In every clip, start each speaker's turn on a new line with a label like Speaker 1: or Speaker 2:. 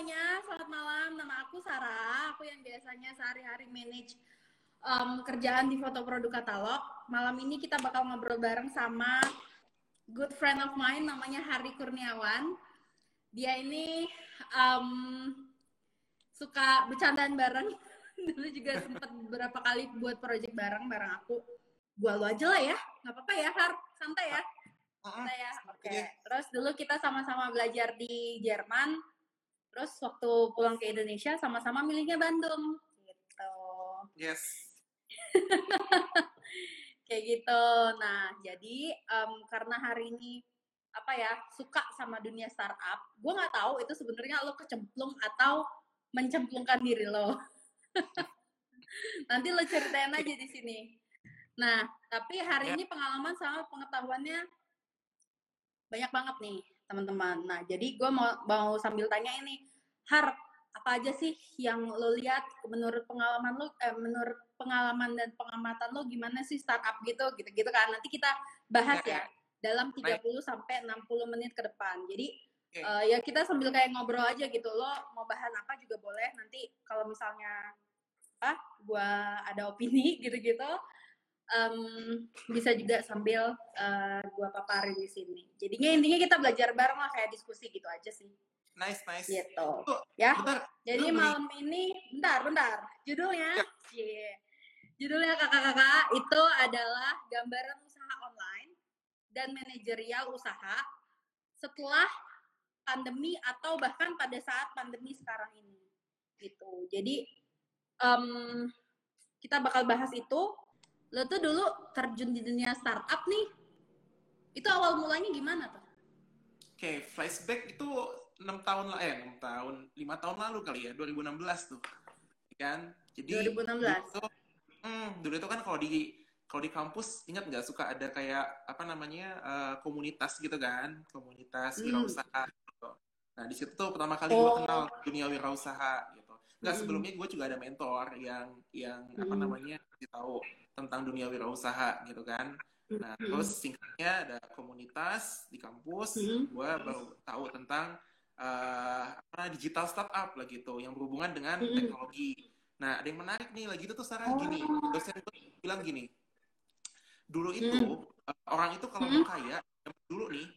Speaker 1: semuanya, selamat malam. Nama aku Sarah. Aku yang biasanya sehari-hari manage um, kerjaan di foto produk katalog. Malam ini kita bakal ngobrol bareng sama good friend of mine, namanya Hari Kurniawan. Dia ini um, suka bercandaan bareng. Dulu juga sempat beberapa kali buat project bareng bareng aku. Gua lu aja lah ya, nggak apa-apa ya, Har. Santai ya. Santai ya. Oke. Okay. Terus dulu kita sama-sama belajar di Jerman Terus waktu pulang ke Indonesia sama-sama milihnya Bandung gitu.
Speaker 2: Yes.
Speaker 1: Kayak gitu. Nah, jadi um, karena hari ini apa ya suka sama dunia startup, gue nggak tahu itu sebenarnya lo kecemplung atau mencemplungkan diri lo. Nanti lo ceritain aja di sini. Nah, tapi hari ya. ini pengalaman sama pengetahuannya banyak banget nih teman-teman. Nah, jadi gue mau mau sambil tanya ini, Har, apa aja sih yang lo lihat menurut pengalaman lo, eh, menurut pengalaman dan pengamatan lo gimana sih startup gitu, gitu-gitu kan? Nanti kita bahas ya, ya dalam 30 Baik. sampai 60 menit ke depan. Jadi okay. uh, eh, ya kita sambil kayak ngobrol aja gitu. Lo mau bahas apa juga boleh. Nanti kalau misalnya ah, gua ada opini gitu-gitu um, bisa juga sambil uh, gua paparin di sini. Jadinya intinya kita belajar bareng lah kayak diskusi gitu aja sih.
Speaker 2: Nice, nice.
Speaker 1: Gitu. Oh, ya. Bentar, Jadi malam ini, bentar, bentar. Judulnya, ya. yeah. judulnya kakak-kakak itu adalah gambaran usaha online dan manajerial usaha setelah pandemi atau bahkan pada saat pandemi sekarang ini. Gitu. Jadi um, kita bakal bahas itu lo tuh dulu terjun di dunia startup nih itu awal mulanya gimana tuh?
Speaker 2: Oke, okay, flashback itu enam tahun lah eh enam tahun lima tahun lalu kali ya 2016 tuh ya kan
Speaker 1: jadi 2016
Speaker 2: dulu, hmm, dulu itu kan kalau di kalau di kampus ingat nggak suka ada kayak apa namanya uh, komunitas gitu kan komunitas hmm. wirausaha gitu. nah di situ tuh pertama kali oh. gue kenal dunia wirausaha gitu nggak hmm. sebelumnya gue juga ada mentor yang yang hmm. apa namanya tahu tentang dunia wirausaha gitu kan. Nah, terus singkatnya ada komunitas di kampus, hmm. gue baru tahu tentang uh, apa digital startup lah gitu, yang berhubungan dengan teknologi. Nah, ada yang menarik nih lagi itu tuh Sarah gini, oh. dosen itu bilang gini, dulu itu uh, orang itu kalau mau kaya, dulu nih,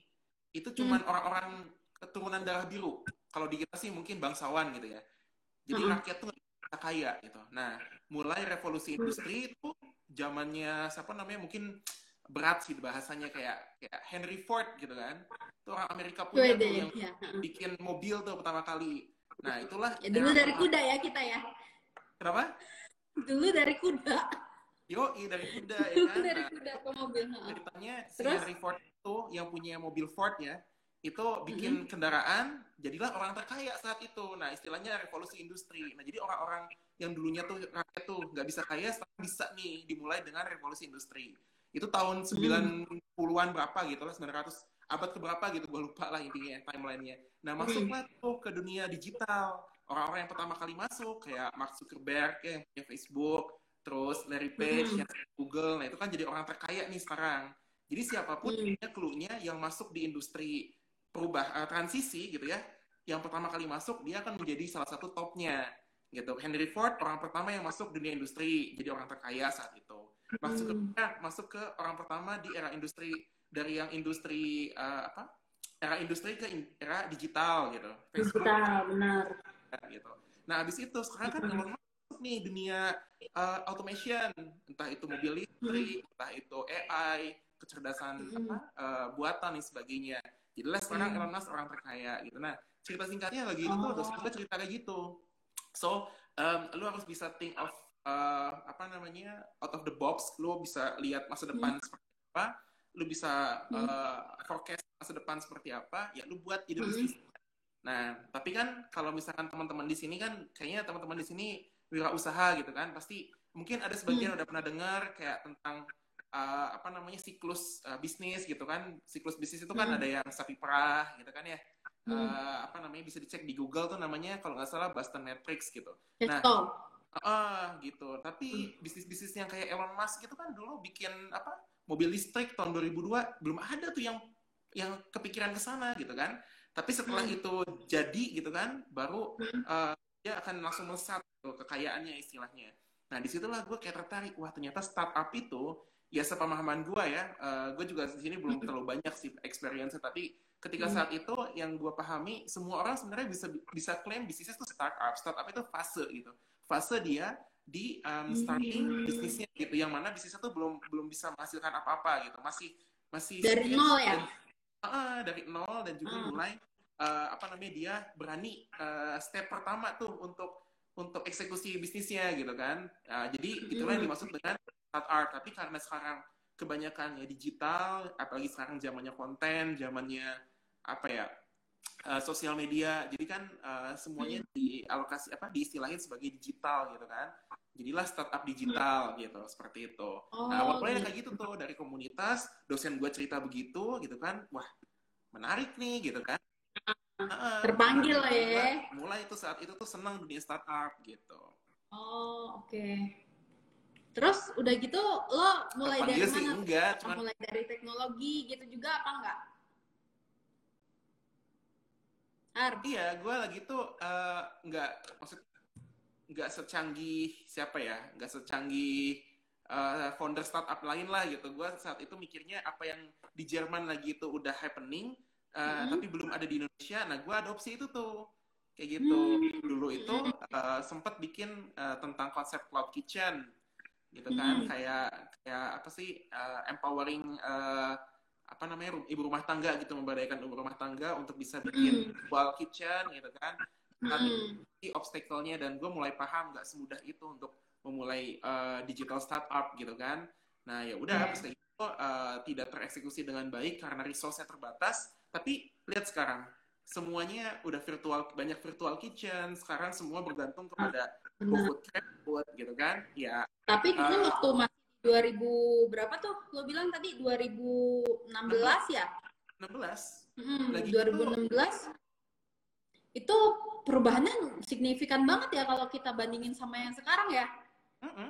Speaker 2: itu cuman orang-orang keturunan darah biru. Kalau di kita sih mungkin bangsawan gitu ya. Jadi rakyat tuh kaya gitu. Nah, mulai revolusi industri itu zamannya siapa namanya mungkin berat sih bahasanya kayak kayak Henry Ford gitu kan. Itu orang Amerika punya tuh yang ya. bikin mobil tuh pertama kali. Nah itulah
Speaker 1: ya, dulu dari kuda ya kita ya.
Speaker 2: Kenapa?
Speaker 1: Dulu dari kuda.
Speaker 2: Yo dari kuda ya kan?
Speaker 1: dari nah, kuda ke mobil
Speaker 2: ceritanya si Henry Ford itu yang punya mobil Ford ya itu bikin mm -hmm. kendaraan jadilah orang terkaya saat itu. Nah istilahnya revolusi industri. Nah jadi orang-orang yang dulunya tuh rakyat tuh nggak bisa kaya sekarang bisa nih dimulai dengan revolusi industri. Itu tahun 90-an berapa gitu lah 900 abad keberapa gitu gue lupa lah intinya timelinenya. Nah masuklah tuh ke dunia digital. Orang-orang yang pertama kali masuk kayak Mark Zuckerberg ya, yang punya Facebook terus Larry Page yang Google nah itu kan jadi orang terkaya nih sekarang. Jadi siapa pun punya clue-nya yang masuk di industri perubah uh, transisi gitu ya yang pertama kali masuk dia akan menjadi salah satu topnya gitu. Henry Ford orang pertama yang masuk dunia industri, jadi orang terkaya saat itu. Masuk ke hmm. masuk ke orang pertama di era industri dari yang industri uh, apa? Era industri ke era digital gitu.
Speaker 1: Facebook, digital, benar.
Speaker 2: Gitu. Nah, habis itu sekarang kan Elon masuk nih dunia uh, automation, entah itu mobil listrik, hmm. entah itu AI, kecerdasan hmm. apa uh, buatan dan sebagainya. Jadilah sekarang hmm. Elon Musk orang terkaya gitu. Nah, cerita singkatnya lagi oh. itu dosen cerita kayak gitu So, um, lu harus bisa think of uh, apa namanya out of the box. Lu bisa lihat masa depan hmm. seperti apa. Lu bisa hmm. uh, forecast masa depan seperti apa. Ya, lu buat ide hmm. bisnis. Nah, tapi kan kalau misalkan teman-teman di sini kan, kayaknya teman-teman di sini wirausaha gitu kan, pasti mungkin ada sebagian hmm. udah pernah dengar kayak tentang uh, apa namanya siklus uh, bisnis gitu kan. Siklus bisnis itu kan hmm. ada yang sapi perah gitu kan ya hmm. uh, apa namanya bisa dicek di Google tuh namanya kalau nggak salah Boston Matrix gitu. Nah, ah uh, gitu. Tapi hmm. bisnis-bisnis yang kayak Elon Musk itu kan dulu bikin apa mobil listrik tahun 2002 belum ada tuh yang yang kepikiran ke sana gitu kan. Tapi setelah hmm. itu jadi gitu kan, baru uh, dia akan langsung melesat tuh kekayaannya istilahnya. Nah di situlah gue kayak tertarik, wah ternyata startup itu ya sepemahaman gue ya, uh, gue juga di sini belum terlalu banyak sih experience tapi ketika saat itu yang gue pahami semua orang sebenarnya bisa bisa klaim bisnisnya itu startup, startup itu fase gitu, fase dia di um, starting bisnisnya gitu, yang mana bisnisnya tuh belum belum bisa menghasilkan apa-apa gitu, masih masih
Speaker 1: dari nol ya. Dan,
Speaker 2: uh, dari nol dan juga uh. mulai uh, apa namanya dia berani uh, step pertama tuh untuk untuk eksekusi bisnisnya gitu kan. Uh, jadi itulah yang dimaksud dengan start art. Tapi karena sekarang kebanyakan ya digital, apalagi sekarang zamannya konten, zamannya apa ya uh, sosial media, jadi kan uh, semuanya dialokasi apa diistilahin sebagai digital gitu kan. Jadilah startup digital gitu, seperti itu. Oh, nah, awalnya gitu. kayak gitu tuh dari komunitas, dosen gue cerita begitu gitu kan, wah menarik nih gitu kan
Speaker 1: terpanggil lah ya
Speaker 2: mulai itu saat itu tuh senang dunia startup gitu
Speaker 1: oh oke okay. Terus udah gitu lo mulai terpanggil dari
Speaker 2: sih, mana enggak,
Speaker 1: cuman... mulai dari teknologi gitu juga apa enggak
Speaker 2: Ar. Iya, gue lagi tuh uh, nggak maksud nggak secanggih siapa ya, nggak secanggih uh, founder startup lain lah gitu. Gue saat itu mikirnya apa yang di Jerman lagi itu udah happening, uh, hmm. tapi belum ada di Indonesia. Nah, gue adopsi itu tuh kayak gitu. Hmm. Dulu itu uh, sempat bikin uh, tentang konsep cloud kitchen, gitu kan? Hmm. Kayak kayak apa sih uh, empowering uh, apa namanya ibu rumah tangga gitu memberdayakan ibu rumah tangga untuk bisa bikin hmm. dual kitchen gitu kan. Tapi hmm. obstacle-nya dan gue mulai paham nggak semudah itu untuk memulai uh, digital startup gitu kan. Nah ya udah, yeah. Itu uh, tidak tereksekusi dengan baik karena resource-nya terbatas tapi lihat sekarang, semuanya udah virtual, banyak virtual kitchen. Sekarang semua bergantung kepada GoFood, GrabFood gitu kan? Ya.
Speaker 1: Tapi itu uh, waktu masih 2000 berapa tuh? Lo bilang tadi 2016 16, ya?
Speaker 2: 16.
Speaker 1: Hmm, Lagi 2016. Itu, itu perubahannya signifikan banget ya kalau kita bandingin sama yang sekarang ya.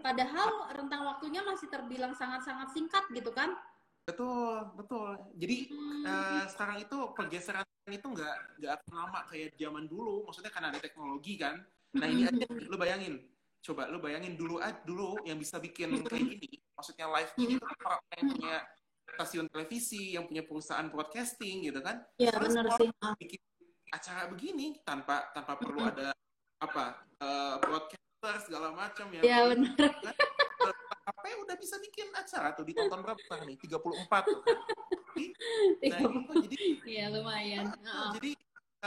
Speaker 1: Padahal rentang waktunya masih terbilang sangat-sangat singkat gitu kan?
Speaker 2: Betul, betul. Jadi hmm. uh, sekarang itu pergeseran itu nggak nggak lama kayak zaman dulu. Maksudnya karena ada teknologi kan. Nah ini aja lu bayangin, coba lu bayangin dulu dulu yang bisa bikin kayak gini. Maksudnya live ini itu orang yang punya stasiun televisi, yang punya perusahaan broadcasting gitu kan.
Speaker 1: Iya benar sih.
Speaker 2: Bikin acara begini tanpa tanpa perlu ada apa uh, broadcaster segala macam
Speaker 1: ya. Iya benar. Kan?
Speaker 2: HP udah bisa bikin acara tuh ditonton berapa nih 34 tuh kan? nah itu jadi
Speaker 1: iya lumayan
Speaker 2: uh, jadi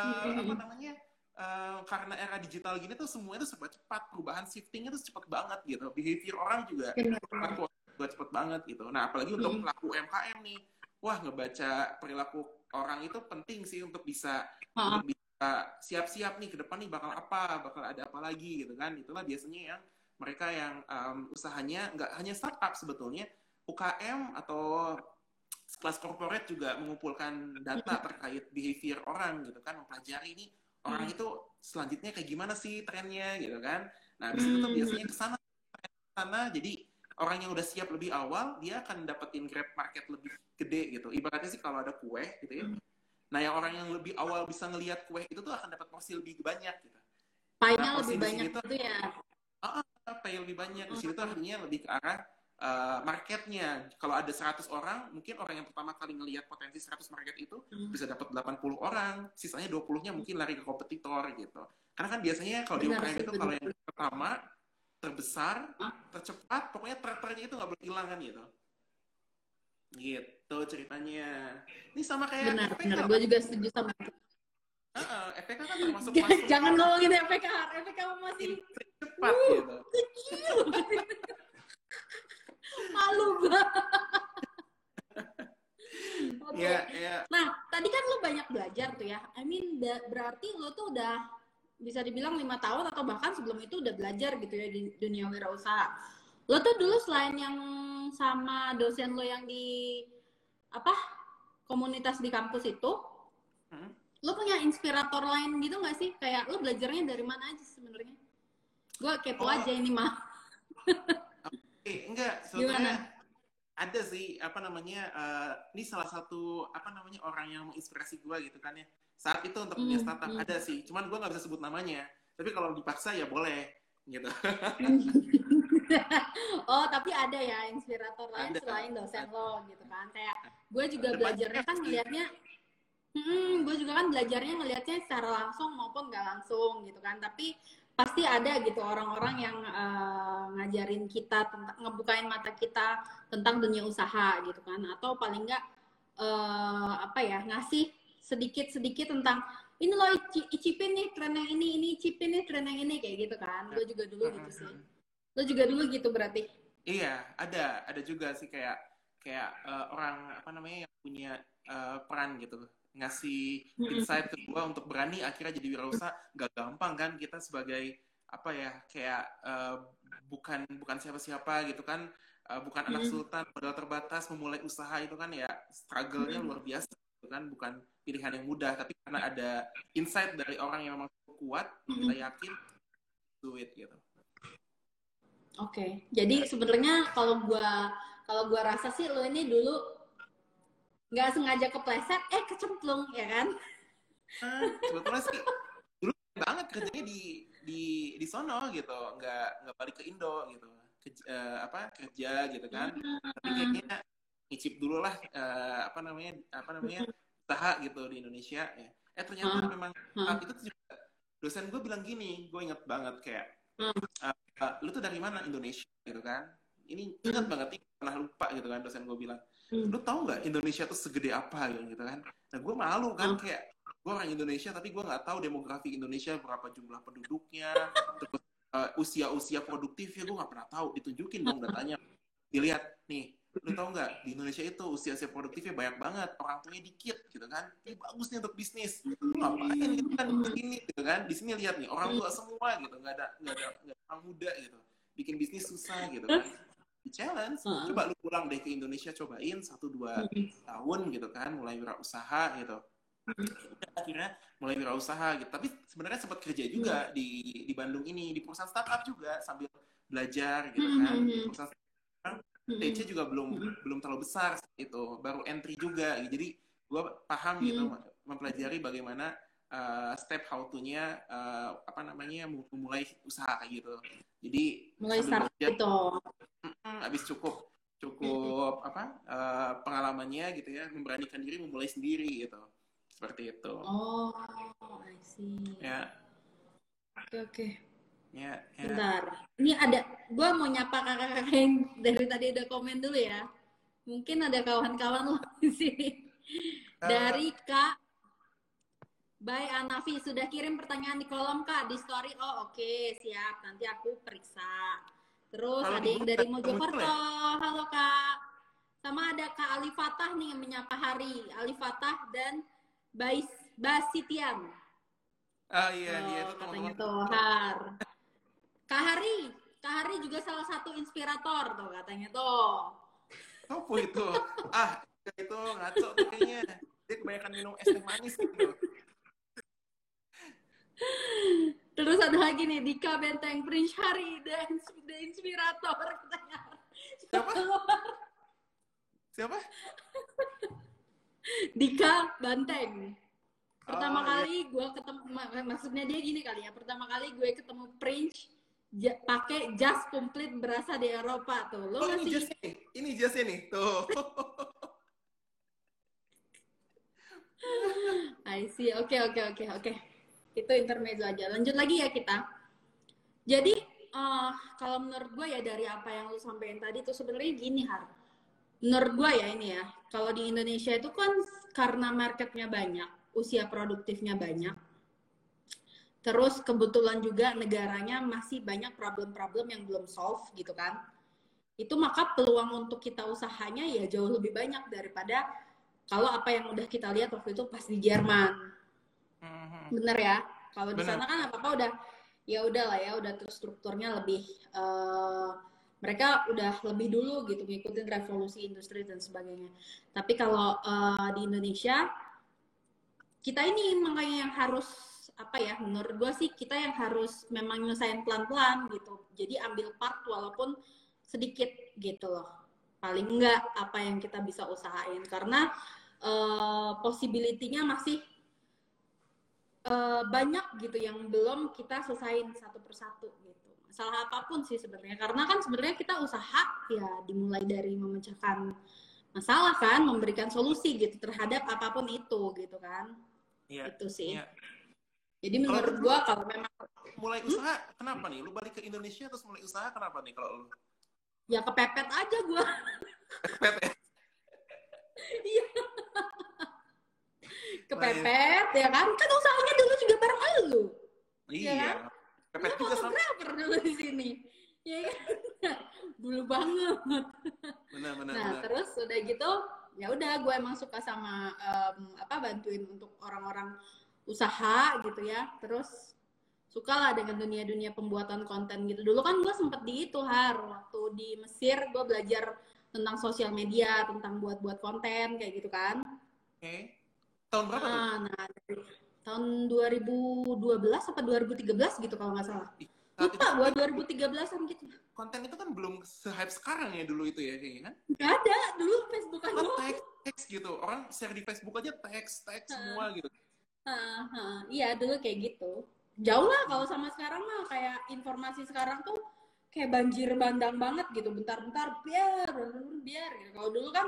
Speaker 2: uh, apa namanya uh, karena era digital gini tuh semuanya tuh serba cepat perubahan shiftingnya tuh cepat banget gitu. Behavior orang juga cepat cepat banget gitu. Nah apalagi untuk pelaku UMKM nih. Wah ngebaca perilaku orang itu penting sih untuk bisa untuk bisa siap-siap nih ke depan nih bakal apa bakal ada apa lagi gitu kan. Itulah biasanya yang mereka yang um, usahanya nggak hanya startup sebetulnya UKM atau kelas corporate juga mengumpulkan data terkait behavior orang gitu kan mempelajari ini orang hmm. itu selanjutnya kayak gimana sih trennya gitu kan. Nah di situ tuh hmm. biasanya ke sana jadi orang yang udah siap lebih awal dia akan dapetin grab market lebih gede gitu. Ibaratnya sih kalau ada kue gitu ya. Hmm. nah yang orang yang lebih awal bisa ngelihat kue itu tuh akan dapat porsi lebih banyak gitu.
Speaker 1: Pie-nya nah, lebih banyak itu, itu ya?
Speaker 2: Uh, pay lebih banyak. Di situ tuh artinya lebih ke arah uh, marketnya. Kalau ada 100 orang mungkin orang yang pertama kali ngelihat potensi 100 market itu hmm. bisa dapat 80 orang. Sisanya 20-nya mungkin lari ke kompetitor gitu. Karena kan biasanya kalau di UKM itu kalau yang pertama terbesar tercepat pokoknya track itu nggak boleh hilang kan gitu. Gitu ceritanya. Ini sama kayak
Speaker 1: benar benar. Gue juga setuju sama itu.
Speaker 2: Uh, uh, FPK kan termasuk masuk.
Speaker 1: Jangan ngomongin FPK, FPK masih
Speaker 2: cepat uh, gitu.
Speaker 1: Malu banget. okay.
Speaker 2: yeah, yeah.
Speaker 1: Nah, tadi kan lo banyak belajar tuh ya. I mean, berarti lo tuh udah bisa dibilang lima tahun atau bahkan sebelum itu udah belajar gitu ya di dunia wirausaha. Lo tuh dulu selain yang sama dosen lo yang di apa komunitas di kampus itu, hmm? lo punya inspirator lain gitu nggak sih kayak lo belajarnya dari mana aja sebenarnya gue kepo oh. aja ini mah
Speaker 2: okay, enggak. Sebenarnya ada sih apa namanya uh, ini salah satu apa namanya orang yang menginspirasi gue gitu kan ya. Saat itu untuk punya startup mm. ada sih. Cuman gue nggak bisa sebut namanya. Tapi kalau dipaksa ya boleh gitu.
Speaker 1: Oh tapi ada ya inspirator lain ada. selain dosen lo gitu kan. Kayak gue juga ada belajarnya kan ngelihatnya hmm, gue juga kan belajarnya ngelihatnya secara langsung maupun nggak langsung gitu kan. Tapi pasti ada gitu orang-orang yang uh, ngajarin kita tentang ngebukain mata kita tentang dunia usaha gitu kan. Atau paling nggak uh, apa ya ngasih sedikit-sedikit tentang ini loh icipin nih tren yang ini ini icipin nih tren yang ini kayak gitu kan. Gue juga dulu gitu sih. Lo juga dulu gitu berarti?
Speaker 2: Iya ada ada juga sih kayak kayak uh, orang apa namanya yang punya uh, peran gitu ngasih insight ke gue untuk berani akhirnya jadi wirausaha gak gampang kan kita sebagai apa ya kayak uh, bukan bukan siapa-siapa gitu kan uh, bukan anak sultan modal terbatas memulai usaha itu kan ya struggle-nya luar biasa gitu kan bukan pilihan yang mudah tapi karena ada insight dari orang yang memang kuat kita yakin do it gitu.
Speaker 1: Oke, okay. jadi sebenarnya kalau gua kalau gua rasa sih lo ini dulu nggak sengaja kepleset eh kecemplung ya kan?
Speaker 2: Uh, sebetulnya sih dulu banget kerjanya di di di sono gitu. Nggak nggak balik ke Indo gitu. Ke, uh, apa kerja gitu kan. Tapi kayaknya ngicip dulu lah uh, apa namanya apa namanya usaha gitu di Indonesia ya. Eh ternyata uh, memang saat itu juga dosen gue bilang gini gue inget banget kayak uh, uh, lu tuh dari mana? Indonesia gitu kan. Ini ingat banget nih pernah lupa gitu kan dosen gue bilang hmm. lu tau nggak Indonesia tuh segede apa gitu kan? Nah gue malu kan hmm. kayak gue orang Indonesia tapi gue nggak tahu demografi Indonesia berapa jumlah penduduknya terus uh, usia-usia produktifnya gue nggak pernah tahu. Ditunjukin dong datanya. Dilihat nih lu tau nggak? Di Indonesia itu usia-usia produktifnya banyak banget. Orang tuanya dikit gitu kan? Ini bagus nih untuk bisnis. Ngapain gitu kan? Ini gitu kan? Di sini lihat nih orang tua semua gitu nggak ada nggak ada, gak ada orang muda gitu. Bikin bisnis susah gitu kan challenge uh-huh. coba lu pulang deh ke Indonesia cobain satu dua uh-huh. tahun gitu kan mulai wirausaha gitu uh-huh. akhirnya mulai wirausaha gitu tapi sebenarnya sempat kerja juga uh-huh. di di Bandung ini di perusahaan startup juga sambil belajar gitu kan uh-huh. di perusahaan startup TC juga belum uh-huh. belum terlalu besar itu baru entry juga jadi gue paham gitu mempelajari bagaimana uh, step how to-nya uh, apa namanya memulai usaha kayak gitu. Jadi
Speaker 1: mulai start itu.
Speaker 2: Habis cukup cukup apa uh, pengalamannya gitu ya, memberanikan diri memulai sendiri gitu. Seperti itu.
Speaker 1: Oh, I see.
Speaker 2: Ya.
Speaker 1: Oke, okay, oke. Okay.
Speaker 2: Ya, ya.
Speaker 1: Bentar. Ini ada, gue mau nyapa kakak-kakak yang dari tadi ada komen dulu ya. Mungkin ada kawan-kawan lo di sini. Dari Kak Baik, Anafi sudah kirim pertanyaan di kolom kak di story. Oh oke okay, siap. Nanti aku periksa. Terus Halo, ada yang dari Mojokerto. Ya? Halo kak. Sama ada Kak Ali Fatah nih yang menyapa Hari. Ali Fatah dan Bais Basitian.
Speaker 2: Ah iya, oh, iya
Speaker 1: itu katanya tuh Har. Kak Hari, Kak Hari juga salah satu inspirator tuh katanya tuh.
Speaker 2: Apa itu? ah, itu ngaco tuh kayaknya. Dia kebanyakan minum es teh manis gitu.
Speaker 1: Terus ada lagi nih Dika Benteng Prince Harry dan The Inspirator.
Speaker 2: Siapa? Siapa?
Speaker 1: Dika Banteng. Pertama oh, iya. kali iya. gue ketemu maksudnya dia gini kali ya. Pertama kali gue ketemu Prince ja, pakai jas komplit berasa di Eropa tuh.
Speaker 2: Lo oh, masih... ini jas ini. Ini jas ini. Tuh.
Speaker 1: I see. Oke, okay, oke, okay, oke, okay, oke itu intermezzo aja. Lanjut lagi ya kita. Jadi uh, kalau menurut gue ya dari apa yang lu sampaikan tadi itu sebenarnya gini har. Menurut gue ya ini ya kalau di Indonesia itu kan karena marketnya banyak usia produktifnya banyak terus kebetulan juga negaranya masih banyak problem-problem yang belum solve gitu kan. Itu maka peluang untuk kita usahanya ya jauh lebih banyak daripada kalau apa yang udah kita lihat waktu itu pas di Jerman hmm Bener ya. Kalau di sana kan apa apa udah ya udah lah ya, udah strukturnya lebih uh, mereka udah lebih dulu gitu ngikutin revolusi industri dan sebagainya. Tapi kalau uh, di Indonesia kita ini makanya yang harus apa ya menurut gue sih kita yang harus memang nyelesain pelan-pelan gitu. Jadi ambil part walaupun sedikit gitu loh. Paling enggak apa yang kita bisa usahain. Karena uh, possibility-nya masih uh, banyak gitu yang belum kita selesain satu persatu gitu. Masalah apa pun sih sebenarnya. Karena kan sebenarnya kita usaha ya dimulai dari memecahkan masalah kan memberikan solusi gitu terhadap apa pun itu gitu kan.
Speaker 2: Iya,
Speaker 1: itu sih.
Speaker 2: iya.
Speaker 1: jadi menurut gua kalau memang
Speaker 2: mulai usaha hmm? kenapa nih? Lu balik ke Indonesia terus mulai usaha kenapa nih kalau lu?
Speaker 1: Ya kepepet aja gua. Kepepet ya? iya kepepet ya kan? Kan usahanya dulu juga bareng lu
Speaker 2: iya. ya kan?
Speaker 1: kepepet juga fotografer dulu di sini. Ya kan? Dulu banget.
Speaker 2: Benar benar
Speaker 1: nah benar. terus udah gitu ya udah gue emang suka sama um, apa bantuin untuk orang-orang usaha gitu ya. Terus suka lah dengan dunia-dunia pembuatan konten gitu. Dulu kan gue sempet di itu har. Waktu di Mesir gue belajar tentang sosial media tentang buat-buat konten kayak gitu kan.
Speaker 2: Oke. okay. Tahun berapa
Speaker 1: tuh? nah dari tahun 2012 apa 2013 gitu kalau nggak salah. Lupa gue 2013an gitu.
Speaker 2: Konten itu kan belum se-hype sekarang ya dulu itu ya kayaknya kan?
Speaker 1: Nggak ada dulu Facebook kan
Speaker 2: teks teks gitu. Orang share di Facebook aja teks teks semua gitu.
Speaker 1: Uh, uh, iya dulu kayak gitu. Jauh lah kalau sama sekarang mah kayak informasi sekarang tuh kayak banjir bandang banget gitu. Bentar-bentar biar biar gitu. Kalau dulu kan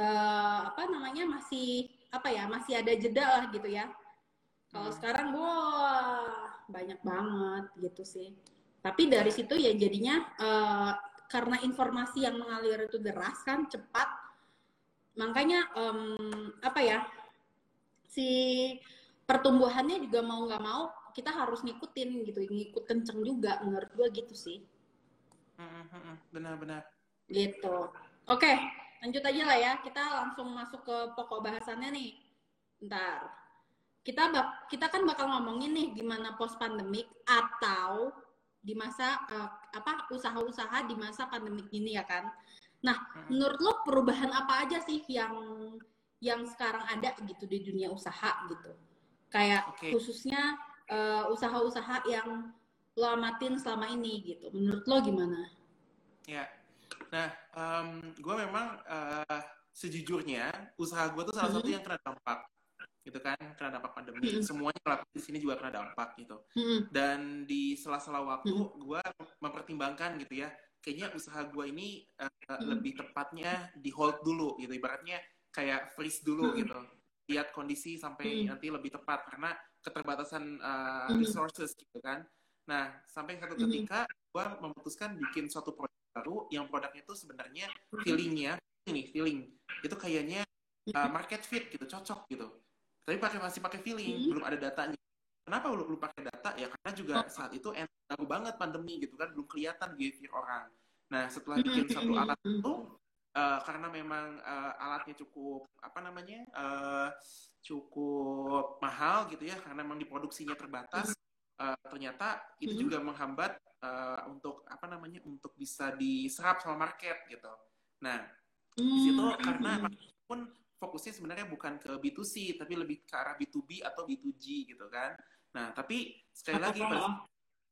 Speaker 1: uh, apa namanya masih apa ya masih ada jeda lah gitu ya kalau hmm. sekarang wah banyak banget gitu sih. Tapi dari situ ya jadinya uh, karena informasi yang mengalir itu deras kan cepat, makanya um, apa ya si pertumbuhannya juga mau nggak mau kita harus ngikutin gitu, ngikut kenceng juga menurut gue gitu sih.
Speaker 2: Benar-benar.
Speaker 1: Gitu. Oke, lanjut aja lah ya. Kita langsung masuk ke pokok bahasannya nih. Ntar kita bak kita kan bakal ngomongin nih gimana post pandemik atau di masa uh, apa usaha-usaha di masa pandemik ini ya kan. Nah, hmm. menurut lo perubahan apa aja sih yang yang sekarang ada gitu di dunia usaha gitu? Kayak okay. khususnya uh, usaha-usaha yang lo amatin selama ini gitu. Menurut lo gimana?
Speaker 2: Ya, nah, um, gue memang uh, sejujurnya usaha gue tuh salah hmm. satu yang kena dampak gitu kan karena dampak pandemi mm. semuanya pelaku di sini juga kena dampak gitu mm. dan di sela-sela waktu mm. gue mempertimbangkan gitu ya kayaknya usaha gue ini uh, mm. lebih tepatnya di hold dulu gitu ibaratnya kayak freeze dulu mm. gitu lihat kondisi sampai mm. nanti lebih tepat karena keterbatasan uh, resources gitu kan nah sampai satu ketika gue memutuskan bikin suatu produk baru yang produknya itu sebenarnya feelingnya ini feeling. Itu kayaknya uh, market fit gitu cocok gitu. Tapi pakai masih pakai feeling hmm. belum ada datanya. Kenapa lu belum pakai data? Ya karena juga oh. saat itu enak banget pandemi gitu kan belum kelihatan behavior orang. Nah setelah bikin satu alat itu uh, karena memang uh, alatnya cukup apa namanya uh, cukup mahal gitu ya karena memang diproduksinya terbatas uh, ternyata itu hmm. juga menghambat uh, untuk apa namanya untuk bisa diserap sama market gitu nah di situ karena pun fokusnya sebenarnya bukan ke B2C tapi lebih ke arah B2B atau B2G gitu kan. Nah, tapi sekali lagi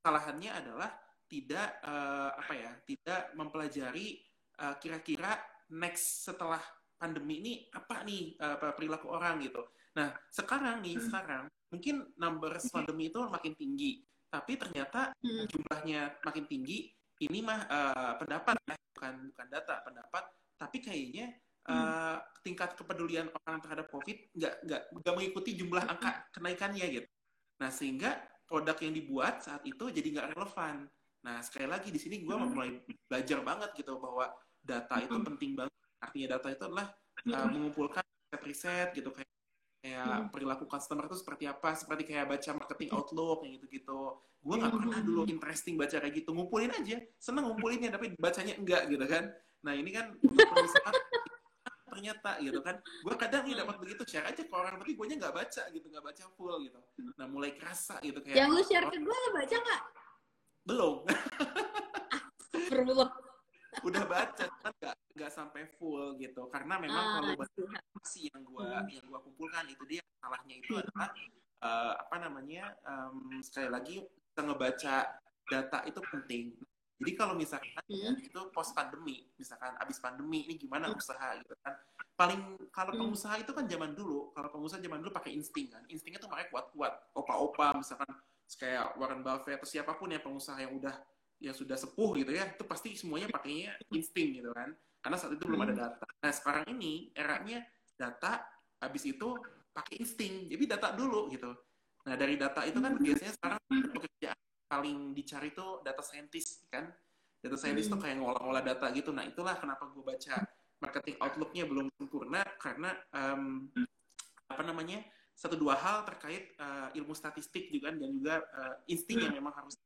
Speaker 2: kesalahannya adalah tidak uh, apa ya, tidak mempelajari uh, kira-kira next setelah pandemi ini apa nih uh, perilaku orang gitu. Nah, sekarang nih, hmm. sekarang mungkin number pandemi itu makin tinggi, tapi ternyata hmm. jumlahnya makin tinggi. Ini mah uh, pendapat bukan bukan data, pendapat, tapi kayaknya uh, tingkat kepedulian orang terhadap COVID nggak nggak nggak mengikuti jumlah angka kenaikannya gitu. Nah sehingga produk yang dibuat saat itu jadi nggak relevan. Nah sekali lagi di sini gue mulai belajar banget gitu bahwa data itu penting banget. Artinya data itu adalah uh, mengumpulkan riset-riset gitu kayak kayak perilaku customer itu seperti apa seperti kayak baca marketing outlook yang gitu-gitu. Gue nggak pernah dulu interesting baca kayak gitu. Ngumpulin aja seneng ngumpulinnya tapi bacanya enggak gitu kan. Nah ini kan untuk perusahaan ternyata gitu kan. Gue kadang nih dapat begitu share aja ke orang tapi gue nya nggak baca gitu. Nggak baca full gitu. Nah mulai kerasa gitu kayak
Speaker 1: yang lu share ke gue lo baca nggak?
Speaker 2: Belum.
Speaker 1: Perlu
Speaker 2: udah baca kan nggak nggak sampai full gitu karena memang ah, kalau baca informasi yang gue hmm. yang gue kumpulkan itu dia salahnya itu adalah uh, apa namanya um, sekali lagi kita ngebaca data itu penting Jadi kalau misalkan hmm. itu post pandemi, misalkan abis pandemi ini gimana hmm. usaha gitu kan. Paling kalau hmm. pengusaha itu kan zaman dulu, kalau pengusaha zaman dulu pakai insting kan. Instingnya tuh makanya kuat-kuat. Opa-opa misalkan kayak Warren Buffett atau siapa pun ya pengusaha yang udah yang sudah sepuh gitu ya, itu pasti semuanya pakainya insting gitu kan. Karena saat itu belum ada data. Nah sekarang ini eranya data, habis itu pakai insting. Jadi data dulu gitu. Nah dari data itu kan biasanya sekarang pekerjaan paling dicari tuh data scientist kan data scientist hmm. tuh kayak ngolah-ngolah data gitu nah itulah kenapa gue baca marketing outlooknya belum sempurna karena um, apa namanya satu dua hal terkait uh, ilmu statistik juga dan juga uh, insting yang memang harus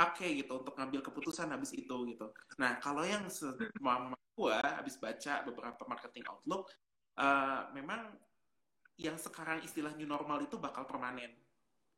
Speaker 2: dipakai gitu untuk ngambil keputusan habis itu gitu nah kalau yang semua gue habis baca beberapa marketing outlook uh, memang yang sekarang istilah new normal itu bakal permanen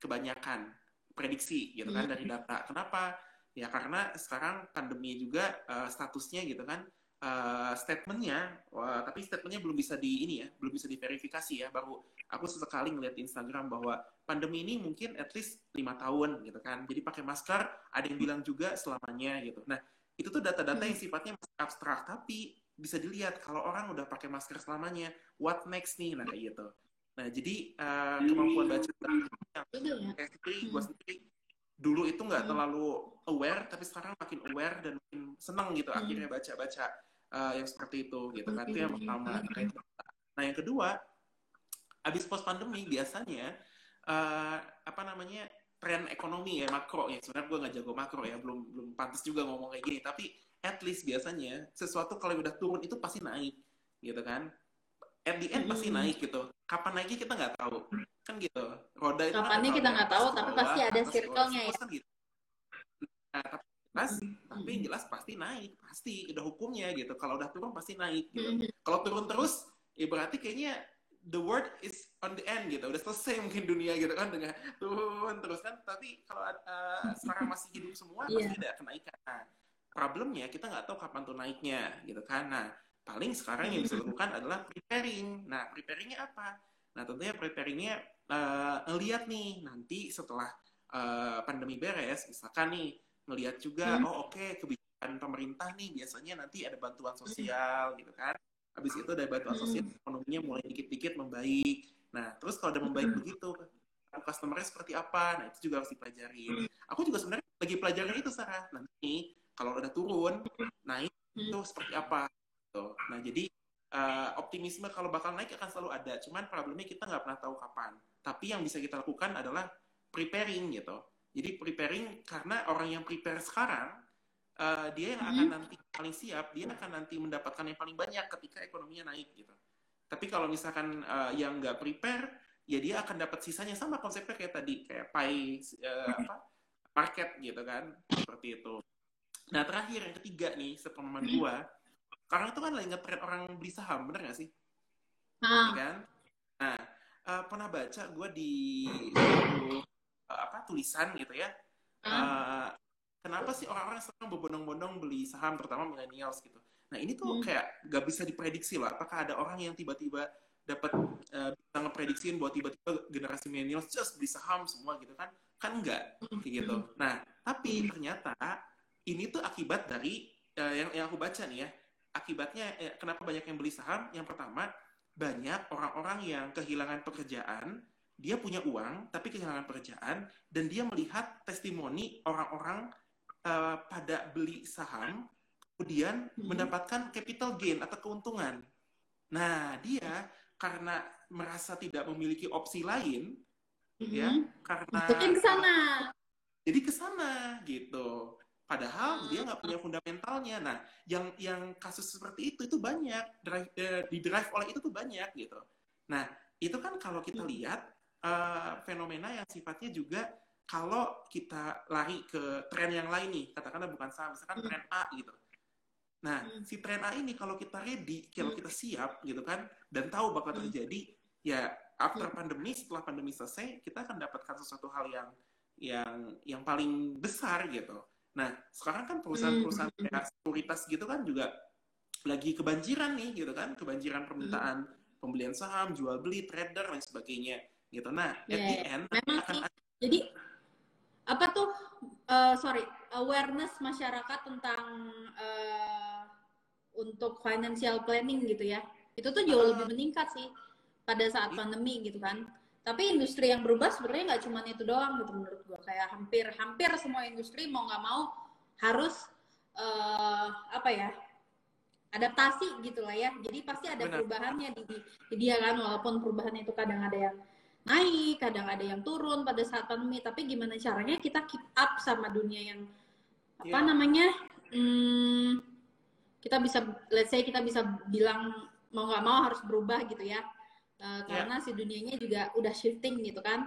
Speaker 2: kebanyakan prediksi gitu kan dari data. Kenapa? Ya karena sekarang pandemi juga uh, statusnya gitu kan uh, statementnya, uh, tapi statementnya belum bisa di ini ya, belum bisa diverifikasi ya. Baru aku sesekali ngeliat di Instagram bahwa pandemi ini mungkin at least lima tahun gitu kan. Jadi pakai masker, ada yang bilang juga selamanya gitu. Nah itu tuh data-data yang sifatnya masih abstrak, tapi bisa dilihat kalau orang udah pakai masker selamanya, what next nih, nah kayak gitu. Nah, jadi uh, kemampuan baca yang kayak sendiri, gue hmm. sendiri dulu itu nggak hmm. terlalu aware, tapi sekarang makin aware dan makin senang gitu hmm. akhirnya baca-baca uh, yang seperti itu gitu kan. Itu yang pertama. Nah, yang kedua, abis post pandemi biasanya uh, apa namanya tren ekonomi ya makro ya. Sebenarnya gue nggak jago makro ya, belum belum pantas juga ngomong kayak gini. Tapi at least biasanya sesuatu kalau udah turun itu pasti naik gitu kan at the end pasti naik gitu. Kapan naiknya kita nggak tahu. Kan gitu. Roda itu
Speaker 1: Kapannya kan kita nggak tahu, tapi pasti ada circle-nya ya. Gitu.
Speaker 2: Nah, tapi jelas, tapi jelas pasti naik, pasti udah hukumnya gitu. Kalau udah turun pasti naik gitu. Kalau turun terus, ya berarti kayaknya the world is on the end gitu. Udah selesai mungkin dunia gitu kan dengan turun terus kan. Tapi kalau uh, sekarang masih hidup semua, yeah. pasti ada kenaikan. Nah, problemnya kita nggak tahu kapan tuh naiknya gitu kan. Nah, paling sekarang yang bisa dilakukan adalah preparing. Nah, preparingnya apa? Nah, tentunya preparingnya uh, ngeliat nih nanti setelah uh, pandemi beres, misalkan nih ngeliat juga, hmm. oh oke okay, kebijakan pemerintah nih biasanya nanti ada bantuan sosial gitu kan. Habis itu ada bantuan hmm. sosial, ekonominya mulai dikit-dikit membaik. Nah, terus kalau udah membaik hmm. begitu, customernya seperti apa? Nah, itu juga harus dipelajari. Hmm. Aku juga sebenarnya lagi pelajarin itu, Sarah. Nanti kalau udah turun, naik, itu seperti apa? Gitu. Nah, jadi uh, optimisme kalau bakal naik akan selalu ada. Cuman problemnya kita nggak pernah tahu kapan. Tapi yang bisa kita lakukan adalah preparing gitu. Jadi preparing karena orang yang prepare sekarang, uh, dia yang akan hmm. nanti paling siap, dia akan nanti mendapatkan yang paling banyak ketika ekonominya naik gitu. Tapi kalau misalkan uh, yang nggak prepare, ya dia akan dapat sisanya sama konsepnya kayak tadi, kayak pie uh, apa market gitu kan, seperti itu. Nah terakhir yang ketiga nih, sepemahaman gua, sekarang itu kan lagi ngetren orang beli saham, bener gak sih? Ah. Ya kan? Nah, uh, pernah baca gue di uh, apa tulisan gitu ya. Uh, kenapa sih orang-orang sekarang berbondong-bondong beli saham, terutama millennials gitu? Nah ini tuh hmm. kayak gak bisa diprediksi lah. Apakah ada orang yang tiba-tiba dapat uh, bisa ngeprediksiin bahwa tiba-tiba generasi millennials just beli saham semua gitu kan? Kan enggak kayak gitu. Hmm. Nah tapi ternyata ini tuh akibat dari uh, yang yang aku baca nih ya akibatnya eh, kenapa banyak yang beli saham? Yang pertama, banyak orang-orang yang kehilangan pekerjaan, dia punya uang tapi kehilangan pekerjaan dan dia melihat testimoni orang-orang uh, pada beli saham kemudian hmm. mendapatkan capital gain atau keuntungan. Nah, dia karena merasa tidak memiliki opsi lain hmm. ya, karena
Speaker 1: ke sana.
Speaker 2: Jadi ke sana gitu. Padahal dia nggak punya fundamentalnya. Nah, yang yang kasus seperti itu itu banyak drive, eh, di drive oleh itu tuh banyak gitu. Nah, itu kan kalau kita hmm. lihat uh, fenomena yang sifatnya juga kalau kita lari ke tren yang lain nih, katakanlah bukan saham, misalkan hmm. tren A gitu. Nah, hmm. si tren A ini kalau kita ready, kalau kita siap gitu kan, dan tahu bakal terjadi, ya after pandemi, setelah pandemi selesai, kita akan dapatkan sesuatu hal yang yang yang paling besar gitu. Nah, sekarang kan perusahaan-perusahaan hmm. kayak sekuritas gitu kan juga lagi kebanjiran nih gitu kan, kebanjiran permintaan hmm. pembelian saham, jual beli, trader dan sebagainya gitu. Nah, yeah, at the iya. end
Speaker 1: memang akan sih. Jadi apa tuh uh, sorry awareness masyarakat tentang uh, untuk financial planning gitu ya. Itu tuh jauh lebih meningkat sih pada saat pandemi gitu kan. Tapi industri yang berubah sebenarnya nggak cuma itu doang gitu menurut gua. Kayak hampir hampir semua industri mau nggak mau harus uh, apa ya adaptasi gitu lah ya. Jadi pasti ada Benar. perubahannya di, di dia kan walaupun perubahannya itu kadang ada yang naik kadang ada yang turun pada saat pandemi. Tapi gimana caranya kita keep up sama dunia yang apa yeah. namanya hmm, kita bisa let's say kita bisa bilang mau nggak mau harus berubah gitu ya. Uh, karena yeah. si dunianya juga udah shifting gitu kan.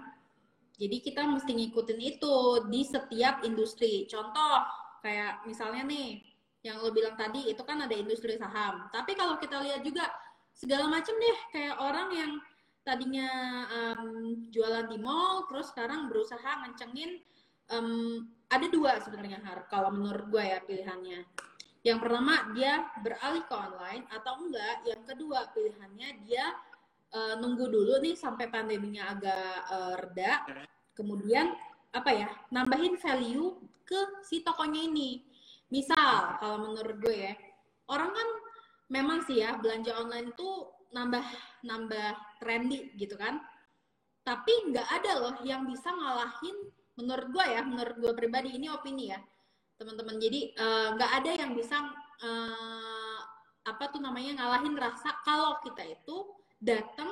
Speaker 1: Jadi kita mesti ngikutin itu di setiap industri. Contoh kayak misalnya nih yang lo bilang tadi itu kan ada industri saham. Tapi kalau kita lihat juga segala macam deh kayak orang yang tadinya um, jualan di mall terus sekarang berusaha ngencengin um, ada dua sebenarnya kalau menurut gue ya pilihannya yang pertama dia beralih ke online atau enggak. Yang kedua pilihannya dia uh, nunggu dulu nih sampai pandeminya agak uh, reda. Kemudian apa ya nambahin value ke si tokonya ini. Misal kalau menurut gue ya orang kan memang sih ya belanja online itu nambah nambah trendy gitu kan. Tapi nggak ada loh yang bisa ngalahin menurut gue ya, menurut gue pribadi ini opini ya teman-teman jadi eh, nggak uh, ada yang bisa uh, apa tuh namanya ngalahin rasa kalau kita itu datang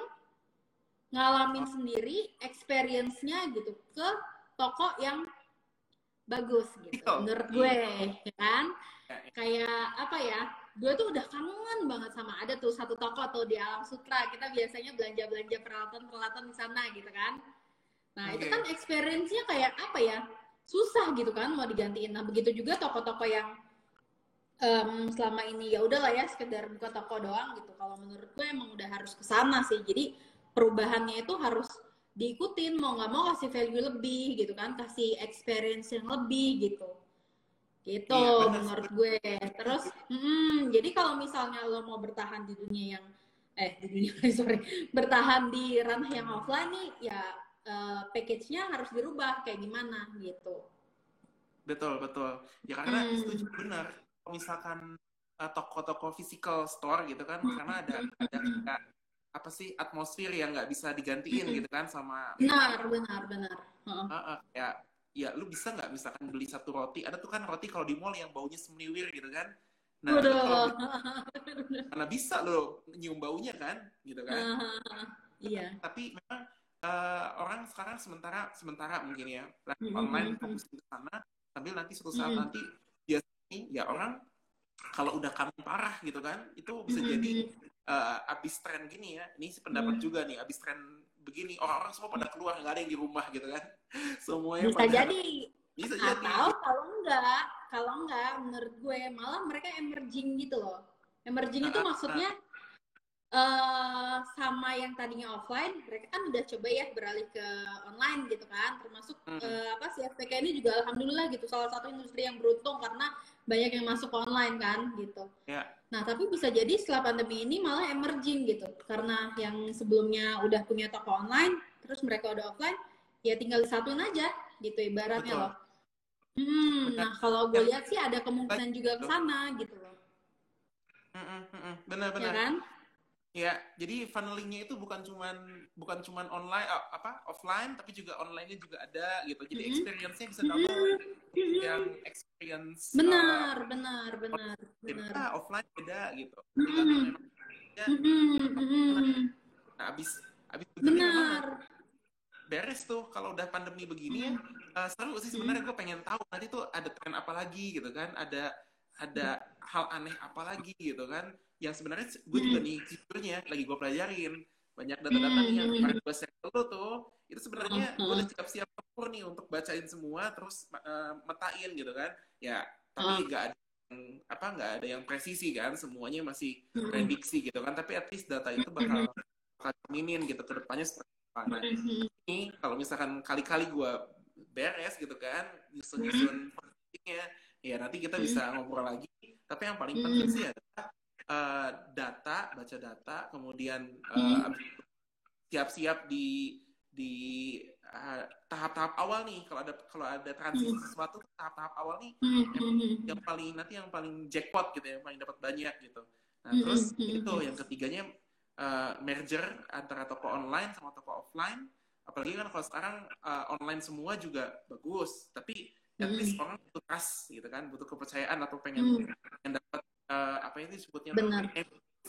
Speaker 1: ngalamin sendiri experience-nya gitu ke toko yang bagus gitu menurut gue ya kan ya, ya. kayak apa ya gue tuh udah kangen banget sama ada tuh satu toko tuh di Alam Sutra kita biasanya belanja belanja peralatan peralatan di sana gitu kan nah okay. itu kan experience-nya kayak apa ya susah gitu kan mau digantiin. Nah begitu juga toko-toko yang um, selama ini ya udahlah ya sekedar buka toko doang gitu. Kalau menurut gue emang udah harus ke sana sih. Jadi perubahannya itu harus diikutin mau nggak mau kasih value lebih gitu kan, kasih experience yang lebih gitu. Gitu iya, menurut gue. Terus mm, jadi kalau misalnya lo mau bertahan di dunia yang eh di dunia sorry bertahan di ranah yang offline nih ya uh, package-nya harus dirubah kayak gimana gitu.
Speaker 2: Betul, betul. Ya karena hmm. setuju benar. Misalkan uh, toko-toko physical store gitu kan, hmm. karena ada ada kayak apa sih atmosfer yang nggak bisa digantiin hmm. gitu kan sama
Speaker 1: benar benar benar
Speaker 2: uh, uh, ya ya lu bisa nggak misalkan beli satu roti ada tuh kan roti kalau di mall yang baunya semeniwir gitu kan nah kalau, karena bisa lo nyium baunya kan gitu kan uh,
Speaker 1: iya
Speaker 2: tapi memang uh, orang sekarang sementara sementara mungkin ya mm-hmm. online fokus ke sana sambil nanti suatu saat mm-hmm. nanti biasanya ya orang kalau udah kangen parah gitu kan itu bisa mm-hmm. jadi uh, abis tren gini ya ini pendapat mm-hmm. juga nih abis tren begini orang-orang semua pada keluar nggak ada yang di rumah gitu kan. Semuanya
Speaker 1: bisa pada, jadi. Bisa atau jadi. Atau kalau enggak kalau enggak menurut gue malah mereka emerging gitu loh. Emerging nah, itu maksudnya nah, uh, sama yang tadinya offline, mereka kan udah coba ya beralih ke online gitu kan. Termasuk hmm. uh, apa sih FPK ini juga alhamdulillah gitu salah satu industri yang beruntung karena banyak yang masuk online kan gitu. Yeah. Nah tapi bisa jadi setelah pandemi ini malah emerging gitu karena yang sebelumnya udah punya toko online, terus mereka udah offline, ya tinggal disatuin aja gitu ibaratnya Betul. loh. Hmm, nah kalau gue lihat sih ada kemungkinan juga ke sana gitu loh.
Speaker 2: Benar-benar. Ya kan? Ya, jadi funnelingnya itu bukan cuman bukan cuman online apa offline tapi juga online-nya juga ada gitu. Jadi mm-hmm. experience-nya bisa double mm-hmm. yang experience
Speaker 1: benar, uh, benar, benar,
Speaker 2: benar. Ah, offline beda gitu. Ya, mm-hmm. Nah, abis abis
Speaker 1: benar.
Speaker 2: beres tuh kalau udah pandemi begini ya uh, seru sih sebenarnya gue pengen tahu nanti tuh ada tren apa lagi gitu kan ada ada hal aneh apa lagi gitu kan yang sebenarnya gue juga hmm. nih jujurnya lagi gue pelajarin. Banyak data-data nih yang kemarin gue share lo tuh. Itu sebenarnya gue udah siap-siap tempur nih untuk bacain semua terus uh, metain gitu kan. Ya tapi nggak ada yang, apa nggak ada yang presisi kan semuanya masih hmm. prediksi gitu kan. Tapi at least data itu bakal bakal cerminin gitu ke depannya seperti apa. Nah hmm. ini kalau misalkan kali-kali gue beres gitu kan nyusun-nyusun ya nanti kita bisa ngobrol lagi. Tapi yang paling penting sih adalah uh, data, baca data, kemudian uh, siap-siap di di uh, tahap-tahap awal nih kalau ada kalau ada transisi
Speaker 1: Hmm.
Speaker 2: sesuatu tahap-tahap awal nih
Speaker 1: Hmm,
Speaker 2: yang, yang paling nanti yang paling jackpot gitu ya, yang paling dapat banyak gitu. Nah, terus itu yang ketiganya uh, merger antara toko online sama toko offline. Apalagi kan kalau sekarang uh, online semua juga bagus, tapi at least orang butuh trust gitu kan, butuh kepercayaan atau pengen pengen dapat uh, apa itu disebutnya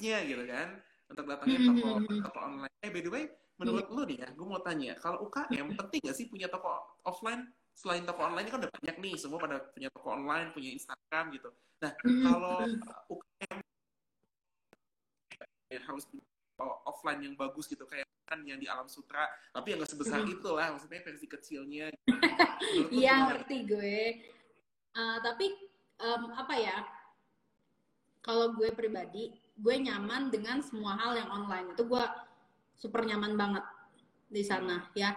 Speaker 2: nya gitu kan untuk datangin
Speaker 1: Hmm,
Speaker 2: toko
Speaker 1: hmm, hmm.
Speaker 2: toko online. Eh by the way, menurut lu nih ya, gue mau tanya, kalau UKM penting gak sih punya toko offline selain toko online ini kan udah banyak nih, semua pada punya toko online, punya Instagram gitu. Nah,
Speaker 1: Hmm,
Speaker 2: kalau
Speaker 1: hmm.
Speaker 2: UKM ya, harus punya toko offline yang bagus gitu kayak kan yang di Alam Sutra, tapi yang gak sebesar
Speaker 1: Hmm.
Speaker 2: itu lah, maksudnya versi kecilnya.
Speaker 1: Iya ngerti gue. Uh, tapi em, apa ya? Kalau gue pribadi, gue nyaman dengan semua hal yang online. Itu gue super nyaman banget di sana ya.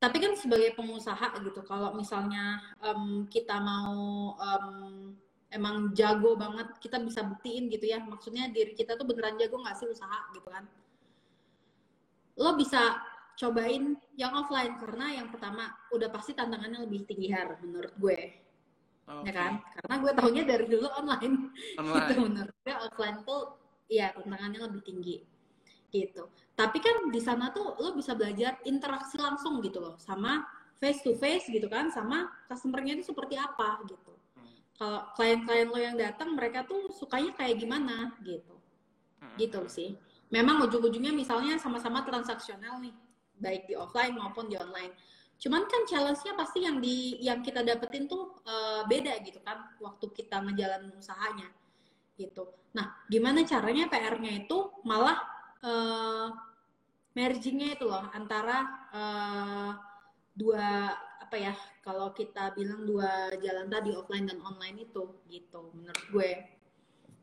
Speaker 1: Tapi kan sebagai pengusaha gitu, kalau misalnya em, kita mau em, emang jago banget, kita bisa buktiin gitu ya. Maksudnya diri kita tuh beneran jago nggak sih usaha gitu kan? Lo bisa cobain yang offline karena yang pertama udah pasti tantangannya lebih tinggi har menurut gue
Speaker 2: Oke.
Speaker 1: ya kan karena gue taunya dari dulu online
Speaker 2: Online.
Speaker 1: gitu menurut gue offline tuh ya tantangannya lebih tinggi gitu tapi kan di sana tuh lo bisa belajar interaksi langsung gitu loh sama face to face gitu kan sama customernya itu seperti apa gitu
Speaker 2: Hmm.
Speaker 1: kalau klien-klien lo yang datang mereka tuh sukanya kayak gimana gitu
Speaker 2: Hmm.
Speaker 1: gitu sih memang ujung-ujungnya misalnya sama-sama transaksional nih baik di offline maupun di online cuman kan challenge-nya pasti yang di yang kita dapetin tuh eh, beda gitu kan waktu kita ngejalanin usahanya gitu. Nah gimana caranya PR-nya itu malah eh, merging-nya itu loh antara eh, dua apa ya kalau kita bilang dua jalan tadi offline dan online itu gitu menurut gue.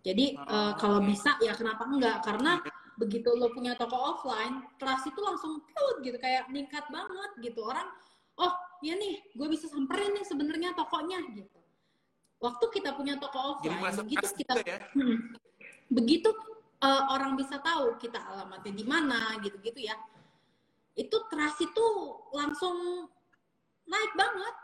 Speaker 1: Jadi eh, kalau bisa ya kenapa enggak? Karena begitu lo punya toko offline trust itu langsung piut gitu kayak meningkat banget gitu orang oh ya nih gue bisa samperin nih sebenarnya tokonya gitu waktu kita punya toko
Speaker 2: Jadi
Speaker 1: offline
Speaker 2: merasa
Speaker 1: begitu kita
Speaker 2: gitu ya.
Speaker 1: Hmm. begitu eh, orang bisa tahu kita alamatnya di mana gitu-gitu ya itu trust itu langsung naik banget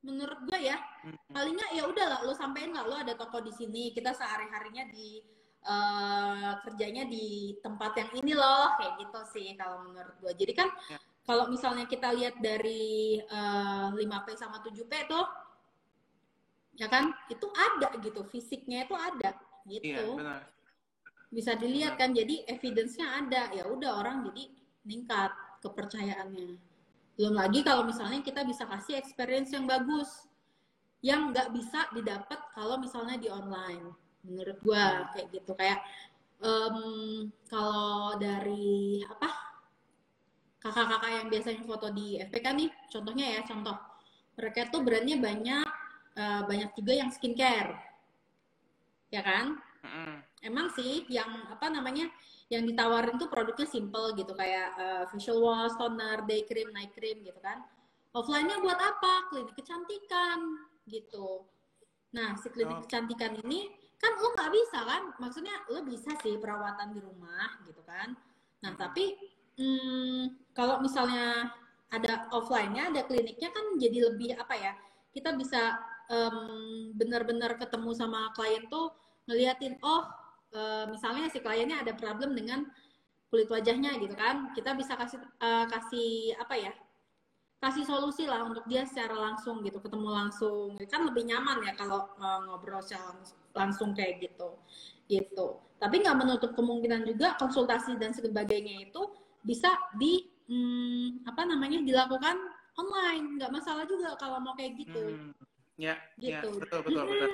Speaker 1: menurut gue ya
Speaker 2: Hmm.
Speaker 1: paling nggak ya udahlah lo sampein lah lo ada toko di sini kita sehari harinya di eh, kerjanya di tempat yang ini loh kayak gitu sih kalau menurut gue jadi kan
Speaker 2: Ya.
Speaker 1: kalau misalnya kita lihat dari eh, 5P sama 7P tuh ya kan itu ada gitu fisiknya itu ada gitu.
Speaker 2: Benar.
Speaker 1: bisa dilihat kan jadi evidence-nya ada. Ya udah orang jadi meningkat kepercayaannya. Belum lagi kalau misalnya kita bisa kasih experience yang bagus yang nggak bisa didapat kalau misalnya di online menurut gua kayak gitu kayak em, kalau dari apa kakak-kakak yang biasanya foto di FPK nih contohnya ya contoh mereka tuh brandnya banyak eh, banyak juga yang skincare ya kan
Speaker 2: Mm-mm.
Speaker 1: emang sih yang apa namanya yang ditawarin tuh produknya simple gitu kayak eh, facial wash, toner, day cream, night cream gitu kan. Offline-nya buat apa? Klinik kecantikan gitu. Nah si klinik
Speaker 2: Oh.
Speaker 1: kecantikan ini kan lo nggak bisa kan? Maksudnya lo bisa sih perawatan di rumah gitu kan. Nah tapi hmm, kalau misalnya ada offline-nya, ada kliniknya kan jadi lebih apa ya? Kita bisa em, benar-benar ketemu sama klien tuh ngeliatin oh eh, misalnya si kliennya ada problem dengan kulit wajahnya gitu kan kita bisa kasih eh, kasih apa ya kasih solusi lah untuk dia secara langsung gitu ketemu langsung kan lebih nyaman ya kalau eh, ngobrol secara langs- langsung kayak gitu gitu tapi nggak menutup kemungkinan juga konsultasi dan sebagainya itu bisa di hmm, apa namanya dilakukan online nggak masalah juga kalau mau kayak gitu
Speaker 2: Hmm. Ya, ya,
Speaker 1: gitu.
Speaker 2: betul, betul, betul.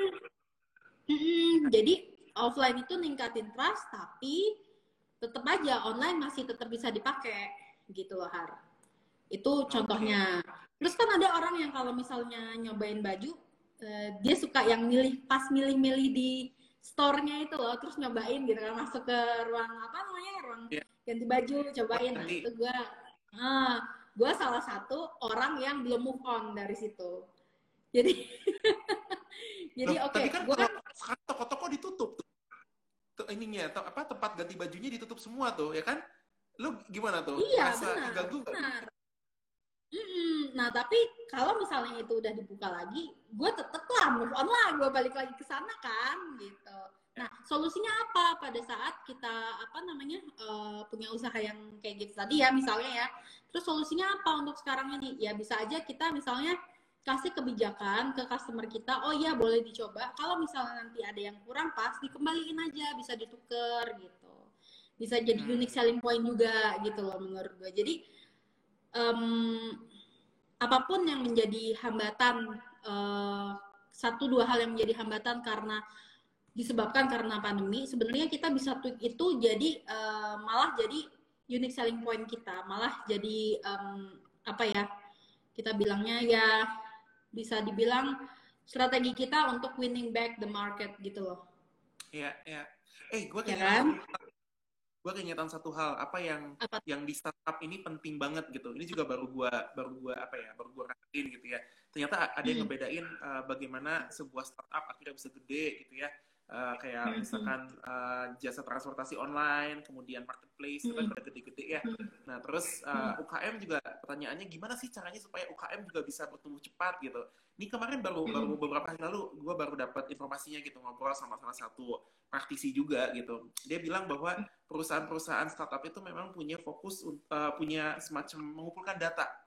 Speaker 1: Mm-mm. Jadi offline itu ningkatin trust, tapi tetap aja online masih tetap bisa dipakai gitu loh Har. Itu contohnya. Terus kan ada orang yang kalau misalnya nyobain baju, eh, dia suka yang milih pas milih-milih di store-nya itu loh, terus nyobain gitu kan masuk ke ruang apa namanya ruang
Speaker 2: Iya.
Speaker 1: ganti baju, cobain. Nah, itu gua, ah, gua salah satu orang yang belum move on dari situ. Jadi, jadi oke,
Speaker 2: tapi kan
Speaker 1: gua kan
Speaker 2: sekarang toko-toko ditutup tuh. Ininya, apa tempat ganti bajunya ditutup semua tuh, ya kan? Lu gimana tuh?
Speaker 1: Iya,
Speaker 2: Rasa
Speaker 1: benar, benar. Mm-mm. Nah, tapi kalau misalnya itu udah dibuka lagi, gue tetep lah move on lah, gue balik lagi ke sana kan, gitu. Nah, solusinya apa pada saat kita apa namanya uh, punya usaha yang kayak gitu tadi ya, misalnya ya. Terus solusinya apa untuk sekarang ini? Ya bisa aja kita misalnya kasih kebijakan ke customer kita, oh iya boleh dicoba. Kalau misalnya nanti ada yang kurang pas, dikembaliin aja, bisa dituker gitu. Bisa jadi hmm. unique selling point juga gitu loh menurut gue. Jadi um, apa pun yang menjadi hambatan uh, satu dua hal yang menjadi hambatan karena disebabkan karena pandemi sebenarnya kita bisa tweak itu jadi uh, malah jadi unique selling point kita malah jadi um, apa ya kita bilangnya ya bisa dibilang strategi kita untuk winning back the market gitu loh
Speaker 2: iya iya eh gue ya kan? Gue keingetan satu hal apa yang apa? yang di startup ini penting banget gitu ini juga baru gue baru gue apa ya baru gue rasain gitu ya ternyata ada yang hmm. ngebedain uh, bagaimana sebuah startup akhirnya bisa gede gitu ya uh, kayak hmm. misalkan uh, jasa transportasi online kemudian marketplace itu kan udah gede-gede ya. Nah terus uh, UKM juga pertanyaannya gimana sih caranya supaya UKM juga bisa bertumbuh cepat gitu? Ini kemarin baru baru beberapa hari lalu gue baru dapat informasinya gitu ngobrol sama salah satu praktisi juga gitu. Dia bilang bahwa perusahaan-perusahaan startup itu memang punya fokus uh, punya semacam mengumpulkan data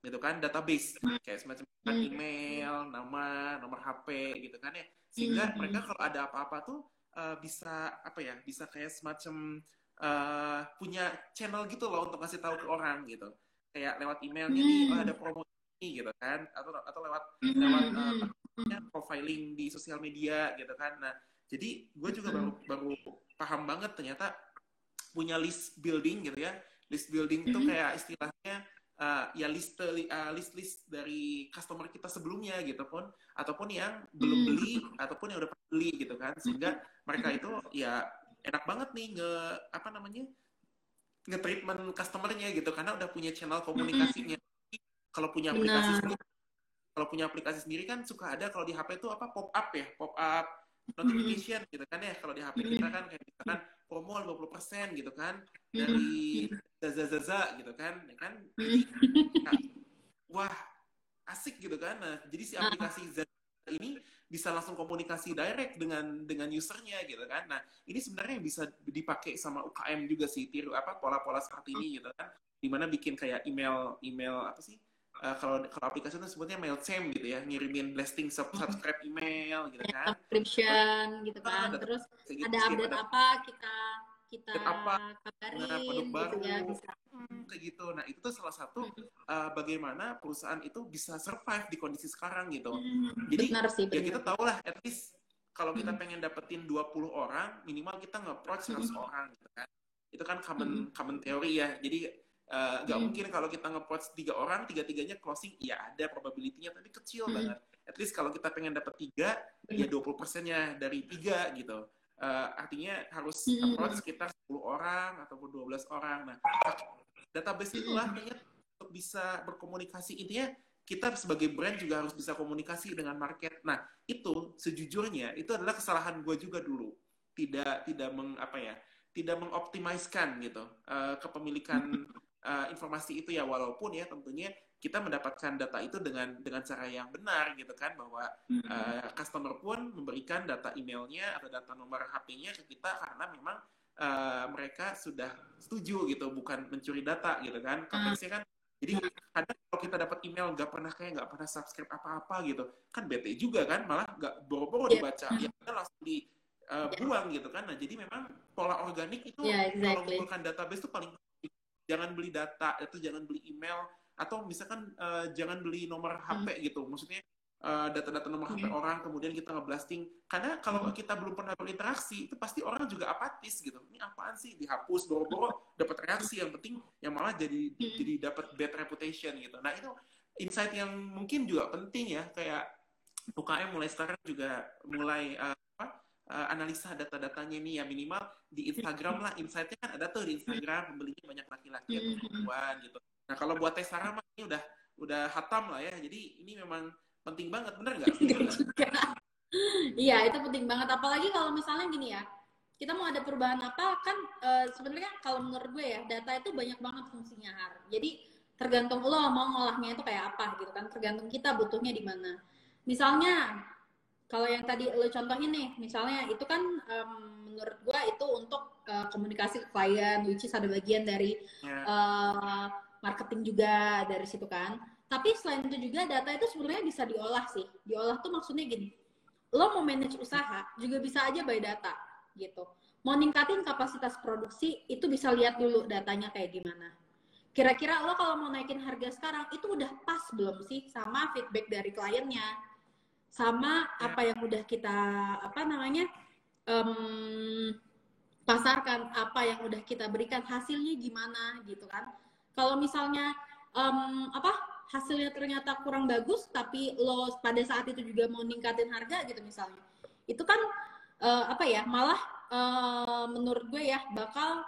Speaker 2: gitu kan database. Kayak semacam email nama nomor HP gitu kan ya. Sehingga mereka kalau ada apa-apa tuh uh, bisa apa ya bisa kayak semacam uh, punya channel gitu loh untuk ngasih tahu ke orang gitu. Kayak lewat emailnya nih oh, ada promo gitu kan. Atau atau lewat lewat uh, profiling di sosial media gitu kan. Nah jadi gue juga baru baru paham banget ternyata punya list building gitu ya. List building itu kayak istilahnya uh, ya list uh, list list dari customer kita sebelumnya gitu pun ataupun yang belum mm-hmm. beli ataupun yang udah beli gitu kan. Sehingga mereka itu ya enak banget nih nge apa namanya nge-treatment customernya gitu karena udah punya channel komunikasinya. Kalau punya aplikasi sendiri, kalau punya aplikasi sendiri kan suka ada kalau di HP itu apa pop up ya, pop up notification gitu kan ya. Kalau di HP kita kan kayak misalkan promo 50% gitu kan dari Zaza Zaza gitu kan, ya kan? Nah, wah, asik gitu kan. Nah, jadi si aplikasi Zaza ini bisa langsung komunikasi direct dengan dengan usernya gitu kan. Nah, ini sebenarnya bisa dipakai sama UKM juga sih tiru apa pola-pola seperti ini gitu kan. Di mana bikin kayak email email apa sih? Uh, kalau kalau aplikasi itu sebutnya MailChimp gitu ya, ngirimin blasting sub subscribe email gitu kan.
Speaker 1: Subscription gitu kan. Ada, Terus gitu, ada update ada, apa kita kita apa, kabarin nah, produk gitu baru, ya, bisa.
Speaker 2: Hmm, kayak gitu. Nah, itu tuh salah satu uh, bagaimana perusahaan itu bisa survive di kondisi sekarang gitu. Hmm, Jadi benar sih, ya benar. ya kita tahu lah at least kalau kita pengen dapetin 20 orang, minimal kita nge-approach 100 orang gitu kan. Itu kan common common teori ya. Jadi nggak uh, hmm. mungkin kalau kita nge tiga orang tiga tiganya closing ya ada probability-nya tapi kecil hmm. banget at least kalau kita pengen dapat tiga hmm. ya 20 persennya dari tiga gitu uh, artinya harus hmm. approach sekitar 10 orang ataupun 12 orang nah database itulah hmm. untuk bisa berkomunikasi intinya kita sebagai brand juga harus bisa komunikasi dengan market nah itu sejujurnya itu adalah kesalahan gue juga dulu tidak tidak meng apa ya tidak mengoptimiskan gitu uh, kepemilikan uh, informasi itu ya walaupun ya tentunya kita mendapatkan data itu dengan dengan cara yang benar gitu kan bahwa uh, customer pun memberikan data emailnya atau data nomor HP-nya ke kita karena memang uh, mereka sudah setuju gitu bukan mencuri data gitu kan. Konteksnya kan jadi kadang kalau kita dapat email nggak pernah kayak nggak pernah subscribe apa-apa gitu kan bete juga kan malah nggak boro-boro yeah. dibaca ya kita langsung di uh, buang gitu kan. Nah jadi memang pola organik itu yeah, exactly. kalau menggunakan database itu paling jangan beli data atau jangan beli email atau misalkan uh, jangan beli nomor HP hmm. gitu maksudnya uh, data-data nomor HP hmm. orang kemudian kita ngeblasting karena kalau hmm. kita belum pernah berinteraksi itu pasti orang juga apatis gitu ini apaan sih dihapus boro-boro dapat reaksi yang penting yang malah jadi hmm. jadi dapat bad reputation gitu nah itu insight yang mungkin juga penting ya kayak UKM mulai sekarang juga mulai uh, uh, analisa data-datanya ini ya minimal di Instagram lah. Insightnya kan ada tuh di Instagram pembelinya banyak laki-laki atau mm-hmm. perempuan gitu. Nah kalau buat tes Sarah mah ini udah udah hatam lah ya. Jadi ini memang penting banget. Bener nggak?
Speaker 1: Iya itu penting banget. Apalagi kalau misalnya gini ya kita mau ada perubahan apa kan uh, sebenarnya kalau menurut gue ya data itu banyak banget fungsinya har. Jadi tergantung lo mau ngolahnya itu kayak apa gitu kan. Tergantung kita butuhnya di mana. Misalnya kalau yang tadi lo contohin nih misalnya itu kan um, menurut gua itu untuk uh, komunikasi ke klien which is ada bagian dari yeah. Ya. uh, marketing juga dari situ kan tapi selain itu juga data itu sebenarnya bisa diolah sih diolah tuh maksudnya gini lo mau manage usaha juga bisa aja by data gitu mau ningkatin kapasitas produksi itu bisa lihat dulu datanya kayak gimana kira-kira lo kalau mau naikin harga sekarang itu udah pas belum sih sama feedback dari kliennya sama ya. apa yang udah kita apa namanya um, pasarkan apa yang udah kita berikan hasilnya gimana gitu kan. Kalau misalnya um, apa hasilnya ternyata kurang bagus tapi lo pada saat itu juga mau ningkatin harga gitu misalnya. Itu kan uh, apa ya malah uh, menurut gue ya bakal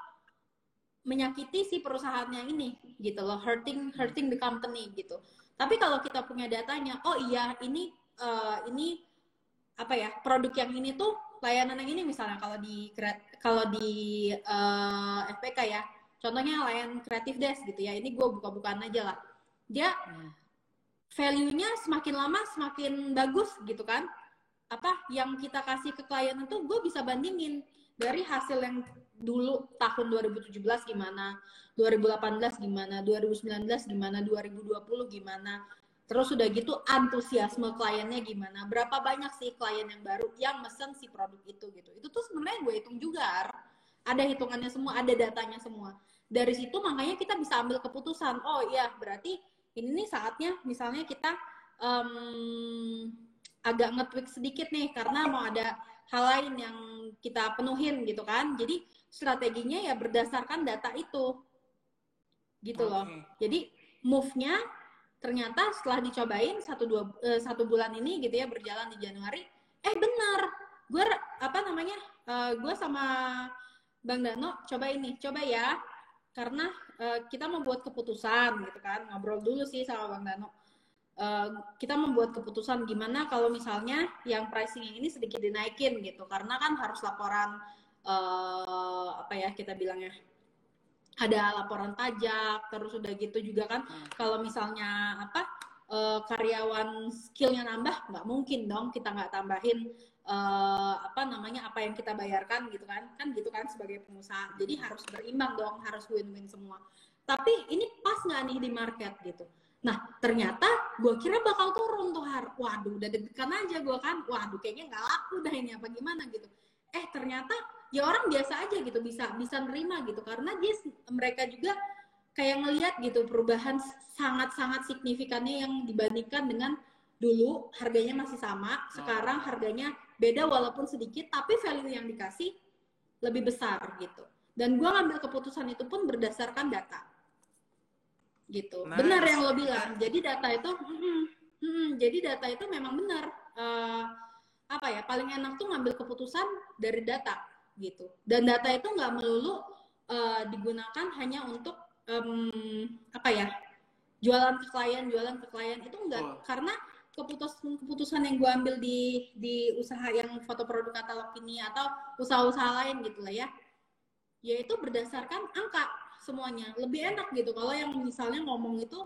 Speaker 1: menyakiti si perusahaannya ini gitu loh hurting hurting the company gitu. Tapi kalau kita punya datanya oh iya ini uh, ini apa ya produk yang ini tuh layanan yang ini misalnya kalau di kalau di uh, FPK ya. Contohnya layanan kreatif desk gitu ya ini gue buka-bukaan aja lah. Dia hmm. value-nya semakin lama semakin bagus gitu kan. Apa yang kita kasih ke klien itu gue bisa bandingin dari hasil yang dulu tahun 2017 gimana 2018 gimana 2019 gimana 2020 gimana terus udah gitu antusiasme kliennya gimana? Berapa banyak sih klien yang baru yang mesen si produk itu gitu? Itu tuh sebenarnya gue hitung juga ada hitungannya semua ada datanya semua. Dari situ makanya kita bisa ambil keputusan oh iya berarti ini nih saatnya misalnya kita um, agak nge-tweak sedikit nih karena mau ada hal lain yang kita penuhin gitu kan? Jadi strateginya ya berdasarkan data itu. Gitu loh. Jadi move-nya ternyata setelah dicobain satu dua uh, satu bulan ini gitu ya berjalan di Januari eh benar. Gue apa namanya uh, gue sama Bang Dano coba ini coba ya. Karena uh, kita membuat keputusan gitu kan ngobrol dulu sih sama bang Dano. Uh, kita membuat keputusan gimana kalau misalnya yang pricing ini sedikit dinaikin gitu. Karena kan harus laporan uh, apa ya kita bilangnya ada laporan pajak terus udah gitu juga kan. Hmm. kalau misalnya apa uh, karyawan skillnya nambah nggak mungkin dong kita nggak tambahin uh, apa namanya apa yang kita bayarkan gitu kan. Kan gitu kan sebagai pengusaha. Jadi harus berimbang dong harus win-win semua. Tapi ini pas nggak nih di market gitu. Nah ternyata gue kira bakal turun tuh har waduh udah deg-degan aja gue kan. Waduh kayaknya nggak laku dah ini apa gimana gitu. Eh ternyata ya orang biasa aja gitu bisa bisa nerima gitu karena dia mereka juga kayak ngelihat gitu perubahan sangat-sangat signifikannya yang dibandingkan dengan dulu harganya masih sama, sekarang harganya beda walaupun sedikit, tapi value yang dikasih lebih besar gitu. Dan gue ngambil keputusan itu pun berdasarkan data, gitu. Nice. Benar yang lo bilang. Jadi data itu, hmm, hmm, jadi data itu memang benar. Uh, apa ya? Paling enak tuh ngambil keputusan dari data, gitu. Dan data itu nggak melulu uh, digunakan hanya untuk um, apa ya? Jualan ke klien, jualan ke klien itu enggak, oh. karena keputusan keputusan yang gue ambil di di usaha yang foto produk katalog ini atau usaha-usaha lain gitu lah ya yaitu berdasarkan angka semuanya lebih enak gitu kalau yang misalnya ngomong itu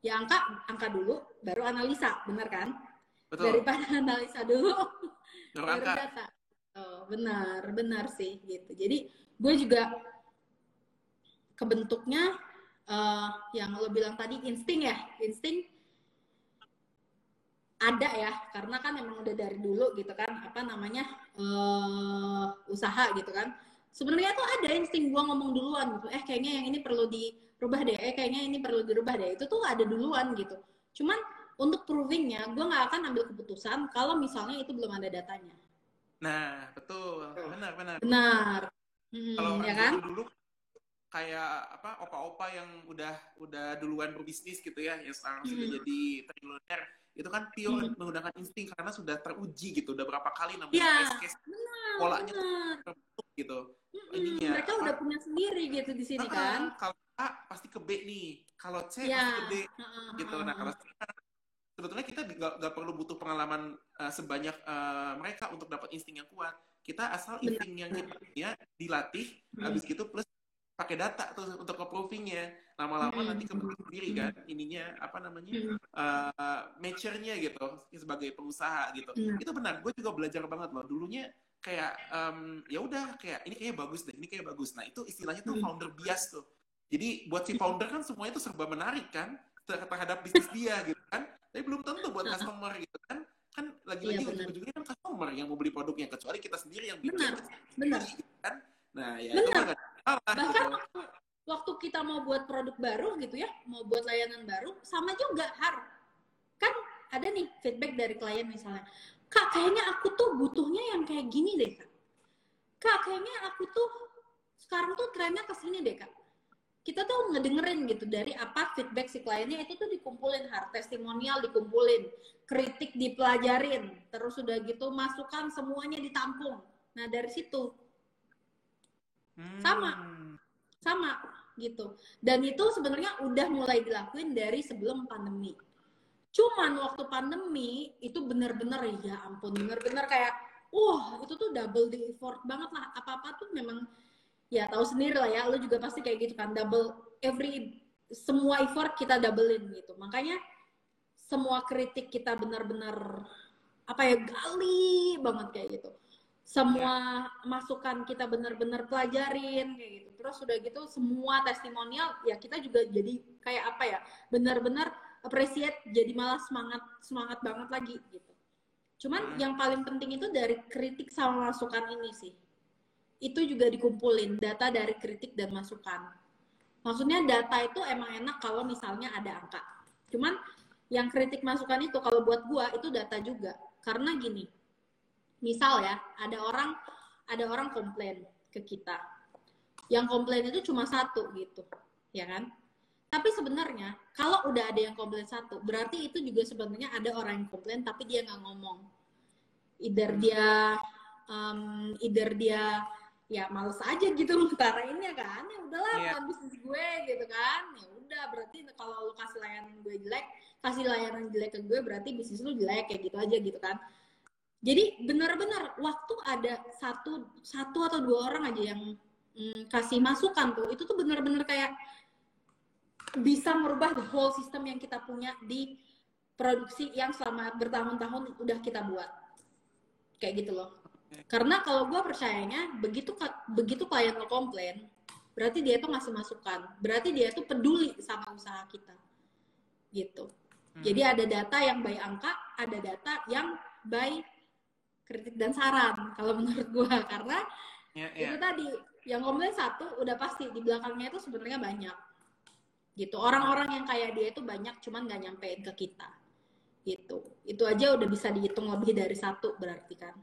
Speaker 1: ya angka angka dulu baru analisa benar kan Betul. daripada analisa dulu baru, baru data oh benar benar sih gitu. Jadi gue juga kebentuknya uh, yang lo bilang tadi insting ya insting ada ya karena kan emang udah dari dulu gitu kan apa namanya uh, usaha gitu kan. Sebenarnya tuh ada insting gua ngomong duluan gitu eh kayaknya yang ini perlu dirubah deh eh kayaknya ini perlu dirubah deh. Itu tuh ada duluan gitu. Cuman untuk provingnya gue nggak akan ambil keputusan kalau misalnya itu belum ada datanya
Speaker 2: nah betul. Benar benar.
Speaker 1: Benar. Hmm,
Speaker 2: kalau ya kan? dulu kayak apa opa-opa yang udah udah duluan berbisnis gitu ya yang sekarang hmm. sudah jadi triliuner itu kan pure hmm. menggunakan insting karena sudah teruji gitu udah berapa kali namanya
Speaker 1: ya,
Speaker 2: case case polanya terbentuk gitu
Speaker 1: hmm, ininya. mereka apa, udah punya sendiri gitu di sini uh, kan?
Speaker 2: kalau A pasti ke B nih kalau C ya. pasti ke D uh, gitu. Nah kalau sebetulnya kita nggak perlu butuh pengalaman uh, sebanyak uh, mereka untuk dapat insting yang kuat kita asal insting yang kita punya dilatih hmm. habis gitu plus pakai data tuh untuk approvingnya lama-lama hmm. nanti kebentuk sendiri kan ininya apa namanya hmm. uh, mature-nya gitu sebagai pengusaha gitu hmm. itu benar gue juga belajar banget loh dulunya kayak um, ya udah kayak ini kayak bagus deh ini kayak bagus nah itu istilahnya tuh hmm. founder bias tuh jadi buat si founder kan semuanya itu serba menarik kan terhadap bisnis dia gitu kan tapi belum tentu buat customer gitu kan. Kan lagi-lagi iya, ujung-ujungnya kan customer yang mau beli produknya kecuali kita sendiri yang bikin
Speaker 1: benar benar.
Speaker 2: Gitu kan? Nah ya
Speaker 1: benar. itu bahkan gitu. waktu kita mau buat produk baru gitu ya mau buat layanan baru sama juga har. Kan ada nih feedback dari klien misalnya kak kayaknya aku tuh butuhnya yang kayak gini deh kak. Kak kayaknya aku tuh sekarang tuh trennya ke sini deh kak kita tuh ngedengerin gitu dari apa feedback si kliennya itu tuh dikumpulin hard testimonial dikumpulin kritik dipelajarin terus udah gitu masukan semuanya ditampung. Nah dari situ. Hmm. sama sama gitu. Dan itu sebenarnya udah mulai dilakuin dari sebelum pandemi. Cuman waktu pandemi itu bener-bener ya ampun bener-bener kayak wah itu tuh double the effort banget lah. Apa-apa tuh memang ya tahu sendiri lah ya. Lo juga pasti kayak gitu kan. Double every semua effort kita doublein gitu. Makanya semua kritik kita benar-benar apa ya gali banget kayak gitu. Semua ya. masukan kita benar-benar pelajarin kayak gitu. Terus sudah gitu semua testimonial ya kita juga jadi kayak apa ya benar-benar appreciate jadi malah semangat semangat banget lagi gitu. Cuman ya. yang paling penting itu dari kritik sama masukan ini sih itu juga dikumpulin data dari kritik dan masukan. Maksudnya data itu emang enak kalau misalnya ada angka. Cuman yang kritik masukan itu kalau buat gua itu data juga. Karena gini, misal ya ada orang ada orang komplain ke kita. Yang komplain itu cuma satu gitu, ya kan? Tapi sebenarnya kalau udah ada yang komplain satu, berarti itu juga sebenarnya ada orang yang komplain tapi dia nggak ngomong. Either dia um, either dia ya males aja gitu ngutarainnya kan. Ya udahlah yeah. bisnis gue gitu kan. Ya udah berarti kalau lu kasih layanan gue jelek kasih layanan jelek ke gue berarti bisnis lu jelek kayak gitu aja gitu kan. Jadi benar-benar waktu ada satu satu atau dua orang aja yang mm, kasih masukan tuh itu tuh benar-benar kayak bisa merubah the whole system yang kita punya di produksi yang selama bertahun-tahun udah kita buat. Kayak gitu loh karena kalau gue percayanya begitu begitu klien komplain, berarti dia tuh ngasih masukan, berarti dia tuh peduli sama usaha kita, gitu. Hmm. Jadi ada data yang by angka, ada data yang by kritik dan saran kalau menurut gue karena yeah, yeah. itu tadi yang komplain satu udah pasti di belakangnya itu sebenarnya banyak. Gitu. Orang-orang yang kayak dia itu banyak cuman nggak nyampein ke kita. Gitu. Itu aja udah bisa dihitung lebih dari satu berarti kan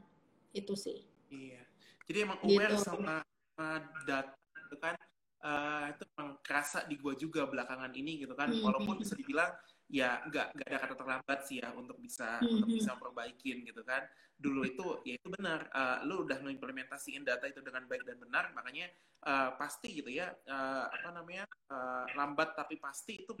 Speaker 1: itu sih.
Speaker 2: Iya. Jadi emang aware gitu. sama, sama data itu kan uh, itu emang kerasa di gua juga belakangan ini gitu kan. Mm -hmm. walaupun bisa dibilang ya nggak nggak ada kata terlambat sih ya untuk bisa mm -hmm. untuk bisa perbaikin gitu kan. Dulu itu ya itu benar uh, lu udah mengimplementasiin data itu dengan baik dan benar makanya uh, pasti gitu ya uh, apa namanya uh, lambat tapi pasti itu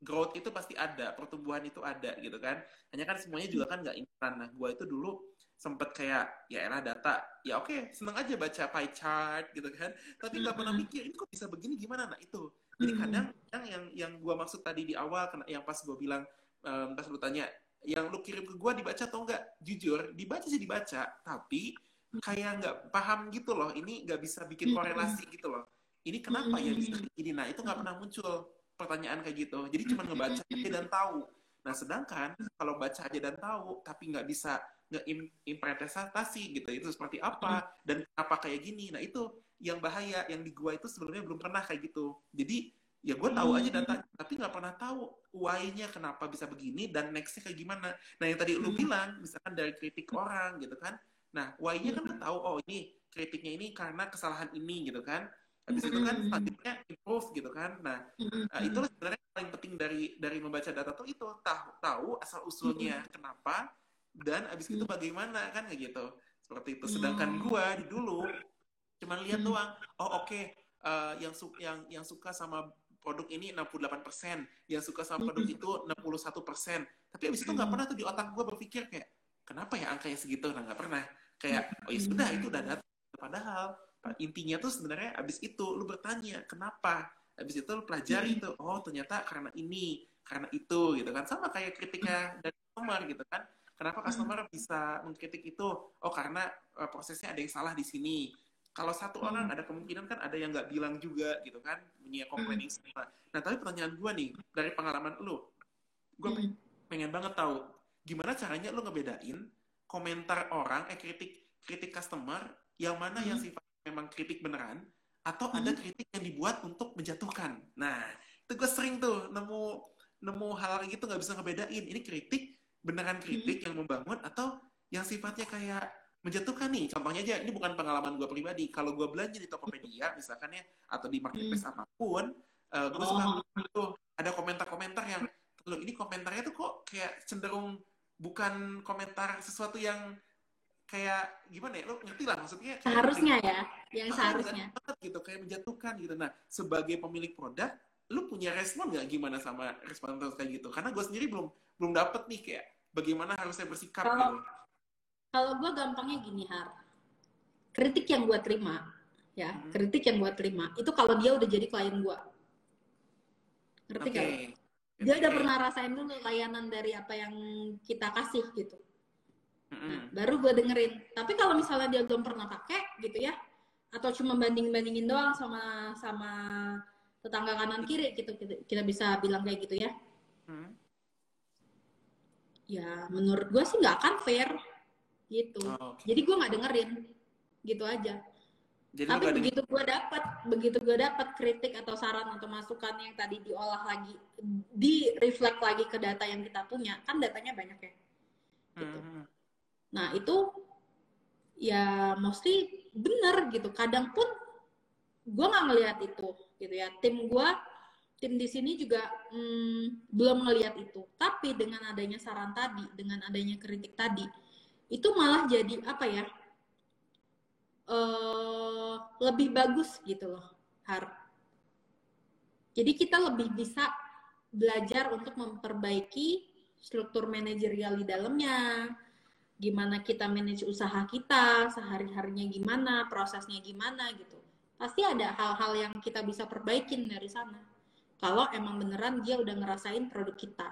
Speaker 2: growth itu pasti ada pertumbuhan itu ada gitu kan. Hanya kan semuanya juga kan nggak instan. Nah gua itu dulu sempet kayak ya elah data. Ya oke okay, seneng aja baca pie chart gitu kan. Tapi nggak pernah mikir ini kok bisa begini? Gimana? Nah itu. Jadi kadang yang yang yang gue maksud tadi di awal yang pas gue bilang um, pas lu tanya yang lu kirim ke gue dibaca atau enggak jujur dibaca sih dibaca tapi kayak nggak paham gitu loh. Ini nggak bisa bikin korelasi gitu loh. Ini kenapa ya bisa ini nah itu nggak pernah muncul pertanyaan kayak gitu. Jadi cuma ngebaca aja dan tahu. Nah sedangkan kalau baca aja dan tahu tapi nggak bisa ngeimplementasi gitu itu seperti apa hmm. dan apa kayak gini. Nah itu yang bahaya yang di gua itu sebenarnya belum pernah kayak gitu. Jadi ya gue tahu aja data hmm. tapi nggak pernah tahu why-nya kenapa bisa begini dan nextnya kayak gimana. Nah yang tadi lu hmm. bilang misalkan dari kritik orang gitu kan. Nah why-nya kan tahu oh ini kritiknya ini karena kesalahan ini gitu kan. Habis itu kan selanjutnya improve gitu kan. Nah uh, itulah sebenarnya paling penting dari dari membaca data tuh itu. Tahu tahu asal usulnya kenapa dan abis itu hmm. bagaimana kan kayak gitu seperti itu sedangkan hmm. gue di dulu cuman lihat hmm. doang oh oke okay, uh, eh, yang su yang yang suka sama produk ini 68%, yang suka sama produk itu 61%. Tapi abis itu nggak pernah tuh di otak gue berpikir kayak, kenapa ya angkanya segitu? Nah nggak pernah. Kayak, oh ya sudah, itu udah data. Padahal intinya tuh sebenarnya abis itu lu bertanya kenapa abis itu lu pelajari tuh oh ternyata karena ini karena itu gitu kan sama kayak kritika dari customer gitu kan kenapa customer hmm. bisa mengkritik itu oh karena uh, prosesnya ada yang salah di sini kalau satu hmm. orang ada kemungkinan kan ada yang nggak bilang juga gitu kan punya komplain yang sama nah tapi pertanyaan gue nih dari pengalaman lu gue hmm. pengen banget tahu gimana caranya lu ngebedain komentar orang eh kritik kritik customer yang mana hmm. yang sifat memang kritik beneran atau hmm. ada kritik yang dibuat untuk menjatuhkan nah itu gue sering tuh nemu nemu hal kayak gitu nggak bisa ngebedain ini kritik beneran kritik hmm. yang membangun atau yang sifatnya kayak menjatuhkan nih contohnya aja ini bukan pengalaman gue pribadi kalau gue belanja di Tokopedia misalkan ya atau di marketplace hmm. apa pun uh, eh, gue oh. suka tuh ada komentar-komentar yang lo ini komentarnya tuh kok kayak cenderung bukan komentar sesuatu yang kayak gimana ya lo ngerti lah maksudnya
Speaker 1: seharusnya ya yang seharusnya
Speaker 2: gitu kayak menjatuhkan gitu nah sebagai pemilik produk lu punya respon nggak gimana sama respon kayak gitu? Karena gue sendiri belum belum dapet nih kayak bagaimana harusnya bersikap
Speaker 1: kalau, gitu. kalau gue gampangnya gini har. Kritik yang gue terima ya hmm. kritik yang gue terima itu kalau dia udah jadi klien gue ngerti okay. gak dia okay. udah pernah rasain dulu layanan dari apa yang kita kasih gitu. Hmm. Nah, baru gue dengerin. Tapi kalau misalnya dia belum pernah pakai gitu ya atau cuma banding bandingin doang sama sama tetangga kanan kiri gitu kita, bisa bilang kayak gitu ya hmm. ya menurut gue sih nggak akan fair gitu oh, okay. jadi gue nggak dengerin gitu aja jadi tapi begitu gue dapat begitu gue dapat kritik atau saran atau masukan yang tadi diolah lagi di reflect lagi ke data yang kita punya kan datanya banyak ya gitu. hmm. nah itu ya mostly bener gitu kadang pun gue nggak ngelihat itu gitu ya. Tim gue tim di sini juga hmm, belum ngelihat itu. Tapi dengan adanya saran tadi dengan adanya kritik tadi itu malah jadi apa ya uh, lebih bagus gitu loh har. Jadi kita lebih bisa belajar untuk memperbaiki struktur manajerial di dalamnya. Gimana kita manage usaha kita sehari harinya gimana prosesnya gimana gitu pasti ada hal-hal yang kita bisa perbaikin dari sana. Kalau emang beneran dia udah ngerasain produk kita.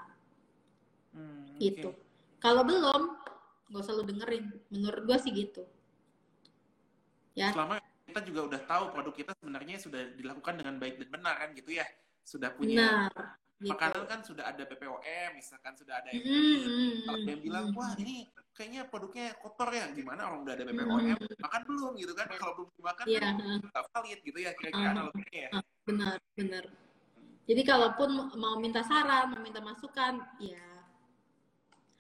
Speaker 1: Hmm, gitu. Kalau belum nggak usah lu dengerin. Menurut gue sih gitu.
Speaker 2: Ya. Selama kita juga udah tahu produk kita sebenarnya sudah dilakukan dengan baik dan benar kan gitu ya? Sudah punya Benar, gitu. makanan kan sudah ada BPOM misalkan sudah ada yang mm, kalau yang bilang wah ini kayaknya produknya kotor ya. Gimana orang udah ada BPOM mm, makan belum? Gitu kan. Kalau belum dimakan yeah. kan nggak valid gitu ya kira-kira uh, analoginya ya. uh,
Speaker 1: benar benar. Jadi kalaupun mau minta saran mau minta masukan ya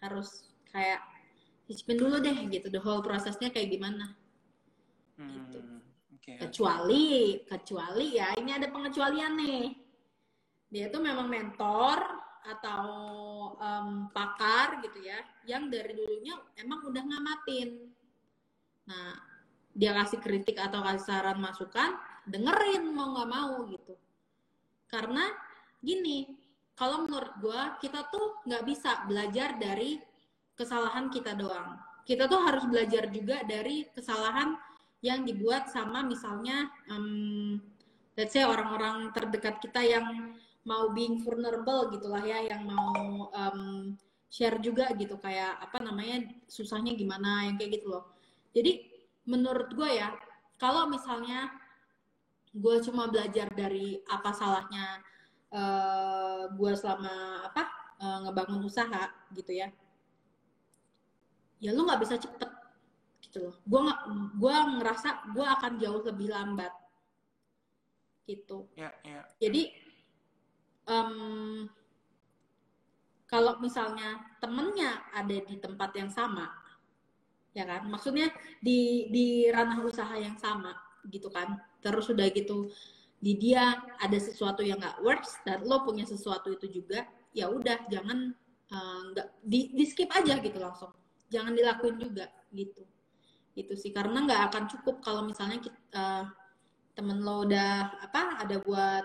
Speaker 1: harus kayak cicipin dulu deh gitu. The whole prosesnya kayak gimana. Hmm, gitu okay, kecuali okay. kecuali ya ini ada pengecualian nih dia tuh memang mentor atau um, pakar gitu ya yang dari dulunya emang udah ngamatin nah dia kasih kritik atau kasih saran masukan dengerin mau nggak mau gitu karena gini kalau menurut gue kita tuh nggak bisa belajar dari kesalahan kita doang. Kita tuh harus belajar juga dari kesalahan yang dibuat sama misalnya um, let's say orang-orang terdekat kita yang mau being vulnerable gitulah ya, yang mau um, share juga gitu kayak apa namanya susahnya gimana yang kayak gitu loh. Jadi menurut gue ya, kalau misalnya gue cuma belajar dari apa salahnya uh, gue selama apa uh, ngebangun usaha gitu ya ya lu nggak bisa cepet gitu loh gue nggak gue ngerasa gue akan jauh lebih lambat gitu
Speaker 2: yeah, yeah.
Speaker 1: jadi um, kalau misalnya temennya ada di tempat yang sama ya kan? Maksudnya di di ranah usaha yang sama gitu kan? Terus udah gitu di dia ada sesuatu yang nggak works dan lo punya sesuatu itu juga ya udah jangan eh, nggak uh, di, di skip aja gitu langsung. Jangan dilakuin juga gitu. Itu sih karena nggak akan cukup kalau misalnya kita, uh, temen lo udah apa ada buat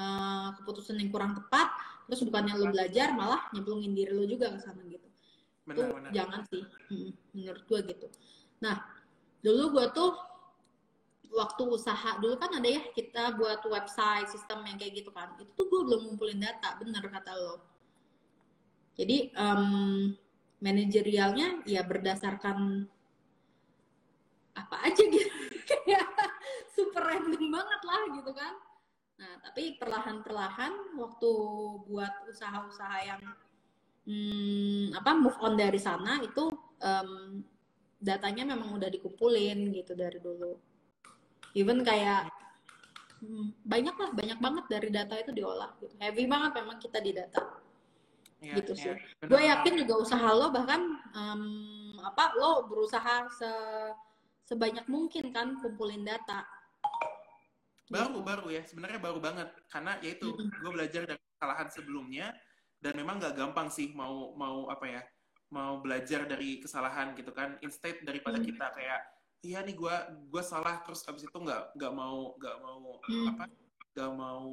Speaker 1: uh, keputusan yang kurang tepat terus bukannya lo belajar malah nyemplungin diri lo juga ke sana gitu. Benar, tuh benar. jangan sih hmm, menurut gue gitu. Nah dulu gue tuh waktu usaha dulu kan ada ya kita buat website sistem yang kayak gitu kan. Itu tuh gue belum ngumpulin data bener kata lo. Jadi um, manajerialnya ya berdasarkan apa aja gitu. Kayak super random banget lah gitu kan nah tapi perlahan-perlahan waktu buat usaha-usaha yang hmm, apa move on dari sana itu um, datanya memang udah dikumpulin gitu dari dulu. Even kayak hmm, banyak lah banyak banget dari data itu diolah gitu. Heavy banget memang kita di data. Ya, gitu ya, sih. Gue yakin juga usaha lo bahkan um, apa lo berusaha se sebanyak mungkin kan kumpulin data
Speaker 2: baru baru ya sebenarnya baru banget karena yaitu mm-hmm. gue belajar dari kesalahan sebelumnya dan memang nggak gampang sih mau mau apa ya mau belajar dari kesalahan gitu kan instead daripada mm-hmm. kita kayak iya nih gue gue salah terus abis itu nggak nggak mau nggak mau hmm. apa nggak mau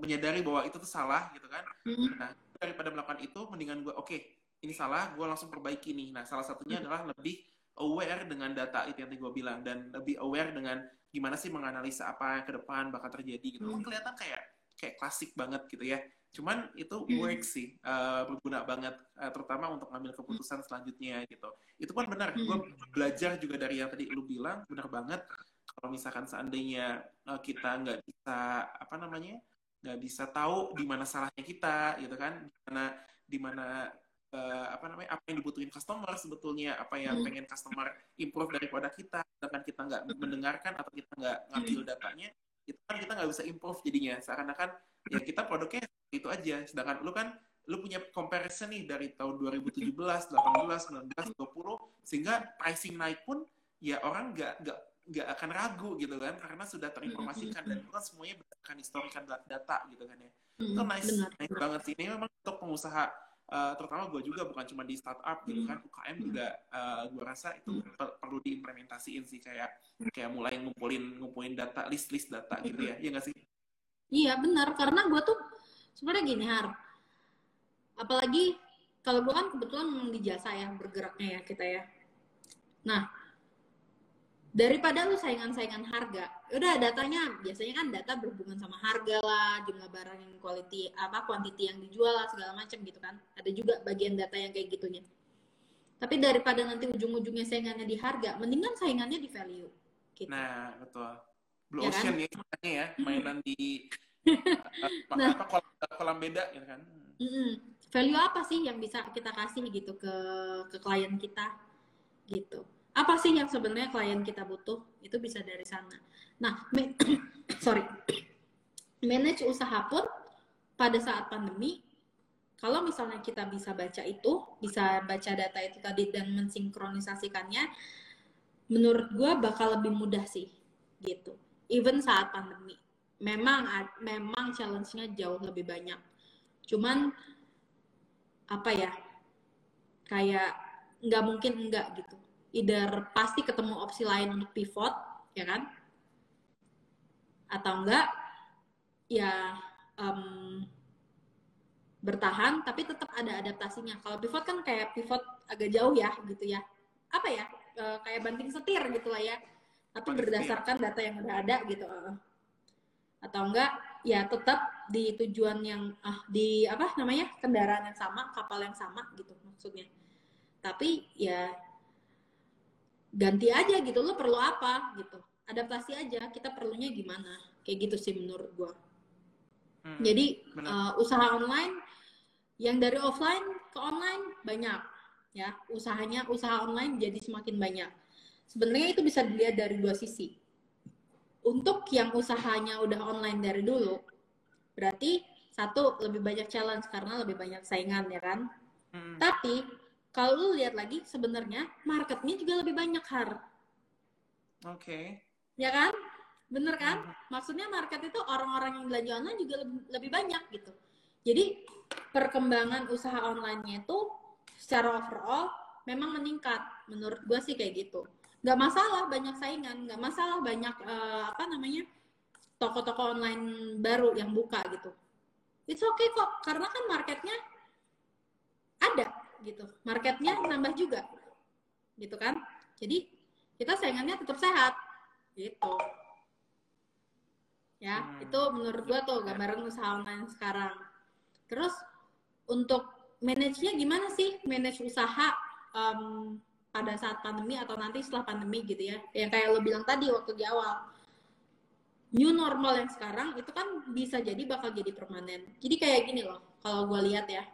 Speaker 2: menyadari bahwa itu tuh salah gitu kan hmm. nah daripada melakukan itu mendingan gue oke okay, ini salah gue langsung perbaiki nih nah salah satunya hmm. adalah lebih aware dengan data itu yang tadi gue bilang dan lebih aware dengan gimana sih menganalisa apa yang ke depan bakal terjadi gitu hmm. kelihatan kayak kayak klasik banget gitu ya Cuman itu hmm. work sih, uh, berguna banget, uh, terutama untuk ngambil keputusan selanjutnya gitu. Itu pun benar, gue hmm. belajar juga dari yang tadi lu bilang, benar banget. Kalau misalkan seandainya uh, kita nggak bisa apa namanya, nggak bisa tahu di mana salahnya kita, gitu kan, di mana di mana uh, apa namanya apa yang dibutuhin customer sebetulnya, apa yang hmm. pengen customer improve daripada kita, sedangkan kita nggak mendengarkan atau kita nggak ngambil datanya, itu kan kita nggak bisa improve jadinya. Seakan-akan ya kita produknya itu aja. Sedangkan lu kan lu punya comparison nih dari tahun 2017, 18, 19, 20 sehingga pricing naik pun ya orang nggak nggak nggak akan ragu gitu kan karena sudah terinformasikan dan itu kan semuanya berdasarkan historikan data gitu kan ya. Itu nice, nice banget sih. Ini memang untuk pengusaha uh, terutama gue juga bukan cuma di startup gitu kan UKM juga uh, gue rasa itu per perlu diimplementasiin sih kayak kayak mulai ngumpulin ngumpulin data list list data gitu ya ya nggak sih?
Speaker 1: Iya benar karena gue tuh sebenarnya gini har. Apalagi kalau gue kan kebetulan di jasa ya bergeraknya ya kita ya. Nah daripada lu saingan-saingan harga udah datanya biasanya kan data berhubungan sama harga lah jumlah barang yang quality apa quantity yang dijual lah segala macam gitu kan. Ada juga bagian data yang kayak gitunya. Tapi daripada nanti ujung-ujungnya saingannya di harga mendingan saingannya di value
Speaker 2: gitu. nah betul. Blue ya ocean kan? ya ya mainan di
Speaker 1: nah, apa kolam, kolam beda gitu kan. Mm, value apa sih yang bisa kita kasih gitu ke ke klien kita gitu apa sih yang sebenarnya klien kita butuh itu bisa dari sana nah sorry manage usaha pun pada saat pandemi kalau misalnya kita bisa baca itu bisa baca data itu tadi dan mensinkronisasikannya menurut gue bakal lebih mudah sih gitu even saat pandemi memang memang challenge-nya jauh lebih banyak. Cuman apa ya? Kayak nggak mungkin enggak gitu. Either pasti ketemu opsi lain untuk pivot, ya kan? Atau enggak ya um, bertahan tapi tetap ada adaptasinya. Kalau pivot kan kayak pivot agak jauh ya gitu ya. Apa ya? E, kayak banting setir gitu lah ya. Tapi berdasarkan data yang udah ada gitu atau enggak ya tetap di tujuan yang ah di apa namanya kendaraan yang sama kapal yang sama gitu maksudnya tapi ya ganti aja gitu lo perlu apa gitu. Adaptasi aja kita perlunya gimana. Kayak gitu sih menurut gua. Hmm, jadi uh, usaha online yang dari offline ke online banyak ya. Usahanya usaha online jadi semakin banyak. Sebenarnya itu bisa dilihat dari dua sisi. Untuk yang usahanya udah online dari dulu, berarti satu lebih banyak challenge karena lebih banyak saingan ya kan. Hmm. Tapi kalau lu lihat lagi sebenarnya marketnya juga lebih banyak har.
Speaker 2: Oke. Okay.
Speaker 1: Ya kan? Bener kan? Hmm. Maksudnya market itu orang-orang yang belanja online juga lebih, lebih banyak gitu. Jadi perkembangan usaha online-nya itu secara overall memang meningkat. Menurut gue sih kayak gitu nggak masalah banyak saingan nggak masalah banyak uh, apa namanya toko-toko online baru yang buka gitu it's okay kok karena kan marketnya ada gitu. Marketnya nambah juga gitu kan? Jadi kita saingannya tetap sehat gitu. Ya hmm. itu menurut gue tuh gambaran usaha online sekarang. Terus untuk manage-nya gimana sih? Manage usaha um, pada saat pandemi atau nanti setelah pandemi gitu ya? Yang kayak lo bilang tadi waktu di awal. New normal yang sekarang itu kan bisa jadi bakal jadi permanen. Jadi kayak gini loh kalau gue lihat ya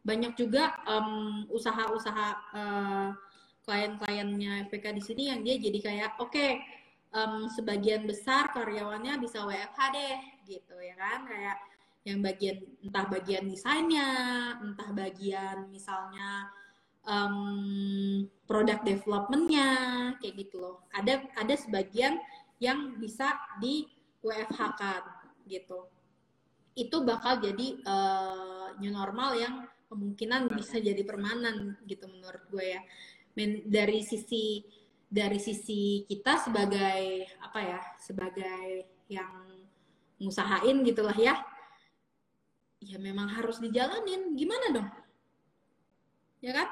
Speaker 1: banyak juga um, usaha-usaha uh, klien-kliennya FPK di sini yang dia jadi kayak oke okay, um, sebagian besar karyawannya bisa WFH deh gitu ya kan. Kayak yang bagian entah bagian desainnya entah bagian misalnya um, product developmentnya kayak gitu loh. Ada ada sebagian yang bisa di WFH kan gitu. Itu bakal jadi uh, new normal yang kemungkinan bisa jadi permanen gitu menurut gue ya. Men, dari sisi dari sisi kita sebagai apa ya sebagai yang ngusahain gitulah ya ya memang harus dijalanin. Gimana dong? Ya kan?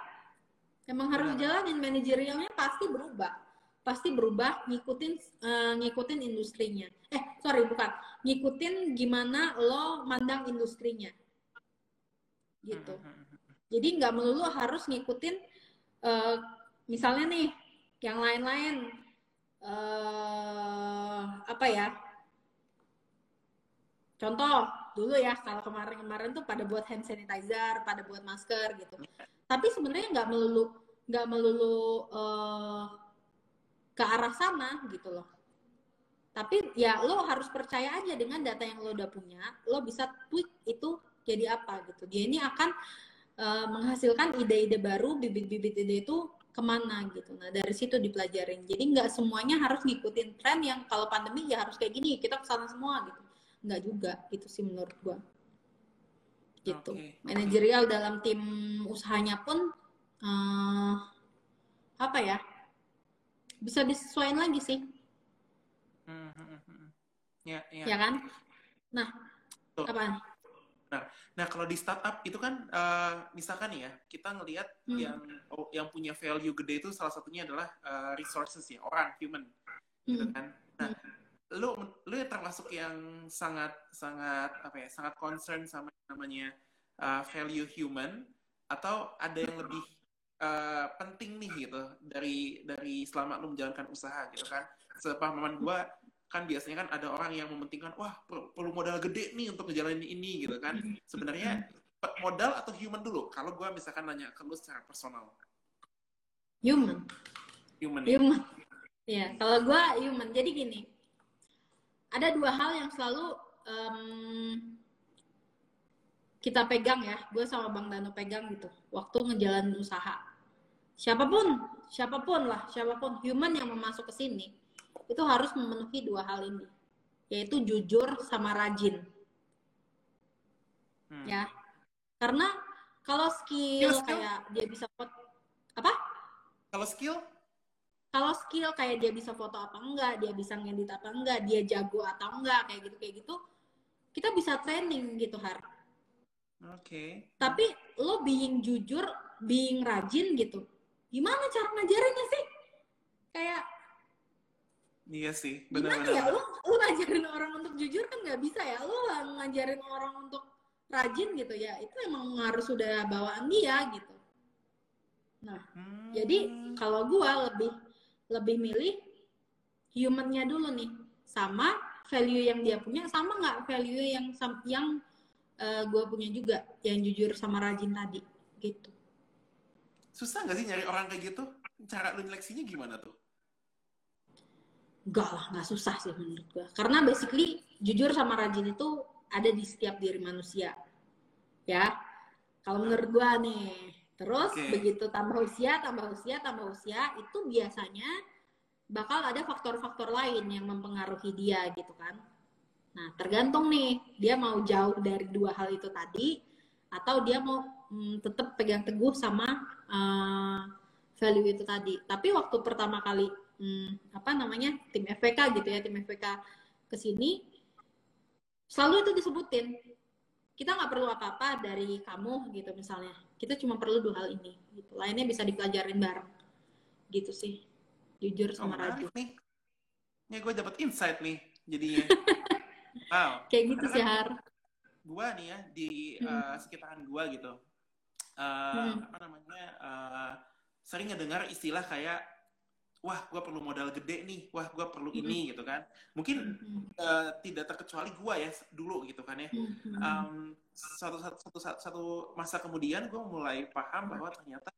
Speaker 1: Memang harus dijalanin. Manajerialnya pasti berubah. Pasti berubah ngikutin uh, ngikutin industrinya. Eh sorry bukan. Ngikutin gimana lo mandang industrinya gitu. Hmm, hmm, hmm, jadi nggak melulu harus ngikutin uh, misalnya nih yang lain-lain uh, apa ya? Contoh dulu ya kalau kemarin-kemarin tuh pada buat hand sanitizer pada buat masker gitu. Tapi sebenarnya nggak melulu nggak melulu uh, ke arah sana gitu loh. Tapi ya lo harus percaya aja dengan data yang lo udah punya lo bisa tweak itu jadi apa gitu dia ini akan uh, menghasilkan ide-ide baru bibit-bibit ide itu ke mana gitu. Nah dari situ dipelajarin. Jadi nggak semuanya harus ngikutin tren yang kalau pandemi ya harus kayak gini kita ke sana semua gitu. Nggak juga gitu sih menurut gua. Gitu. Okay. Manajerial dalam tim usahanya pun uh, apa ya bisa disesuaikan lagi sih. Hmm, hmm, hmm. Ya, ya. ya kan? Nah, apa?
Speaker 2: Nah, nah kalau di startup itu kan uh, misalkan ya kita ngelihat hmm. yang oh, yang punya value gede itu salah satunya adalah uh, resources ya orang human, gitu hmm. gitu kan. Nah, hmm. lu lu termasuk yang sangat sangat apa ya sangat concern sama namanya uh, value human atau ada yang lebih uh, penting nih gitu dari dari selama lu menjalankan usaha gitu kan. Sepahaman gua kan biasanya kan ada orang yang mementingkan wah perlu modal gede nih untuk ngejalanin ini gitu kan. Sebenarnya modal atau human dulu? Kalau gue misalkan nanya ke lu secara personal.
Speaker 1: Human.
Speaker 2: Human
Speaker 1: ya? human. Ya kalau gue human. Jadi gini ada dua hal yang selalu um, kita pegang ya. Gue sama bang Dano pegang gitu waktu ngejalanin usaha. Siapa pun siapa pun lah siapa pun human yang mau masuk ke sini itu harus memenuhi dua hal ini yaitu jujur sama rajin. Hmm. ya karena kalau skill, skill kayak dia bisa foto apa?
Speaker 2: Kalau skill?
Speaker 1: Kalau skill kayak dia bisa foto apa enggak dia bisa ngedit apa enggak dia jago atau enggak kayak gitu kayak gitu kita bisa training gitu har.
Speaker 2: Oke. Okay.
Speaker 1: tapi lo being jujur being rajin gitu gimana cara ngajarinnya sih? Kayak
Speaker 2: Iya sih,
Speaker 1: benar Gimana ya, lu, lu ngajarin orang untuk jujur kan nggak bisa ya, lu ngajarin orang untuk rajin gitu ya, itu emang harus sudah bawaan dia gitu. Nah, hmm. jadi kalau gua lebih lebih milih humannya dulu nih, sama value yang dia punya, sama nggak value yang yang uh, gua punya juga, yang jujur sama rajin tadi, gitu.
Speaker 2: Susah nggak sih nyari orang kayak gitu? Cara lu nyeleksinya gimana tuh?
Speaker 1: Enggak lah, nggak susah sih menurut gue. Karena basically jujur sama rajin itu ada di setiap diri manusia. Ya, kalau menurut gue nih. Terus okay. begitu tambah usia, tambah usia, tambah usia, itu biasanya bakal ada faktor-faktor lain yang mempengaruhi dia gitu kan. Nah, tergantung nih, dia mau jauh dari dua hal itu tadi, atau dia mau hmm, tetap pegang teguh sama uh, value itu tadi. Tapi waktu pertama kali hmm, apa namanya tim FPK gitu ya tim FPK ke sini selalu itu disebutin. Kita nggak perlu apa-apa dari kamu gitu misalnya. Kita cuma perlu dua hal ini gitu. Lainnya bisa dipelajarin bareng. Gitu sih. Jujur sama oh, Raju.
Speaker 2: nih. Ini gue dapat insight nih jadinya. Wow.
Speaker 1: kayak gitu sih har.
Speaker 2: gua nih ya di hmm. uh, sekitaran gua gitu. Uh, hmm. apa namanya uh, sering ngedengar istilah kayak wah gue perlu modal gede nih wah gue perlu hmm. ini gitu kan mungkin hmm. uh, tidak terkecuali gue ya dulu gitu kan ya um, satu, satu satu satu masa kemudian gue mulai paham bahwa ternyata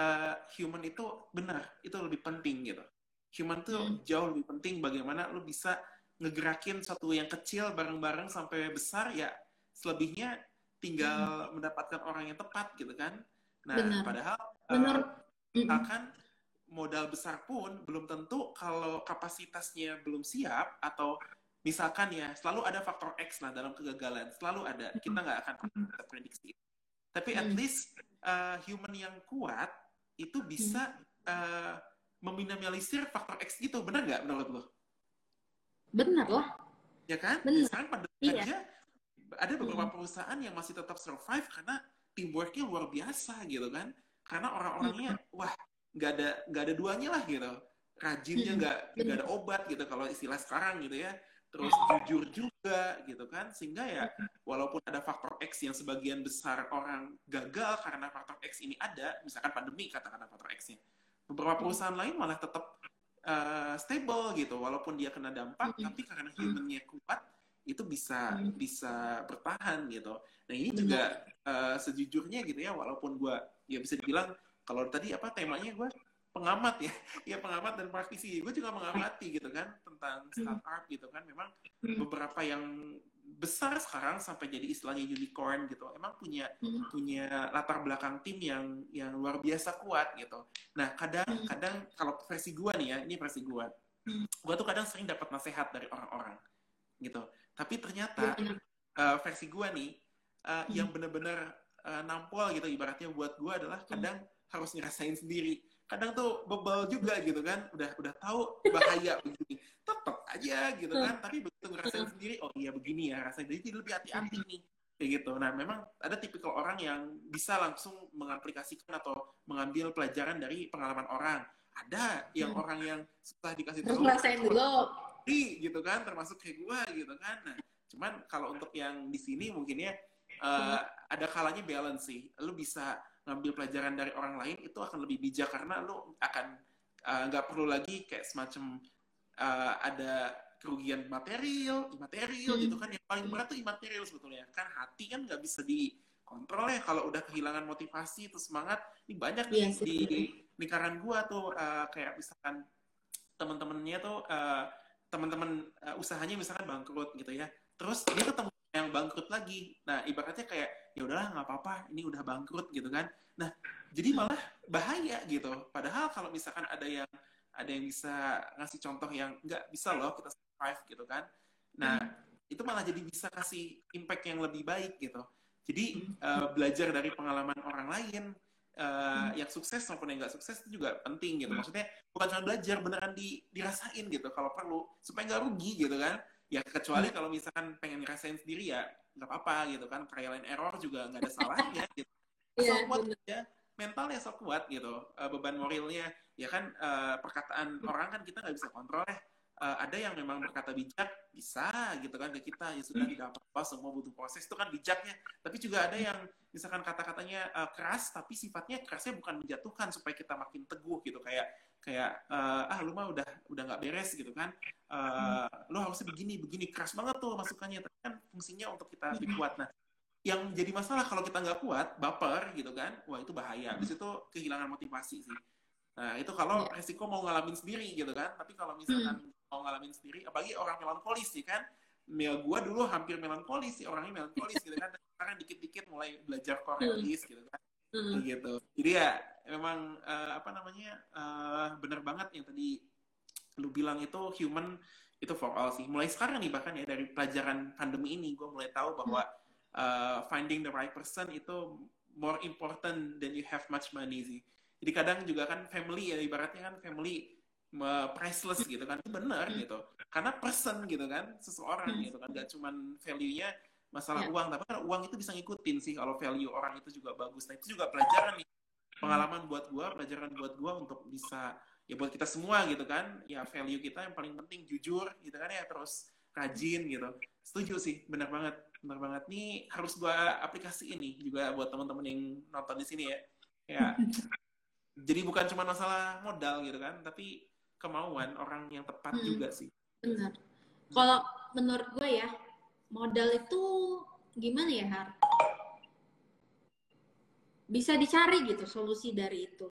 Speaker 2: uh, human itu benar itu lebih penting gitu human tuh hmm. jauh lebih penting bagaimana lu bisa ngegerakin satu yang kecil bareng-bareng sampai besar ya selebihnya tinggal hmm. mendapatkan orang yang tepat gitu kan nah Benar. padahal Benar. Uh, akan modal besar pun belum tentu kalau kapasitasnya belum siap atau misalkan ya selalu ada faktor X lah dalam kegagalan selalu ada kita nggak akan bisa prediksi tapi at least uh, human yang kuat itu bisa uh, meminimalisir faktor X itu benar nggak menurut lo?
Speaker 1: Benar lah.
Speaker 2: Ya kan? Benar. Sekarang pada iya. aja ada beberapa hmm. perusahaan yang masih tetap survive karena teamworknya luar biasa gitu kan? Karena orang-orangnya wah nggak ada nggak ada duanya lah gitu. Rajinnya nggak hmm. nggak ada obat gitu kalau istilah sekarang gitu ya. Terus jujur juga gitu kan sehingga ya walaupun ada faktor X yang sebagian besar orang gagal karena faktor X ini ada, misalkan pandemi katakan faktor X-nya beberapa perusahaan lain malah tetap uh, stable gitu walaupun dia kena dampak mm-hmm. tapi karena humannya kuat itu bisa bisa bertahan gitu nah ini juga uh, sejujurnya gitu ya walaupun gue ya bisa dibilang kalau tadi apa temanya gue pengamat ya ya pengamat dan praktisi gue juga mengamati gitu kan tentang startup gitu kan memang beberapa yang besar sekarang sampai jadi istilahnya unicorn gitu emang punya hmm. punya latar belakang tim yang yang luar biasa kuat gitu nah kadang hmm. kadang kalau versi gua nih ya ini versi hmm. gua tuh kadang sering dapat nasihat dari orang-orang gitu tapi ternyata uh, versi gua nih uh, hmm. yang benar-benar uh, nampol gitu ibaratnya buat gua adalah hmm. kadang hmm. Harus ngerasain sendiri. Kadang tuh bebal juga gitu kan udah udah tahu bahaya begini tetap aja gitu kan tapi begitu ngerasain sendiri oh iya begini ya rasanya jadi lebih hati-hati nih kayak gitu. Nah memang ada tipikal orang yang bisa langsung mengaplikasikan atau mengambil pelajaran dari pengalaman orang. Ada yang hmm. orang yang setelah dikasih tahu
Speaker 1: ngerasain dulu.
Speaker 2: gitu kan termasuk kayak gua gitu kan. Nah cuman kalau untuk yang di sini mungkin ya uh, ada kalanya balance sih. Lu bisa ngambil pelajaran dari orang lain itu akan lebih bijak karena lu akan eh, nggak uh, perlu lagi kayak semacam uh, ada kerugian material, imaterial hmm. gitu kan. Yang paling berat tuh imaterial sebetulnya. Kan hati kan nggak bisa dikontrol ya. Kalau udah kehilangan motivasi itu semangat ini banyak nih yes, iya di lingkaran gua tuh uh, kayak misalkan teman-temannya tuh uh, teman-teman uh, usahanya misalkan bangkrut gitu ya. Terus dia ketemu bangkrut lagi. Nah ibaratnya kayak ya udahlah nggak apa-apa ini udah bangkrut gitu kan. Nah jadi malah bahaya gitu. Padahal kalau misalkan ada yang ada yang bisa ngasih contoh yang nggak bisa loh kita survive gitu kan. Nah hmm. itu malah jadi bisa kasih impact yang lebih baik gitu. Jadi uh, belajar dari pengalaman orang lain uh, hmm. yang sukses maupun yang nggak sukses itu juga penting gitu. Maksudnya bukan cuma belajar beneran di, dirasain gitu kalau perlu supaya nggak rugi gitu kan ya kecuali hmm. kalau misalkan pengen ngerasain sendiri ya nggak apa-apa gitu kan. Trial and error juga nggak ada salahnya gitu. Asal yeah, kuat ya mentalnya sok kuat gitu. Uh, beban moralnya. Ya kan uh, perkataan orang kan kita nggak bisa kontrol ya uh, ada yang memang berkata bijak bisa gitu kan ke kita ya sudah tidak apa-apa semua butuh proses itu kan bijaknya. Tapi juga ada yang misalkan kata-katanya uh, keras tapi sifatnya kerasnya bukan menjatuhkan supaya kita makin teguh gitu kayak kayak uh, ah lu mah udah udah nggak beres gitu kan. Uh, lu harusnya begini begini keras banget tuh masukannya tapi kan fungsinya untuk kita lebih kuat. Nah yang jadi masalah kalau kita nggak kuat baper gitu kan wah itu bahaya. Habis itu kehilangan motivasi sih. Nah itu kalau yeah. resiko mau ngalamin sendiri gitu kan tapi kalau misalkan hmm mau ngalamin sendiri apalagi orang melankolis sih kan? Mel gua dulu hampir melankolis sih orangnya melankolis gitu kan. Sekarang dikit-dikit mulai belajar korealis hmm. gitu kan. Hmm. gitu. Jadi ya memang uh, apa namanya uh, bener banget yang tadi lu bilang itu human itu for all sih. Mulai sekarang nih bahkan ya dari pelajaran pandemi ini gue mulai tahu bahwa uh, finding the right person itu more important than you have much money sih. Jadi kadang juga kan family ya ibaratnya kan family priceless gitu kan. Itu benar hmm. gitu. Karena person gitu kan seseorang hmm. gitu kan. Gak cuman value-nya masalah yeah. uang tapi kan uang itu bisa ngikutin sih. Kalau value orang itu juga bagus. Nah itu juga pelajaran nih. Pengalaman buat gua pelajaran buat gua untuk bisa ya buat kita semua gitu kan. Ya value kita yang paling penting jujur gitu kan ya. Terus rajin gitu. Setuju sih. Benar banget. Benar banget. Nih harus gua aplikasi ini juga buat teman-teman yang nonton di sini ya. Ya. Jadi bukan cuma masalah modal gitu kan tapi kemauan orang yang tepat hmm. juga sih.
Speaker 1: Benar. Kalau menurut gue ya modal itu gimana ya Har? Bisa dicari gitu solusi dari itu.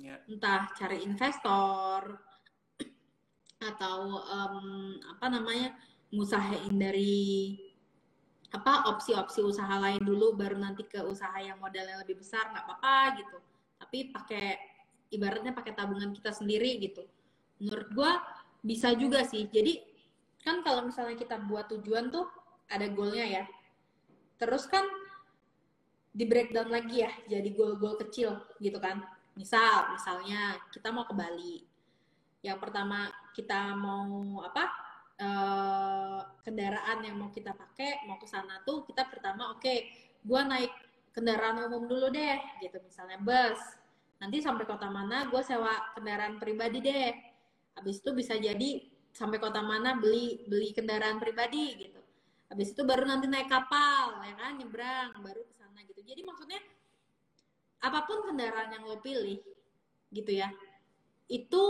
Speaker 1: Ya. entah cari investor atau um, apa namanya ngusahain dari apa opsi-opsi usaha lain dulu baru nanti ke usaha yang modalnya lebih besar nggak apa-apa gitu. Tapi pakai ibaratnya pakai tabungan kita sendiri gitu. Menurut gue bisa juga sih. Jadi kan kalau misalnya kita buat tujuan tuh ada goalnya ya. Terus kan di breakdown lagi ya jadi goal-goal kecil gitu kan. Misal misalnya kita mau ke Bali. Yang pertama kita mau apa? Uh, kendaraan yang mau kita pakai mau ke sana tuh kita pertama oke okay, gue naik kendaraan umum dulu deh gitu. Misalnya bus nanti sampai kota mana gue sewa kendaraan pribadi deh. Habis itu bisa jadi sampai kota mana beli beli kendaraan pribadi gitu. Habis itu baru nanti naik kapal ya kan nyebrang baru ke sana gitu. Jadi maksudnya apa pun kendaraan yang lo pilih gitu ya itu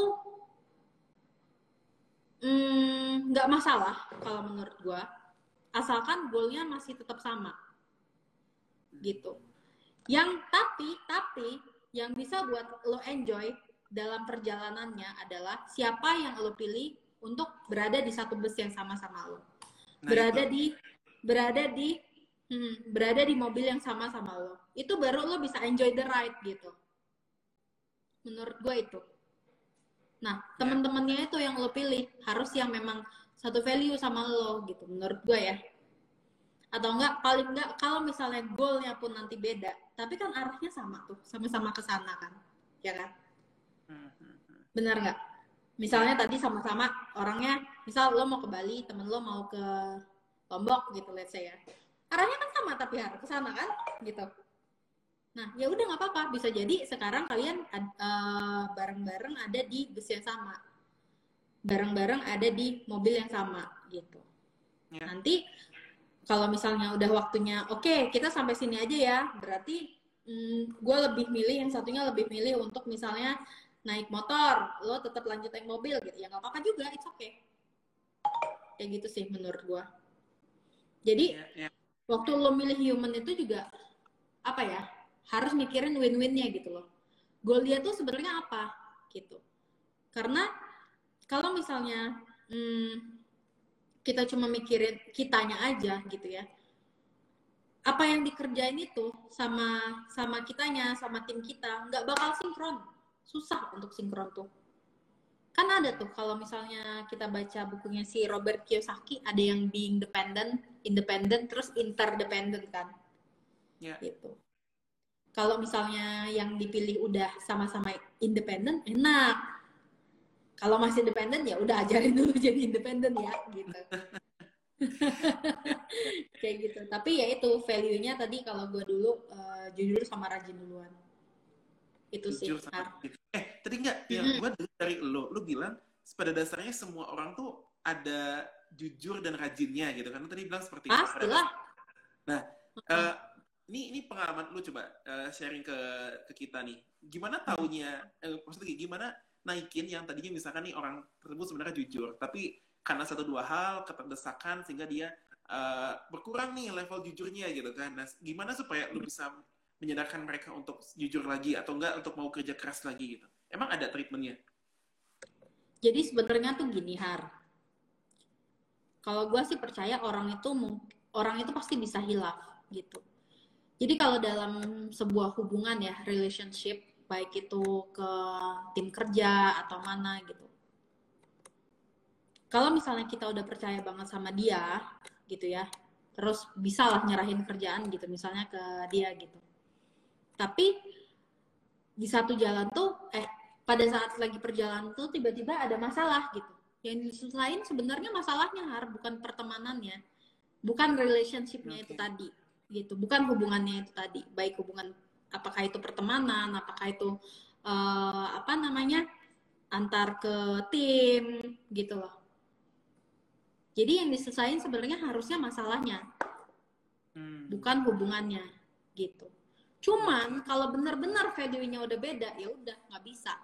Speaker 1: Hmm, nggak hmm, masalah kalau menurut gue asalkan goalnya masih tetap sama gitu. Yang tapi tapi yang bisa buat lo enjoy dalam perjalanannya adalah siapa yang lo pilih untuk berada di satu bus yang sama-sama lo nah, berada itu. di berada di hmm, berada di mobil yang sama-sama lo itu baru lo bisa enjoy the ride gitu menurut gue itu Nah, ya. temen-temennya itu yang lo pilih harus yang memang satu value sama lo gitu, menurut gue ya. Atau enggak, paling enggak kalau misalnya goalnya pun nanti beda, tapi kan arahnya sama tuh, sama-sama ke sana kan, ya kan? Benar nggak? Misalnya tadi sama-sama orangnya, misal lo mau ke Bali, temen lo mau ke Lombok gitu, let's say ya. Arahnya kan sama tapi harus ke sana kan, gitu. Nah, ya udah nggak apa-apa. Bisa jadi sekarang kalian uh, bareng-bareng ada di bus yang sama, bareng-bareng ada di mobil yang sama, gitu. Ya. Nanti kalau misalnya udah waktunya, oke okay, kita sampai sini aja ya. Berarti hmm, gue lebih milih yang satunya lebih milih untuk misalnya naik motor, lo tetap lanjut naik mobil gitu. Ya nggak apa-apa juga, it's okay. Kayak gitu sih menurut gue. Jadi ya, ya. waktu lo milih human itu juga apa ya? harus mikirin win-winnya gitu loh goal dia tuh sebenarnya apa gitu karena kalau misalnya hmm, kita cuma mikirin kitanya aja gitu ya. Apa yang dikerjain itu sama sama kitanya sama tim kita nggak bakal sinkron. Susah untuk sinkron tuh. Kan ada tuh kalau misalnya kita baca bukunya si Robert Kiyosaki ada yang being dependent independent terus interdependent kan. Yeah. gitu. Kalau misalnya yang dipilih udah sama-sama independen enak kalau masih independen ya udah ajarin dulu jadi independen ya gitu. Kayak gitu. Tapi ya itu value nya tadi kalau gue dulu uh, jujur sama rajin duluan. Itu jujur sih sama,
Speaker 2: eh tadi nggak? Yang mm -hmm. gue dari lo lo bilang pada dasarnya semua orang tuh ada jujur dan rajinnya gitu. Kan tadi bilang seperti
Speaker 1: itu.
Speaker 2: Nah uh, ini ini pengalaman lu coba uh, sharing ke ke kita nih. Gimana taunya eh, maksudnya gimana naikin yang tadinya misalkan nih orang tersebut sebenarnya jujur, tapi karena satu dua hal keterdesakan sehingga dia uh, berkurang nih level jujurnya gitu kan. Nah, gimana supaya lu bisa menyadarkan mereka untuk jujur lagi atau enggak untuk mau kerja keras lagi gitu. Emang ada treatmentnya?
Speaker 1: Jadi sebenarnya tuh gini Har. Kalau gue sih percaya orang itu orang itu pasti bisa hilaf gitu jadi kalau dalam sebuah hubungan ya, relationship, baik itu ke tim kerja atau mana gitu. Kalau misalnya kita udah percaya banget sama dia, gitu ya, terus bisa lah nyerahin kerjaan gitu, misalnya ke dia gitu. Tapi di satu jalan tuh, eh pada saat lagi perjalanan tuh tiba-tiba ada masalah gitu. Yang lain sebenarnya masalahnya har bukan pertemanannya, bukan relationshipnya okay. itu tadi gitu bukan hubungannya itu tadi baik hubungan apakah itu pertemanan apakah itu uh, apa namanya antar ke tim gitu loh Jadi yang diselesain sebenarnya harusnya masalahnya,
Speaker 2: Hmm.
Speaker 1: bukan hubungannya gitu. Cuman kalau benar-benar value-nya udah beda, ya udah nggak bisa.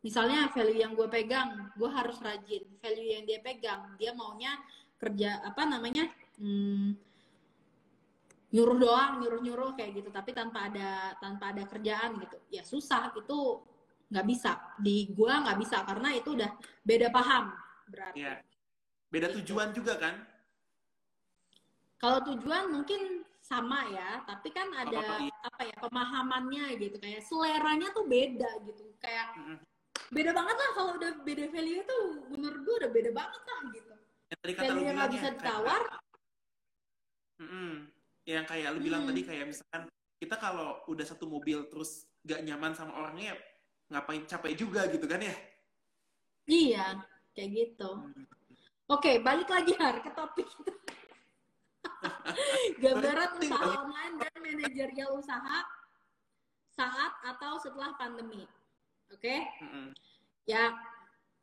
Speaker 1: Misalnya value yang gue pegang, gue harus rajin. Value yang dia pegang, dia maunya kerja apa namanya hmm, nyuruh doang, nyuruh nyuruh kayak gitu. Tapi tanpa ada tanpa ada kerjaan gitu, ya susah. Itu nggak bisa. Di gue nggak bisa karena itu udah beda paham berarti.
Speaker 2: Iya. Beda tujuan juga kan?
Speaker 1: Kalau tujuan mungkin sama ya, tapi kan ada
Speaker 2: iya.
Speaker 1: apa ya pemahamannya gitu kayak seleranya tuh beda gitu. Kayak
Speaker 2: Mm-mm.
Speaker 1: beda banget lah kalau udah beda value tuh menurut gue udah beda banget lah gitu.
Speaker 2: Yang tadi kata
Speaker 1: nggak
Speaker 2: ya,
Speaker 1: bisa ditawar.
Speaker 2: Yang kayak lu bilang
Speaker 1: Hmm.
Speaker 2: tadi kayak misalkan kita kalau udah satu mobil terus gak nyaman sama orangnya ngapain capek juga gitu kan ya?
Speaker 1: iya kayak gitu.
Speaker 2: Hmm.
Speaker 1: Oke, balik lagi Har ke topik. Gambaran usaha online dan manajerial usaha saat atau setelah pandemi. Oke?
Speaker 2: Mm-mm.
Speaker 1: ya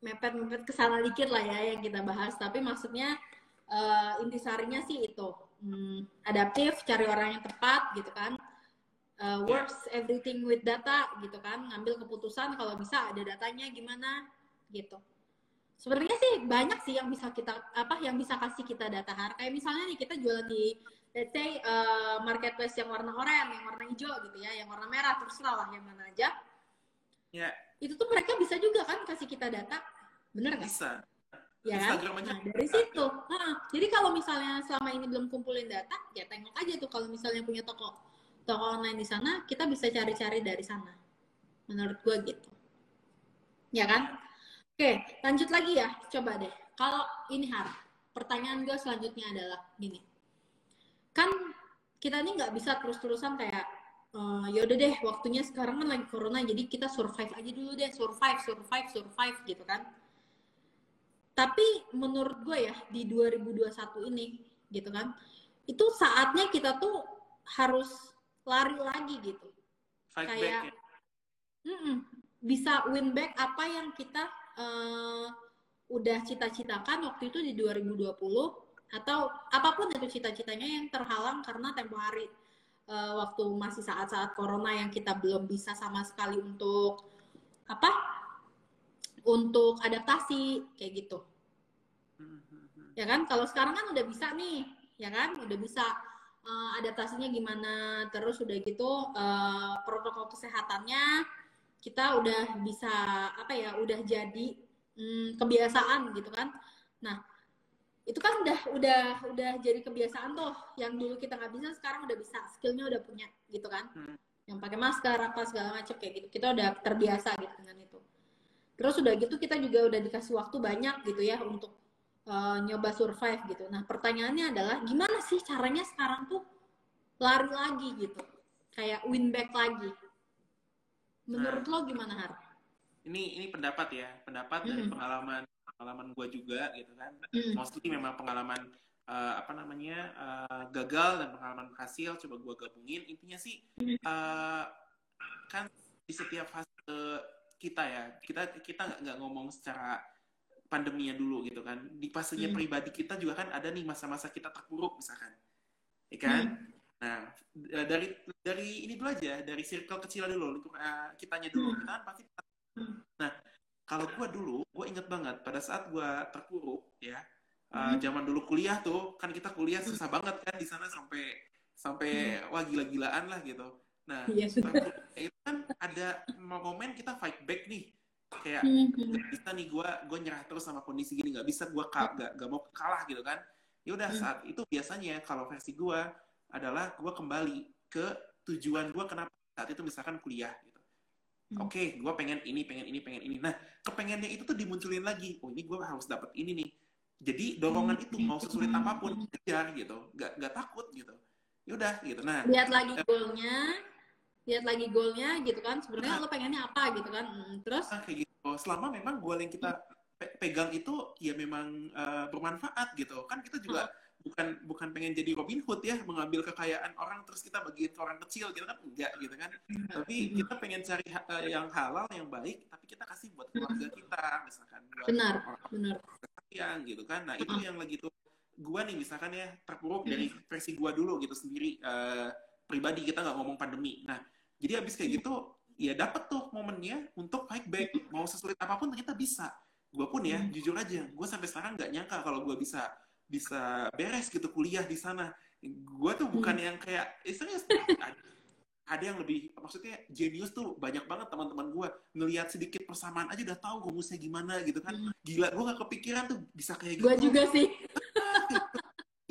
Speaker 1: mepet-mepet ke sana dikit lah ya yang kita bahas tapi maksudnya eh, intisarinya sih itu Hmm, adaptif cari orang yang tepat gitu kan. Eh, works everything with data gitu kan. Ngambil keputusan kalau bisa ada datanya gimana gitu. Sebenarnya sih banyak sih yang bisa kita apa yang bisa kasih kita data har kayak misalnya nih kita jualan di let's say eh, marketplace yang warna oranye yang warna hijau gitu ya yang warna merah terserah lah yang mana aja.
Speaker 2: Ya,
Speaker 1: itu tuh mereka bisa juga kan kasih kita data. Bener nggak?
Speaker 2: Bisa.
Speaker 1: Ya kan?
Speaker 2: Instagram aja
Speaker 1: nah, dari situ. Nah, jadi kalau misalnya selama ini belum kumpulin data ya tengok aja tuh kalau misalnya punya toko toko online di sana kita bisa cari-cari dari sana. Menurut gue gitu. Ya kan? Oke lanjut lagi ya. Coba deh. Kalau ini har pertanyaan gue selanjutnya adalah gini. Kan kita ini nggak bisa terus-terusan kayak eh, yaudah deh waktunya sekarang kan lagi corona jadi kita survive aja dulu deh. Survive survive survive gitu kan tapi menurut gue ya di 2021 ini gitu kan itu saatnya kita tuh harus lari lagi gitu
Speaker 2: Fight
Speaker 1: Kayak-
Speaker 2: back ya.
Speaker 1: Bisa win back apa yang kita eh, udah cita-citakan waktu itu di 2020 atau apa pun itu cita-citanya yang terhalang karena tempo hari eh, waktu masih saat-saat corona yang kita belum bisa sama sekali untuk apa untuk adaptasi kayak gitu.
Speaker 2: Mm-mm.
Speaker 1: ya kan? Kalau sekarang kan udah bisa nih ya kan? Udah bisa eh, adaptasinya gimana terus udah gitu eh, protokol kesehatannya kita udah bisa apa ya udah jadi mm, kebiasaan gitu kan? Nah itu kan udah udah udah jadi kebiasaan tuh. Yang dulu kita nggak bisa sekarang udah bisa. Skillnya udah punya gitu kan?
Speaker 2: Hmm.
Speaker 1: yang pakai masker apa segala macam kayak gitu. Kita udah terbiasa gitu dengan itu terus udah gitu kita juga udah dikasih waktu banyak gitu ya untuk uh, nyoba survive gitu. Nah pertanyaannya adalah gimana sih caranya sekarang tuh lari lagi gitu, kayak win back lagi. Menurut lo gimana Har?
Speaker 2: Ini ini pendapat ya, pendapat dari
Speaker 1: Mm.
Speaker 2: pengalaman pengalaman gue juga gitu kan.
Speaker 1: Hmm.
Speaker 2: Mostly memang pengalaman eh, apa namanya eh, gagal dan pengalaman berhasil. Coba gue gabungin. Intinya sih eh, kan di setiap fase kita ya, kita kita nggak ngomong secara pandeminya dulu gitu kan. Di fasenya
Speaker 1: Hmm.
Speaker 2: pribadi kita juga kan ada nih masa-masa kita terpuruk misalkan, ya kan? Nah, d- dari dari ini dulu aja, dari circle kecil dulu, untuk uh, kitanya dulu,
Speaker 1: Hmm.
Speaker 2: kita kan pasti.
Speaker 1: Hmm.
Speaker 2: Nah, kalau gue dulu, gue inget banget pada saat gue terpuruk, ya,
Speaker 1: Hmm.
Speaker 2: uh, zaman dulu kuliah tuh, kan kita kuliah susah banget kan di sana sampai sampai wah gila-gilaan lah gitu. Nah,
Speaker 1: Iya
Speaker 2: itu kan ada momen kita fight back nih, kayak
Speaker 1: Hmm.
Speaker 2: nggak bisa nih gue gue nyerah terus sama kondisi gini. Nggak bisa gue gak, gak mau kalah gitu kan. Ya udah
Speaker 1: Hmm.
Speaker 2: saat itu biasanya kalau versi gue adalah gue kembali ke tujuan gue kenapa saat itu misalkan kuliah gitu.
Speaker 1: Hmm.
Speaker 2: oke gue pengen ini pengen ini pengen ini. Nah kepengennya itu tuh dimunculin lagi. Oh ini gue harus dapat ini nih. Jadi dorongan itu mau sesulit apa pun kejar gitu. Gak, gak takut gitu. Ya udah gitu. Nah
Speaker 1: Lihat lagi goalnya, lihat lagi goalnya gitu kan. Sebenarnya
Speaker 2: Nah.
Speaker 1: lo pengennya apa gitu kan? Hmm, Terus
Speaker 2: Ah, kayak gitu. Selama memang goal yang kita pe- pegang itu ya memang eh, bermanfaat gitu. Kan kita juga bukan bukan pengen jadi Robin Hood ya, mengambil kekayaan orang terus kita bagiin ke orang kecil gitu kan enggak gitu kan. Tapi kita pengen cari ha- eh, yang halal, yang baik, tapi kita kasih buat keluarga kita misalkan buat
Speaker 1: Benar.
Speaker 2: orang
Speaker 1: benar.
Speaker 2: yang gitu kan nah itu yang lagi tuh gua nih misalkan ya terpuruk dari versi gua dulu gitu sendiri uh, pribadi kita nggak ngomong pandemi nah jadi abis kayak gitu ya dapat tuh momennya untuk fight back. Mau sesulit apa pun kita bisa. Gue pun ya hmm. jujur aja gue sampai sekarang nggak nyangka kalau gue bisa bisa beres gitu kuliah di sana. Gue tuh bukan hmm. yang kayak istilahnya ada, ada yang lebih maksudnya genius tuh banyak banget teman-teman gue ngelihat sedikit persamaan aja udah tahu rumusnya gimana gitu kan. Hmm. gila gue gak kepikiran tuh bisa kayak
Speaker 1: gitu. gue juga sih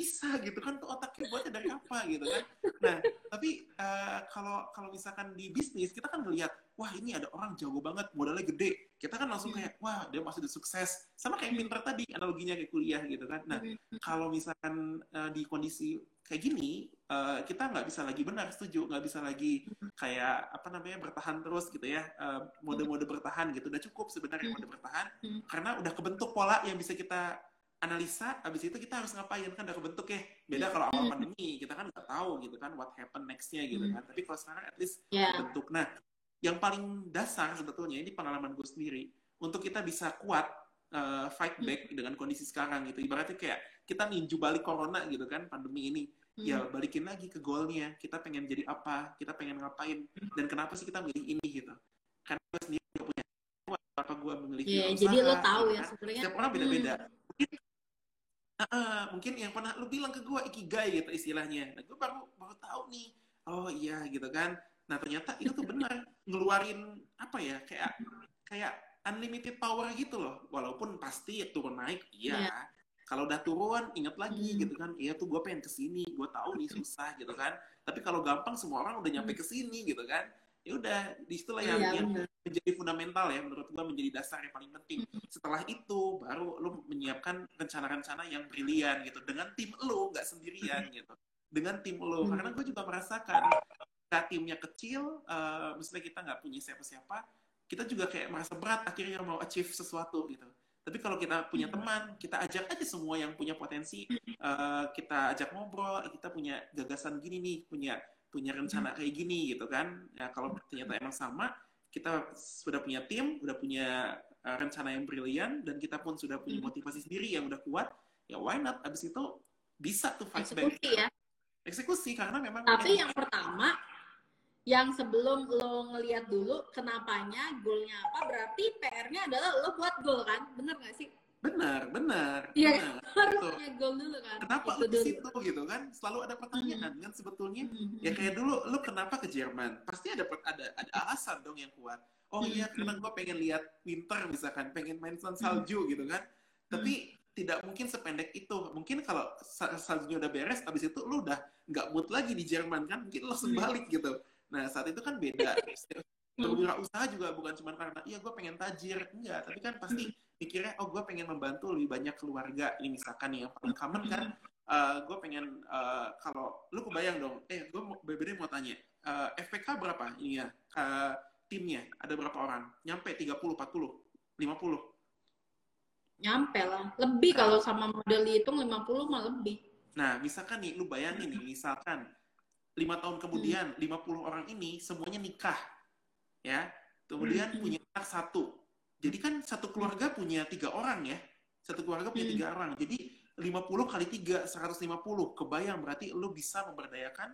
Speaker 2: bisa gitu kan tuh otaknya buatnya dari apa gitu kan. Nah tapi uh, kalau kalau misalkan di bisnis kita kan ngelihat wah ini ada orang jago banget modalnya gede. Kita kan langsung kayak wah dia masih udah sukses. Sama kayak pinter tadi analoginya kayak kuliah gitu kan. Nah kalau misalkan uh, di kondisi kayak gini uh, kita nggak bisa lagi benar setuju. Nggak bisa lagi kayak apa namanya bertahan terus gitu ya. Mode-mode bertahan gitu. Udah cukup sebenarnya mode bertahan karena udah kebentuk pola yang bisa kita analisa abis itu kita harus ngapain? Kan udah kebentuk ya beda kalau awal pandemi kita kan nggak tahu gitu kan what happen nextnya gitu kan. Tapi kalau sekarang at least yeah. bentuk nah yang paling dasar sebetulnya ini pengalaman gue sendiri untuk kita bisa kuat uh, fight back dengan kondisi sekarang gitu. Ibaratnya kayak kita ninju balik corona gitu kan pandemi ini. Ya balikin lagi ke goalnya. Kita pengen jadi apa? Kita pengen ngapain? Dan kenapa sih kita milih ini gitu? Karena gue sendiri gak punya apa gue memiliki
Speaker 1: yeah, usaha, jadi lo tahu gitu ya kan? sebenarnya
Speaker 2: setiap orang beda-beda. Hmm uh, mungkin yang pernah lu bilang ke gue ikigai gitu istilahnya. Nah gue baru baru tahu nih. Oh iya gitu kan. Nah ternyata itu tuh benar ngeluarin apa ya kayak kayak unlimited power gitu loh. Walaupun pasti ya turun naik iya. Yeah. kalau udah turun ingat lagi hmm. gitu kan. Iya tuh gue pengen ke sini gue tahu nih susah gitu kan. Tapi kalau gampang semua orang udah nyampe ke sini gitu kan ya udah di situlah yang, iya, yang menjadi fundamental ya menurut gua menjadi dasar yang paling penting. Setelah itu baru lu menyiapkan rencana-rencana yang brilian gitu dengan tim lu nggak sendirian gitu. Dengan tim lu karena gue juga merasakan ketika timnya kecil uh, misalnya kita nggak punya siapa-siapa kita juga kayak merasa berat akhirnya mau achieve sesuatu gitu. Tapi kalau kita punya teman, kita ajak aja semua yang punya potensi, uh, kita ajak ngobrol, kita punya gagasan gini nih, punya punya rencana kayak gini gitu kan. Ya kalau ternyata emang sama kita sudah punya tim sudah punya uh, rencana yang brilian dan kita pun sudah punya motivasi sendiri yang udah kuat ya why not? Abis itu bisa tuh fight
Speaker 1: eksekusi back ya.
Speaker 2: Eksekusi karena memang
Speaker 1: tapi yang pertama yang sebelum lo ngelihat dulu kenapanya goalnya apa berarti PR-nya adalah lo buat goal kan? Bener gak sih
Speaker 2: Benar, benar.
Speaker 1: Iya, harus punya goal dulu kan.
Speaker 2: Kenapa lu di situ gitu kan? Selalu ada pertanyaan hmm. kan sebetulnya. Hmm. Ya kayak dulu lu kenapa ke Jerman? Pasti ada ada ada alasan dong yang kuat. Oh iya, hmm. karena gue pengen lihat winter misalkan, pengen main hmm. salju gitu kan. Tapi tidak mungkin sependek itu. Mungkin kalau saljunya udah beres, abis itu lu udah nggak mood lagi di Jerman kan? Mungkin lu sebalik gitu. Nah saat itu kan beda. Berwirausaha juga bukan cuma karena iya gue pengen tajir, enggak. Tapi kan pasti mikirnya oh gue pengen membantu lebih banyak keluarga. Ini misalkan nih yang paling common kan uh, eh, gue pengen uh, kalau lu kebayang dong. Eh gue berbeda mau tanya uh, eh, FPK berapa ini ya? Uh, timnya ada berapa orang? Nyampe 30 40 50
Speaker 1: nyampe lah. Lebih nah, kalau sama model dihitung 50 mah lebih.
Speaker 2: Nah misalkan nih lu bayangin nih misalkan lima tahun kemudian hmm. 50 orang ini semuanya nikah ya kemudian hmm. punya anak satu jadi kan satu keluarga punya tiga orang ya. Satu keluarga punya hmm. tiga orang. Jadi 50 kali 3, 150. Kebayang berarti lu bisa memberdayakan,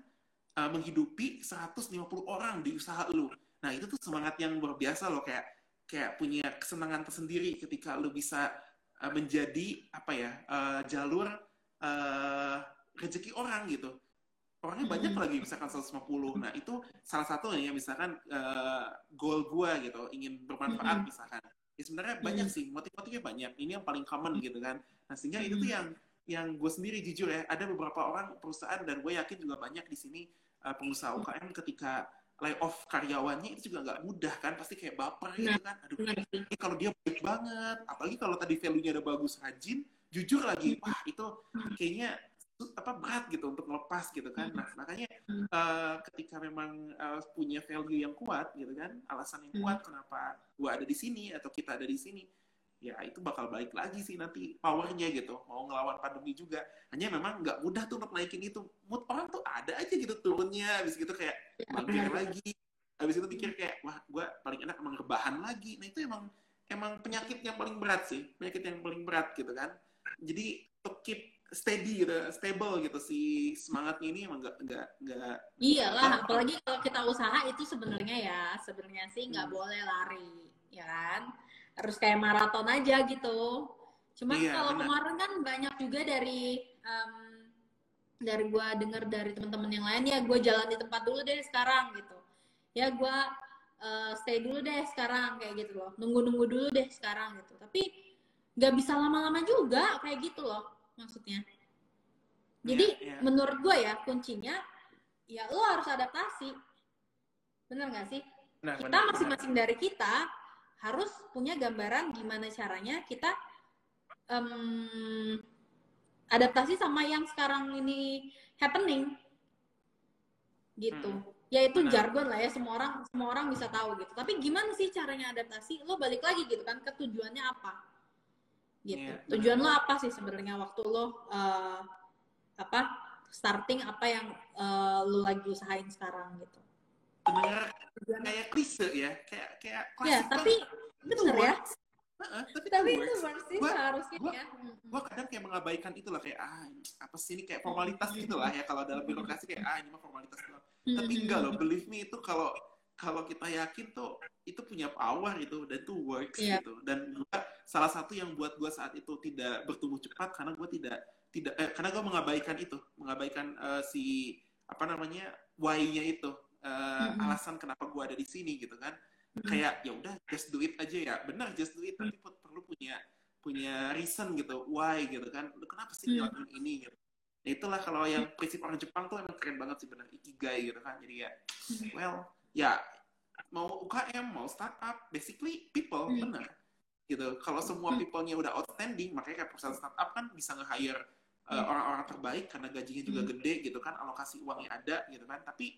Speaker 2: uh, menghidupi 150 orang di usaha lu. Nah itu tuh semangat yang luar biasa loh. Kayak kayak punya kesenangan tersendiri ketika lu bisa uh, menjadi apa ya uh, jalur uh, rezeki orang gitu orangnya banyak hmm. lagi misalkan 150 nah itu salah satu ya misalkan uh, goal gua gitu ingin bermanfaat hmm. misalkan. Ya sebenarnya hmm. banyak sih motif-motifnya banyak. Ini yang paling common gitu kan. Nah sehingga hmm. itu tuh yang yang gue sendiri jujur ya ada beberapa orang perusahaan dan gue yakin juga banyak di sini uh, pengusaha UKM ketika lay off karyawannya itu juga nggak mudah kan pasti kayak baper gitu kan. Aduh ini kalau dia baik banget apalagi kalau tadi value-nya ada bagus rajin jujur lagi wah itu kayaknya apa berat gitu untuk melepas gitu kan. Nah makanya uh, ketika memang uh, punya value yang kuat gitu kan alasan yang kuat kenapa gua ada di sini atau kita ada di sini ya itu bakal balik lagi sih nanti powernya gitu. Mau ngelawan pandemi juga. Hanya memang nggak mudah tuh untuk naikin itu. Mood orang tuh ada aja gitu turunnya habis gitu kayak mager lagi. Habis itu pikir kayak wah gue paling enak emang rebahan lagi. Nah itu emang emang penyakit yang paling berat sih. Penyakit yang paling berat gitu kan. Jadi to keep steady gitu stable gitu si semangatnya ini emang nggak nggak nggak
Speaker 1: iyalah apalagi kalau kita usaha itu sebenarnya ya sebenarnya sih nggak hmm. boleh lari ya kan? Harus kayak maraton aja gitu. Cuman iya, kalau kemarin kan banyak juga dari um, dari gue denger dari teman-teman yang lain ya gue jalan di tempat dulu deh sekarang gitu. Ya gue uh, stay dulu deh sekarang kayak gitu loh. Nunggu-nunggu dulu deh sekarang gitu. Tapi nggak bisa lama-lama juga kayak gitu loh maksudnya. Jadi yeah, yeah. menurut gue ya kuncinya ya lo harus adaptasi. Bener nggak sih? Nah, kita masing-masing dari kita harus punya gambaran gimana caranya kita um, adaptasi sama yang sekarang ini happening. Gitu. Hmm ya itu jargon lah ya semua orang semua orang bisa tahu gitu. Tapi gimana sih caranya adaptasi? Lo balik lagi gitu kan ke tujuannya apa gitu. yeah, tujuan lo apa sih sebenarnya? Waktu lo uh, apa starting apa yang uh, lo lagi usahain sekarang gitu?
Speaker 2: Benar kayak klise ya kayak kayak
Speaker 1: ya tapi bener ya. tapi, tapi itu sih gua, seharusnya
Speaker 2: gua,
Speaker 1: ya.
Speaker 2: Gue kadang kayak mengabaikan itu lah kayak ah apa sih ini kayak formalitas gitu lah ya kalau dalam birokrasi kayak ah ini mah formalitas doang. Hmm. Tapi enggak loh, believe me itu kalau kalau kita yakin tuh itu punya power gitu dan itu works yeah. gitu. Dan gua salah satu yang buat gue saat itu tidak bertumbuh cepat karena gue tidak tidak eh, karena gue mengabaikan itu, mengabaikan uh, si apa namanya why-nya itu, uh, mm -hmm. alasan kenapa gue ada di sini gitu kan. Mm -hmm. Kayak ya udah just do it aja ya, benar just do it, tapi perlu punya punya reason gitu, why gitu kan. Kenapa sih mm -hmm. ini gitu ya itulah kalau yang prinsip orang Jepang tuh emang keren banget sih benar ikigai gitu kan jadi ya well ya mau UKM mau startup basically people hmm. benar gitu. Kalau semua hmm. people-nya udah outstanding makanya kayak perusahaan startup kan bisa nge-hire uh, orang-orang terbaik karena gajinya juga hmm. gede gitu kan alokasi uangnya ada gitu kan. Tapi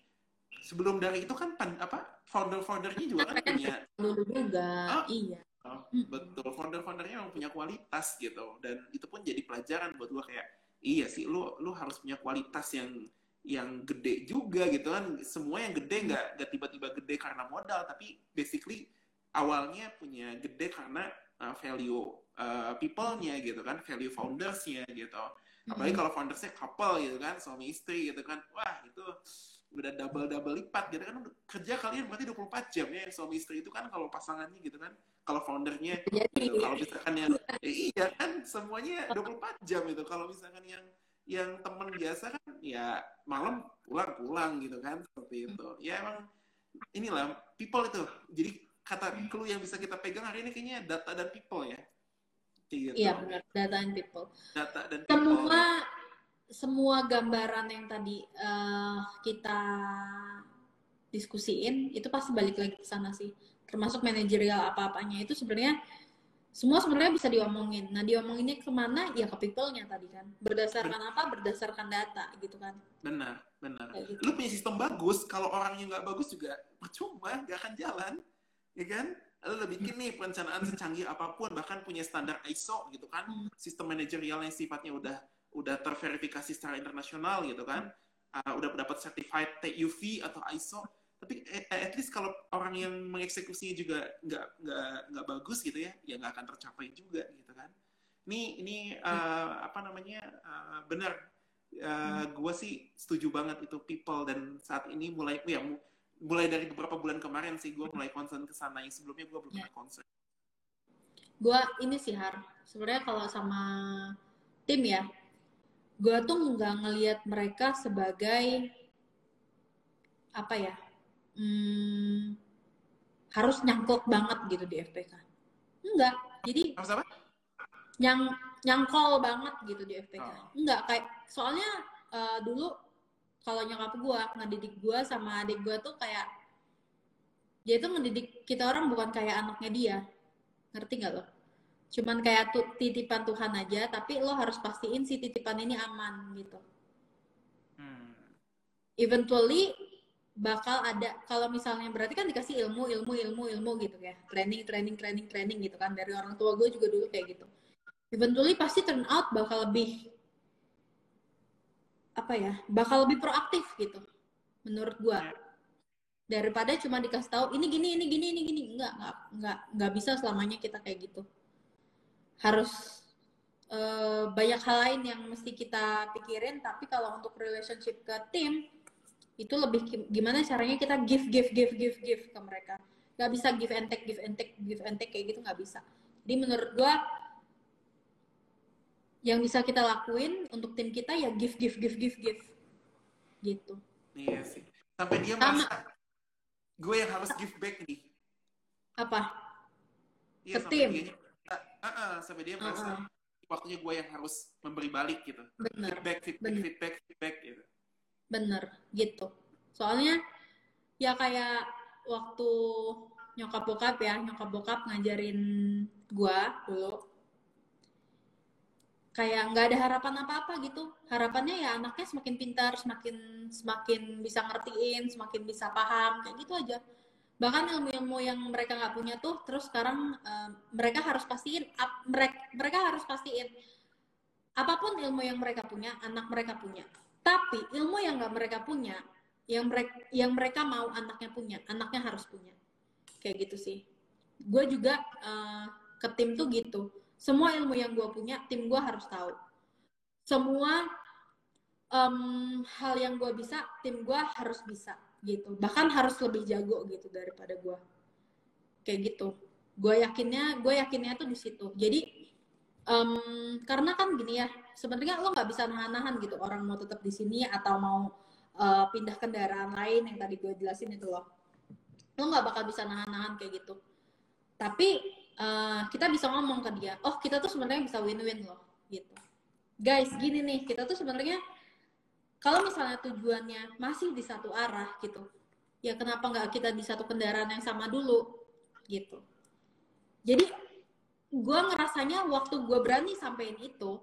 Speaker 2: sebelum dari itu kan pan, apa founder-foundernya juga kan punya
Speaker 1: dulu juga oh, iya.
Speaker 2: oh, betul. Founder-foundernya emang punya kualitas gitu. Dan itu pun jadi pelajaran buat gua kayak iya sih lu lu harus punya kualitas yang yang gede juga gitu kan. Semua yang gede nggak nggak tiba-tiba gede karena modal tapi basically awalnya punya gede karena uh, value uh, people-nya gitu kan value foundersnya gitu. Apalagi kalau foundersnya couple gitu kan suami istri gitu kan wah itu udah double double lipat gitu kan. Kerja kalian berarti 24 jam ya suami istri itu kan kalau pasangannya gitu kan kalau foundernya gitu. kalau misalkan yang ya iya kan semuanya 24 jam itu kalau misalkan yang yang teman biasa kan ya malam pulang pulang gitu kan seperti itu. Ya emang inilah people itu. Jadi kata clue yang bisa kita pegang hari ini kayaknya data dan people ya.
Speaker 1: Gitu. iya benar. Data dan people.
Speaker 2: Data dan
Speaker 1: people. semua semua gambaran yang tadi uh, kita diskusiin itu pasti balik lagi ke sana sih. Termasuk manajerial apa-apanya. Itu sebenarnya semua sebenarnya bisa diomongin. Nah, diomonginnya ke mana? Ya ke people-nya tadi kan. Berdasarkan apa? Berdasarkan data gitu kan.
Speaker 2: Benar, benar. Gitu. Lu punya sistem bagus, kalau orangnya nggak bagus juga percuma, nggak akan jalan. Ya kan? Lu bikin nih perencanaan secanggih apa pun, bahkan punya standar ISO gitu kan. Hmm. Sistem manajerial yang sifatnya udah udah terverifikasi secara internasional gitu kan. Uh, udah dapat certified TUV atau ISO tapi eh, at least kalau orang yang mengeksekusinya juga nggak nggak nggak bagus gitu ya ya nggak akan tercapai juga gitu kan. Ini ini uh, apa namanya uh, benar. Uh, hmm. gue sih setuju banget itu people dan saat ini mulai ya mulai dari beberapa bulan kemarin sih gue mulai concern ke sana. Yang sebelumnya gue belum pernah concern.
Speaker 1: Gue ini sih har sebenarnya kalau sama tim ya gue tuh nggak ngelihat mereka sebagai apa ya hmm, harus nyangkut banget gitu di FPK. Enggak. Jadi
Speaker 2: apa?
Speaker 1: Nyang nyangkol banget gitu di FPK. Oh. Enggak kayak soalnya uh, dulu kalau nyokap gue ngedidik gue sama adik gue tuh kayak dia tuh ngedidik kita orang bukan kayak anaknya dia. Ngerti nggak lo? Cuman kayak tuh, titipan Tuhan aja, tapi lo harus pastiin si titipan ini aman gitu. Hmm. Eventually bakal ada kalau misalnya berarti kan dikasih ilmu ilmu ilmu ilmu gitu ya. Training training training training gitu kan. Dari orang tua gue juga dulu kayak gitu. Eventually pasti turn out bakal lebih apa ya bakal lebih proaktif gitu menurut gue. Daripada cuma dikasih tahu ini gini ini gini ini gini. Nggak nggak nggak nggak bisa selamanya kita kayak gitu. Harus uh, banyak hal lain yang mesti kita pikirin tapi kalau untuk relationship ke tim itu lebih gimana caranya kita give give give give give ke mereka. Nggak bisa give and take give and take give and take kayak gitu nggak bisa. Jadi menurut gua yang bisa kita lakuin untuk tim kita ya give give give give give. Gitu.
Speaker 2: Iya sih. Sampai dia Sama. merasa gue yang harus give back nih.
Speaker 1: Apa?
Speaker 2: Iya, ke tim? dia, uh, uh, sampai dia merasa uh -uh. waktunya gue yang harus memberi balik gitu.
Speaker 1: Bener
Speaker 2: feedback feedback bener. feedback feedback gitu
Speaker 1: bener gitu. Soalnya ya kayak waktu nyokap bokap ya nyokap bokap ngajarin gue dulu kayak nggak ada harapan apa-apa gitu. Harapannya ya anaknya semakin pintar semakin semakin bisa ngertiin semakin bisa paham kayak gitu aja. Bahkan ilmu-ilmu yang mereka nggak punya tuh terus sekarang uh, mereka harus pastiin up, mereka mereka harus pastiin. Apa pun ilmu yang mereka punya anak mereka punya tapi ilmu yang nggak mereka punya yang mereka yang mereka mau anaknya punya anaknya harus punya. Kayak gitu sih. Gue juga uh, ke tim tuh gitu. Semua ilmu yang gue punya tim gue harus tahu. Semua um, hal yang gue bisa tim gue harus bisa gitu. Bahkan harus lebih jago gitu daripada gue kayak gitu. Gue yakinnya gue yakinnya tuh di situ. Jadi um, karena kan gini ya sebenarnya lo nggak bisa nahan-nahan gitu orang mau tetap di sini atau mau uh, pindah kendaraan lain yang tadi gue jelasin itu loh. Lo nggak bakal bisa nahan-nahan kayak gitu. Tapi uh, kita bisa ngomong ke dia oh kita tuh sebenarnya bisa win-win loh gitu. Guys gini nih kita tuh sebenarnya kalau misalnya tujuannya masih di satu arah gitu ya kenapa nggak kita di satu kendaraan yang sama dulu gitu. Jadi gue ngerasanya waktu gue berani sampein itu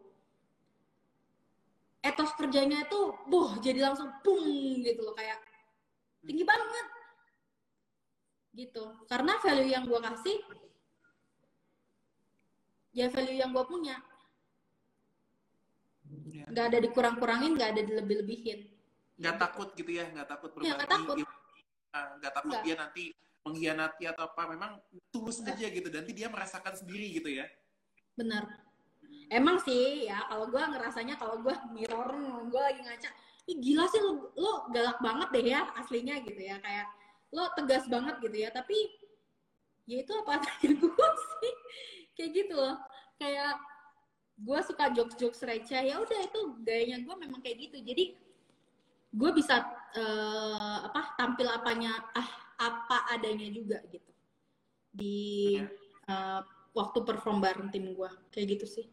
Speaker 1: etos kerjanya itu boh jadi langsung pung gitu loh kayak tinggi banget. Gitu. Karena value yang gue kasih ya value yang gue punya. Ya. nggak ada dikurang-kurangin nggak ada dilebih-lebihin.
Speaker 2: Nggak takut gitu ya nggak takut berbagi ya, nggak takut nggak. takut dia nanti mengkhianati atau apa memang tulus aja gitu nanti dia merasakan sendiri gitu ya.
Speaker 1: Benar. Emang sih ya kalau gue ngerasanya kalau gue mirror gue lagi ngaca Ih, gila sih lo, lo galak banget deh ya aslinya gitu ya. Kayak lo tegas banget gitu ya. Tapi ya itu apa tadi gue sih. Kayak gitu loh. Kayak gue suka jokes-jokes receh ya udah itu gayanya gue memang kayak gitu. Jadi gue bisa uh, apa tampil apanya ah apa adanya juga gitu. Di uh, waktu perform bareng tim gue kayak gitu sih.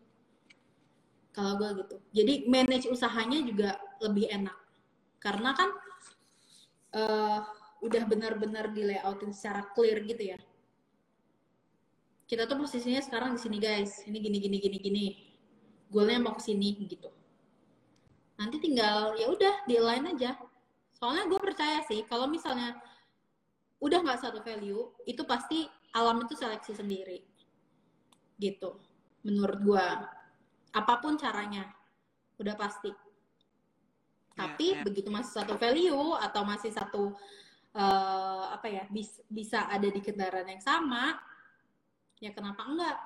Speaker 1: Kalau gue gitu. Jadi manage usahanya juga lebih enak. Karena kan uh, udah benar-benar di layoutin secara clear gitu ya. Kita tuh posisinya sekarang di sini guys. Ini gini gini gini gini. Goalnya mau ke sini gitu. Nanti tinggal ya udah di line aja. Soalnya gue percaya sih kalau misalnya udah nggak satu value itu pasti alam itu seleksi sendiri. Gitu menurut gue apa pun caranya udah pasti. Tapi yeah, yeah. begitu masih satu value atau masih satu uh, apa ya bis, bisa ada di kendaraan yang sama ya kenapa enggak?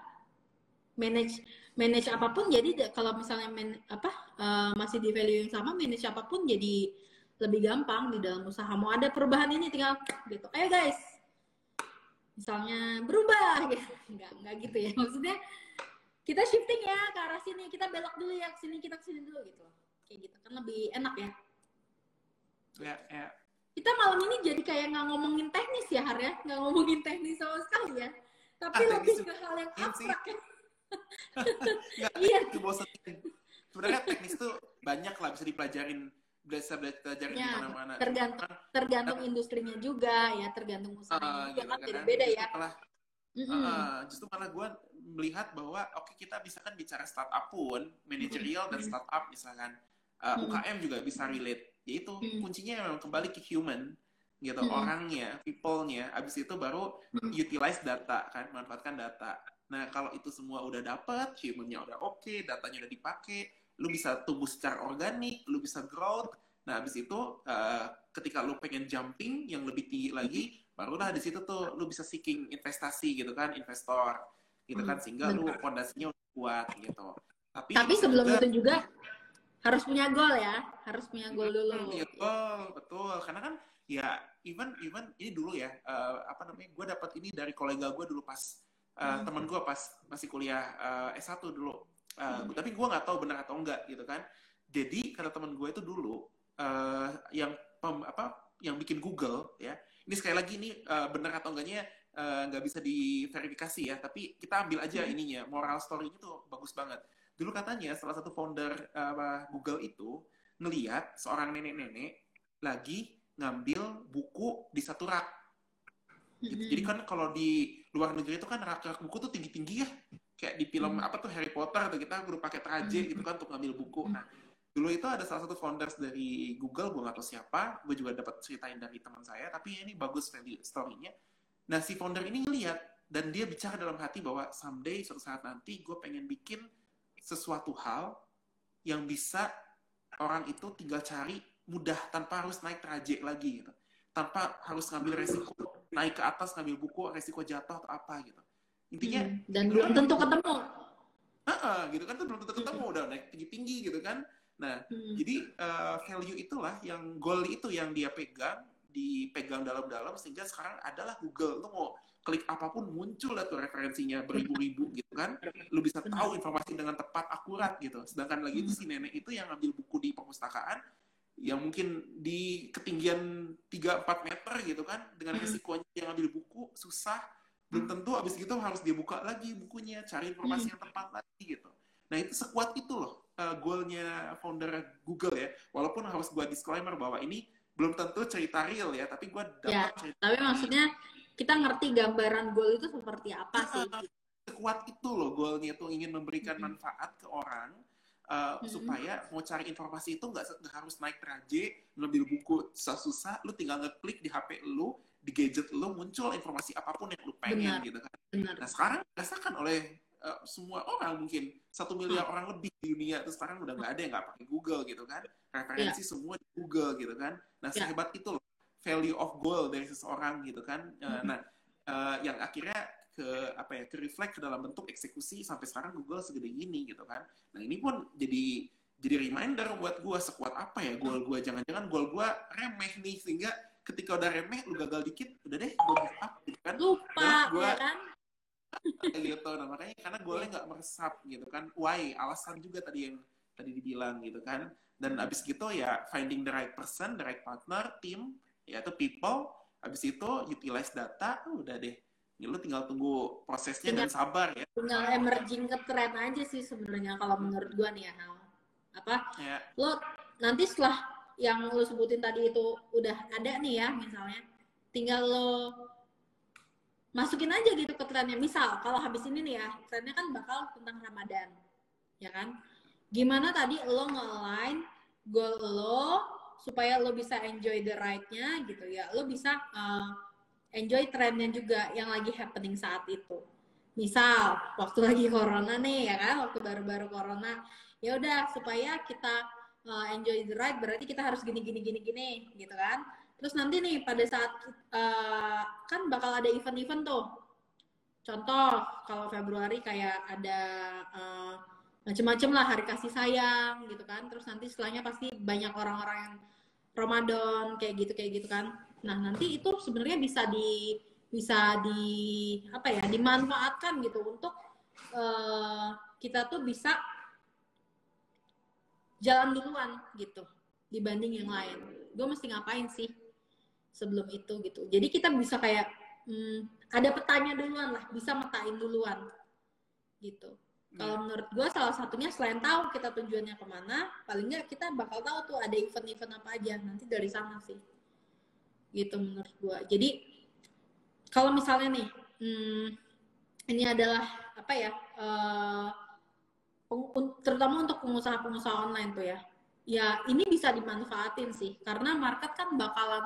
Speaker 1: Manage manage apa pun jadi kalau misalnya man, apa uh, masih di value yang sama manage apa pun jadi lebih gampang di dalam usaha. Mau ada perubahan ini tinggal gitu. Ayo guys. Misalnya berubah gitu. Enggak enggak gitu ya. Maksudnya kita shifting ya ke arah sini. Kita belok dulu ya ke sini kita ke sini dulu gitu. Kayak gitu. Kan lebih enak ya.
Speaker 2: Ya ya.
Speaker 1: Kita malam ini jadi kayak nggak ngomongin teknis ya Har ya. Nggak ngomongin teknis sama sekali ya. Tapi ah, lebih ke hal yang abstrak. Ya.
Speaker 2: iya. itu bosenin. Sebenarnya teknis tuh banyak lah bisa dipelajarin bisa belajarin ya, mana-mana
Speaker 1: tergantung tergantung nah, industrinya juga ya tergantung usaha uh, gitu, kan beda-beda ya
Speaker 2: malah, mm -hmm. uh, justru malah gue melihat bahwa oke okay, kita bisa kan bicara startup pun manajerial mm -hmm. dan startup misalkan uh, mm -hmm. UKM juga bisa relate yaitu mm -hmm. kuncinya memang kembali ke human gitu hmm. orangnya people-nya abis itu baru hmm. utilize data kan manfaatkan data nah kalau itu semua udah dapet human-nya udah oke okay, datanya udah dipakai lu bisa tumbuh secara organik lu bisa growth. Nah abis itu uh, ketika lu pengen jumping yang lebih tinggi lagi barulah di situ tuh lu bisa seeking investasi gitu kan investor gitu kan sehingga Benar. lu fondasinya kuat gitu.
Speaker 1: Tapi tapi sebelum juga, itu juga harus punya goal ya harus punya goal dulu.
Speaker 2: iya betul betul. Karena kan ya even even ini dulu ya uh, apa namanya gue dapat ini dari kolega gue dulu pas uh, hmm. teman gue pas masih kuliah uh, S1 dulu uh, hmm. tapi gue nggak tahu benar atau enggak gitu kan jadi kata teman gue itu dulu uh, yang pem, apa yang bikin Google ya ini sekali lagi ini uh, benar atau enggaknya nggak uh, bisa diverifikasi ya tapi kita ambil aja hmm. ininya moral story itu bagus banget dulu katanya salah satu founder uh, Google itu ngeliat seorang nenek-nenek lagi ngambil buku di satu rak. Gitu. Jadi kan kalau di luar negeri itu kan rak-rak buku tuh tinggi-tinggi ya. Kayak di film apa tuh Harry Potter atau kita guru pakai traje gitu kan untuk ngambil buku. Nah, dulu itu ada salah satu founders dari Google, gue gak tahu siapa, gue juga dapat ceritain dari teman saya, tapi ini bagus value story-nya. Nah, si founder ini ngeliat, dan dia bicara dalam hati bahwa someday, suatu saat nanti, gue pengen bikin sesuatu hal yang bisa orang itu tinggal cari mudah tanpa harus naik trajek lagi gitu tanpa harus ngambil resiko naik ke atas ngambil buku resiko jatuh atau apa gitu. Intinya
Speaker 1: hmm, dan belum tentu ketemu.
Speaker 2: Uh, uh, gitu kan tuh belum tentu ketemu udah naik tinggi tinggi gitu kan. Nah hmm. jadi uh, value itulah yang goal itu yang dia pegang dipegang dalam-dalam sehingga sekarang adalah Google. Tuh mau klik apa pun muncul lah tuh referensinya beribu-ribu gitu kan. Lu bisa tahu informasi dengan tepat akurat gitu. Sedangkan lagi itu si nenek itu yang ngambil buku di perpustakaan yang mungkin di ketinggian 3-4 meter gitu kan dengan hmm. resikonya yang ambil buku susah belum tentu abis gitu harus dia buka lagi bukunya cari informasi hmm. yang tepat lagi gitu nah itu sekuat itu loh uh, goalnya founder Google ya walaupun harus gua disclaimer bahwa ini belum tentu cerita real ya tapi gua
Speaker 1: dapat ya, cerita tapi maksudnya kita ngerti gambaran goal itu seperti apa sih
Speaker 2: sekuat itu loh goalnya tuh ingin memberikan hmm. manfaat ke orang uh, hmm. supaya mau cari informasi itu nggak harus naik traje ngambil buku susah-susah lu tinggal ngeklik di HP lu di gadget lu muncul informasi apa pun yang lu pengen Benar. gitu kan Benar. nah sekarang dirasakan oleh uh, semua orang mungkin satu miliar hmm. orang lebih di dunia itu sekarang udah nggak ada yang nggak pakai Google gitu kan referensi yeah. semua di Google gitu kan nah yeah. sehebat itu loh value of goal dari seseorang gitu kan uh, nah uh, yang akhirnya ke apa ya ke reflect ke dalam bentuk eksekusi sampai sekarang Google segede gini gitu kan. Nah ini pun jadi jadi reminder buat gue sekuat apa ya goal gue jangan-jangan goal gue remeh nih sehingga ketika udah remeh lu gagal dikit udah deh gue give up gitu kan.
Speaker 1: Lupa gua, ya kan?
Speaker 2: Gitu. Nah makanya karena goalnya nggak meresap gitu kan. Why? Alasan juga tadi yang tadi dibilang gitu kan. Dan abis gitu ya finding the right person the right partner team yaitu people. Abis itu utilize data udah deh ya lu tinggal tunggu prosesnya tinggal, dan sabar ya.
Speaker 1: tinggal emerging ke tren aja sih sebenarnya kalau menurut gua nih ya Hal. apa? Ya. lo nanti setelah yang lo sebutin tadi itu udah ada nih ya misalnya tinggal lo masukin aja gitu ke trennya. Misal kalau habis ini nih ya trennya kan bakal tentang Ramadan ya kan? Gimana tadi lo nge-align goal lo supaya lo bisa enjoy the ride-nya gitu ya? Lo bisa uh, enjoy trennya juga yang lagi happening saat itu. Misal waktu lagi corona nih ya kan, waktu baru-baru corona, ya udah supaya kita uh, enjoy the ride berarti kita harus gini gini gini gini gitu kan. Terus nanti nih pada saat uh, kan bakal ada event-event tuh. Contoh kalau Februari kayak ada uh, macem-macem lah hari kasih sayang gitu kan. Terus nanti setelahnya pasti banyak orang-orang yang Ramadan kayak gitu kayak gitu kan. Nah, nanti itu sebenarnya bisa di bisa di apa ya, dimanfaatkan gitu untuk uh, kita tuh bisa jalan duluan gitu dibanding yang lain. Gue mesti ngapain sih sebelum itu gitu. Jadi kita bisa kayak hmm, ada petanya duluan lah, bisa metain duluan gitu. Kalau iya. menurut gue salah satunya selain tahu kita tujuannya ke mana, paling nggak kita bakal tahu tuh ada event-event apa aja nanti dari sana sih. Gitu menurut gue. Jadi kalau misalnya nih, hmm, ini adalah apa ya, uh, terutama untuk pengusaha-pengusaha online tuh ya, ya ini bisa dimanfaatin sih karena market kan bakalan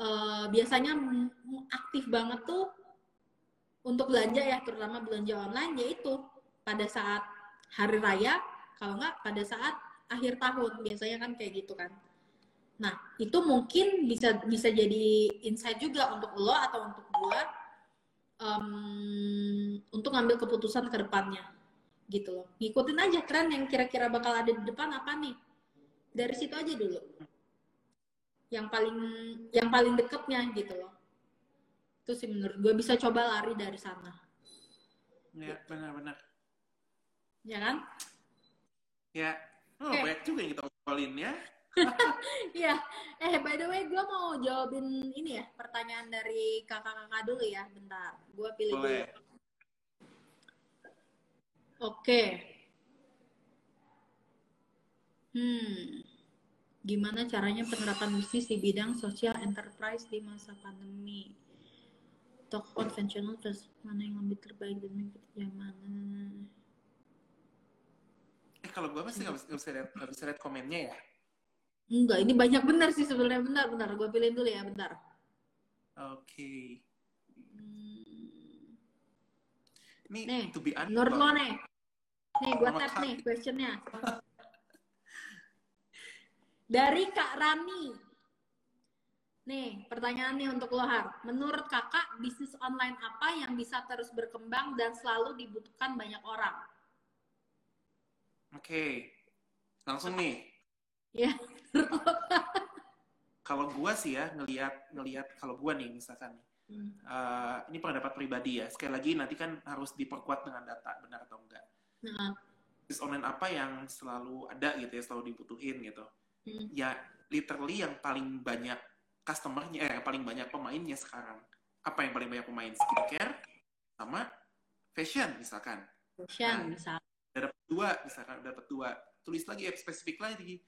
Speaker 1: uh, biasanya aktif banget tuh untuk belanja ya terutama belanja online yaitu pada saat hari raya kalau nggak pada saat akhir tahun biasanya kan kayak gitu kan Nah, itu mungkin bisa bisa jadi insight juga untuk lo atau untuk gua um, untuk ngambil keputusan ke depannya. Gitu loh. Ngikutin aja tren yang kira-kira bakal ada di depan apa nih. Dari situ aja dulu. Yang paling yang paling deketnya gitu loh. Itu sih menurut gue bisa coba lari dari sana.
Speaker 2: Ya, benar-benar.
Speaker 1: Ya kan?
Speaker 2: Ya. Oh, okay. banyak juga yang kita obrolin ya.
Speaker 1: Iya. eh by the way gue mau jawabin ini ya pertanyaan dari kakak-kakak dulu ya, bentar. Gue pilih Boleh. dulu. Oke. Hmm. Gimana caranya penerapan bisnis di bidang sosial enterprise di masa pandemi? Toko konvensional terus mana yang lebih terbaik dan mengikuti zaman?
Speaker 2: Eh kalau gue masih nggak bisa lihat nggak bisa lihat komennya ya?
Speaker 1: Enggak, ini banyak benar sih sebenarnya. Bentar, bentar. Gue pilihin dulu ya, bentar.
Speaker 2: Oke. Okay.
Speaker 1: Hmm.
Speaker 2: Ini nih, to be honest.
Speaker 1: Menurut lo nih. Nih, gue tap nih questionnya. Dari Kak Rani. Nih, pertanyaan nih untuk lo, Har. Menurut kakak, bisnis online apa yang bisa terus berkembang dan selalu dibutuhkan banyak orang?
Speaker 2: Oke. Okay. Langsung nih.
Speaker 1: Ya.
Speaker 2: kalau gua sih ya ngelihat ngelihat kalau gua nih misalkan hmm. uh, ini pendapat pribadi ya. Sekali lagi nanti kan harus diperkuat dengan data benar atau enggak? Hmm. bisnis online apa yang selalu ada gitu ya selalu dibutuhin gitu? Hmm. ya literally yang paling banyak customernya eh yang paling banyak pemainnya sekarang. Apa yang paling banyak pemain? Skincare sama fashion misalkan.
Speaker 1: Fashion nah, misalkan
Speaker 2: dapat dua misalkan dapat dua. Tulis lagi spesifik lagi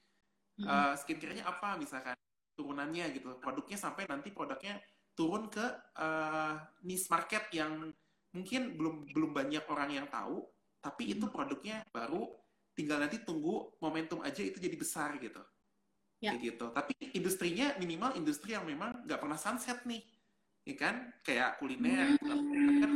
Speaker 2: uh, skincare-nya apa misalkan turunannya gitu. Produknya sampai nanti produknya turun ke uh, niche market yang mungkin belum belum banyak orang yang tahu tapi itu produknya baru tinggal nanti tunggu momentum aja itu jadi besar gitu. Ya. kayak gitu. Tapi industrinya minimal industri yang memang nggak pernah sunset nih. Ya kan? Kayak kuliner hmm,
Speaker 1: kan,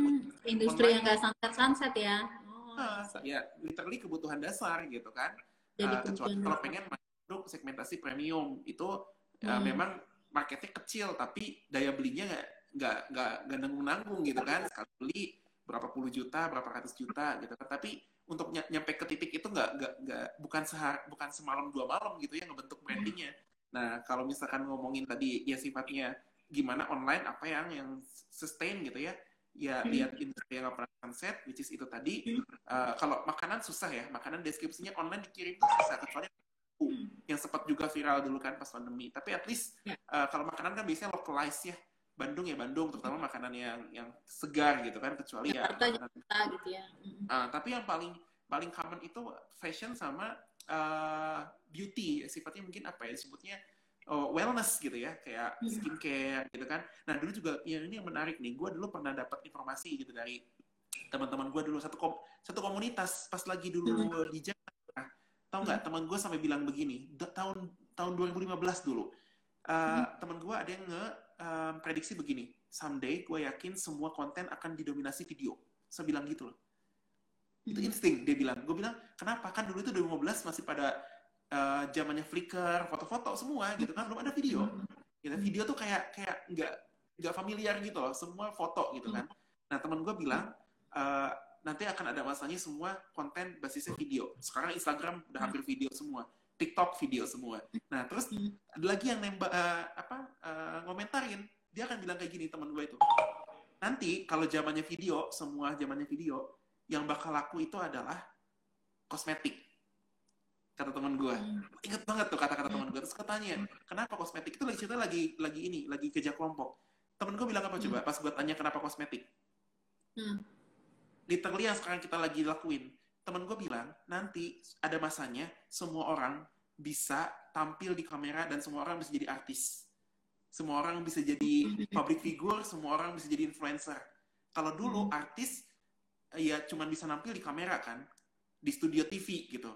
Speaker 1: industri yang nggak sunset sunset ya.
Speaker 2: Oh. nah, ya literally kebutuhan dasar gitu kan. Jadi uh, kecuali kalau pengen untuk segmentasi premium. Itu ya, hmm. uh, memang marketnya kecil tapi daya belinya nggak nggak nggak nggak nanggung nanggung gitu kan. Sekali beli berapa puluh juta berapa ratus juta gitu kan. Tapi untuk ny nyampe ke titik itu nggak nggak nggak bukan sehar bukan semalam dua malam gitu ya ngebentuk hmm. brandingnya. Nah kalau misalkan ngomongin tadi ya sifatnya gimana online apa yang yang sustain gitu ya. Ya hmm. lihat industri yang pernah sunset which is itu tadi. Uh, kalau makanan susah ya. Makanan deskripsinya online dikirim tuh susah kecuali yang sempat juga viral dulu kan pas pandemi. Tapi at least yeah. Uh, kalau makanan kan biasanya localized ya. Bandung ya Bandung, terutama makanan yang yang segar gitu kan, kecuali ya. makanan, gitu ya. Uh, tapi yang paling paling common itu fashion sama uh, beauty, sifatnya mungkin apa ya disebutnya oh, wellness gitu ya, kayak skincare gitu kan. Nah dulu juga ya ini yang menarik nih, gue dulu pernah dapat informasi gitu dari teman-teman gue dulu satu kom satu komunitas pas lagi dulu di Jakarta Tahu nggak hmm. teman gue sampai bilang begini, tahun tahun 2015 dulu, uh, hmm. teman gue ada yang nge uh, prediksi begini, someday gue yakin semua konten akan didominasi video. Saya bilang gitu loh. Hmm. Itu insting dia bilang. Gue bilang, kenapa? Kan dulu itu 2015 masih pada uh, zamannya Flickr, foto-foto semua gitu kan, belum ada video. Hmm. Gitu, video tuh kayak kayak nggak nggak familiar gitu loh, semua foto gitu kan. Nah teman gue bilang, uh, nanti akan ada masanya semua konten basisnya video. Sekarang Instagram udah hampir video semua, TikTok video semua. Nah terus ada lagi yang nembak uh, apa uh, ngomentarin, dia akan bilang kayak gini teman gue itu. Nanti kalau zamannya video, semua zamannya video, yang bakal laku itu adalah kosmetik. Kata teman gue, inget banget tuh kata-kata teman gue. Terus katanya, kenapa kosmetik itu lagi cerita lagi lagi ini, lagi kerja kelompok. Temen gue bilang apa coba? Pas gue tanya kenapa kosmetik, hmm literally yang sekarang kita lagi lakuin. Temen gue bilang, nanti ada masanya semua orang bisa tampil di kamera dan semua orang bisa jadi artis. Semua orang bisa jadi public figure, semua orang bisa jadi influencer. Kalau dulu hmm. artis ya cuman bisa nampil di kamera kan, di studio TV gitu.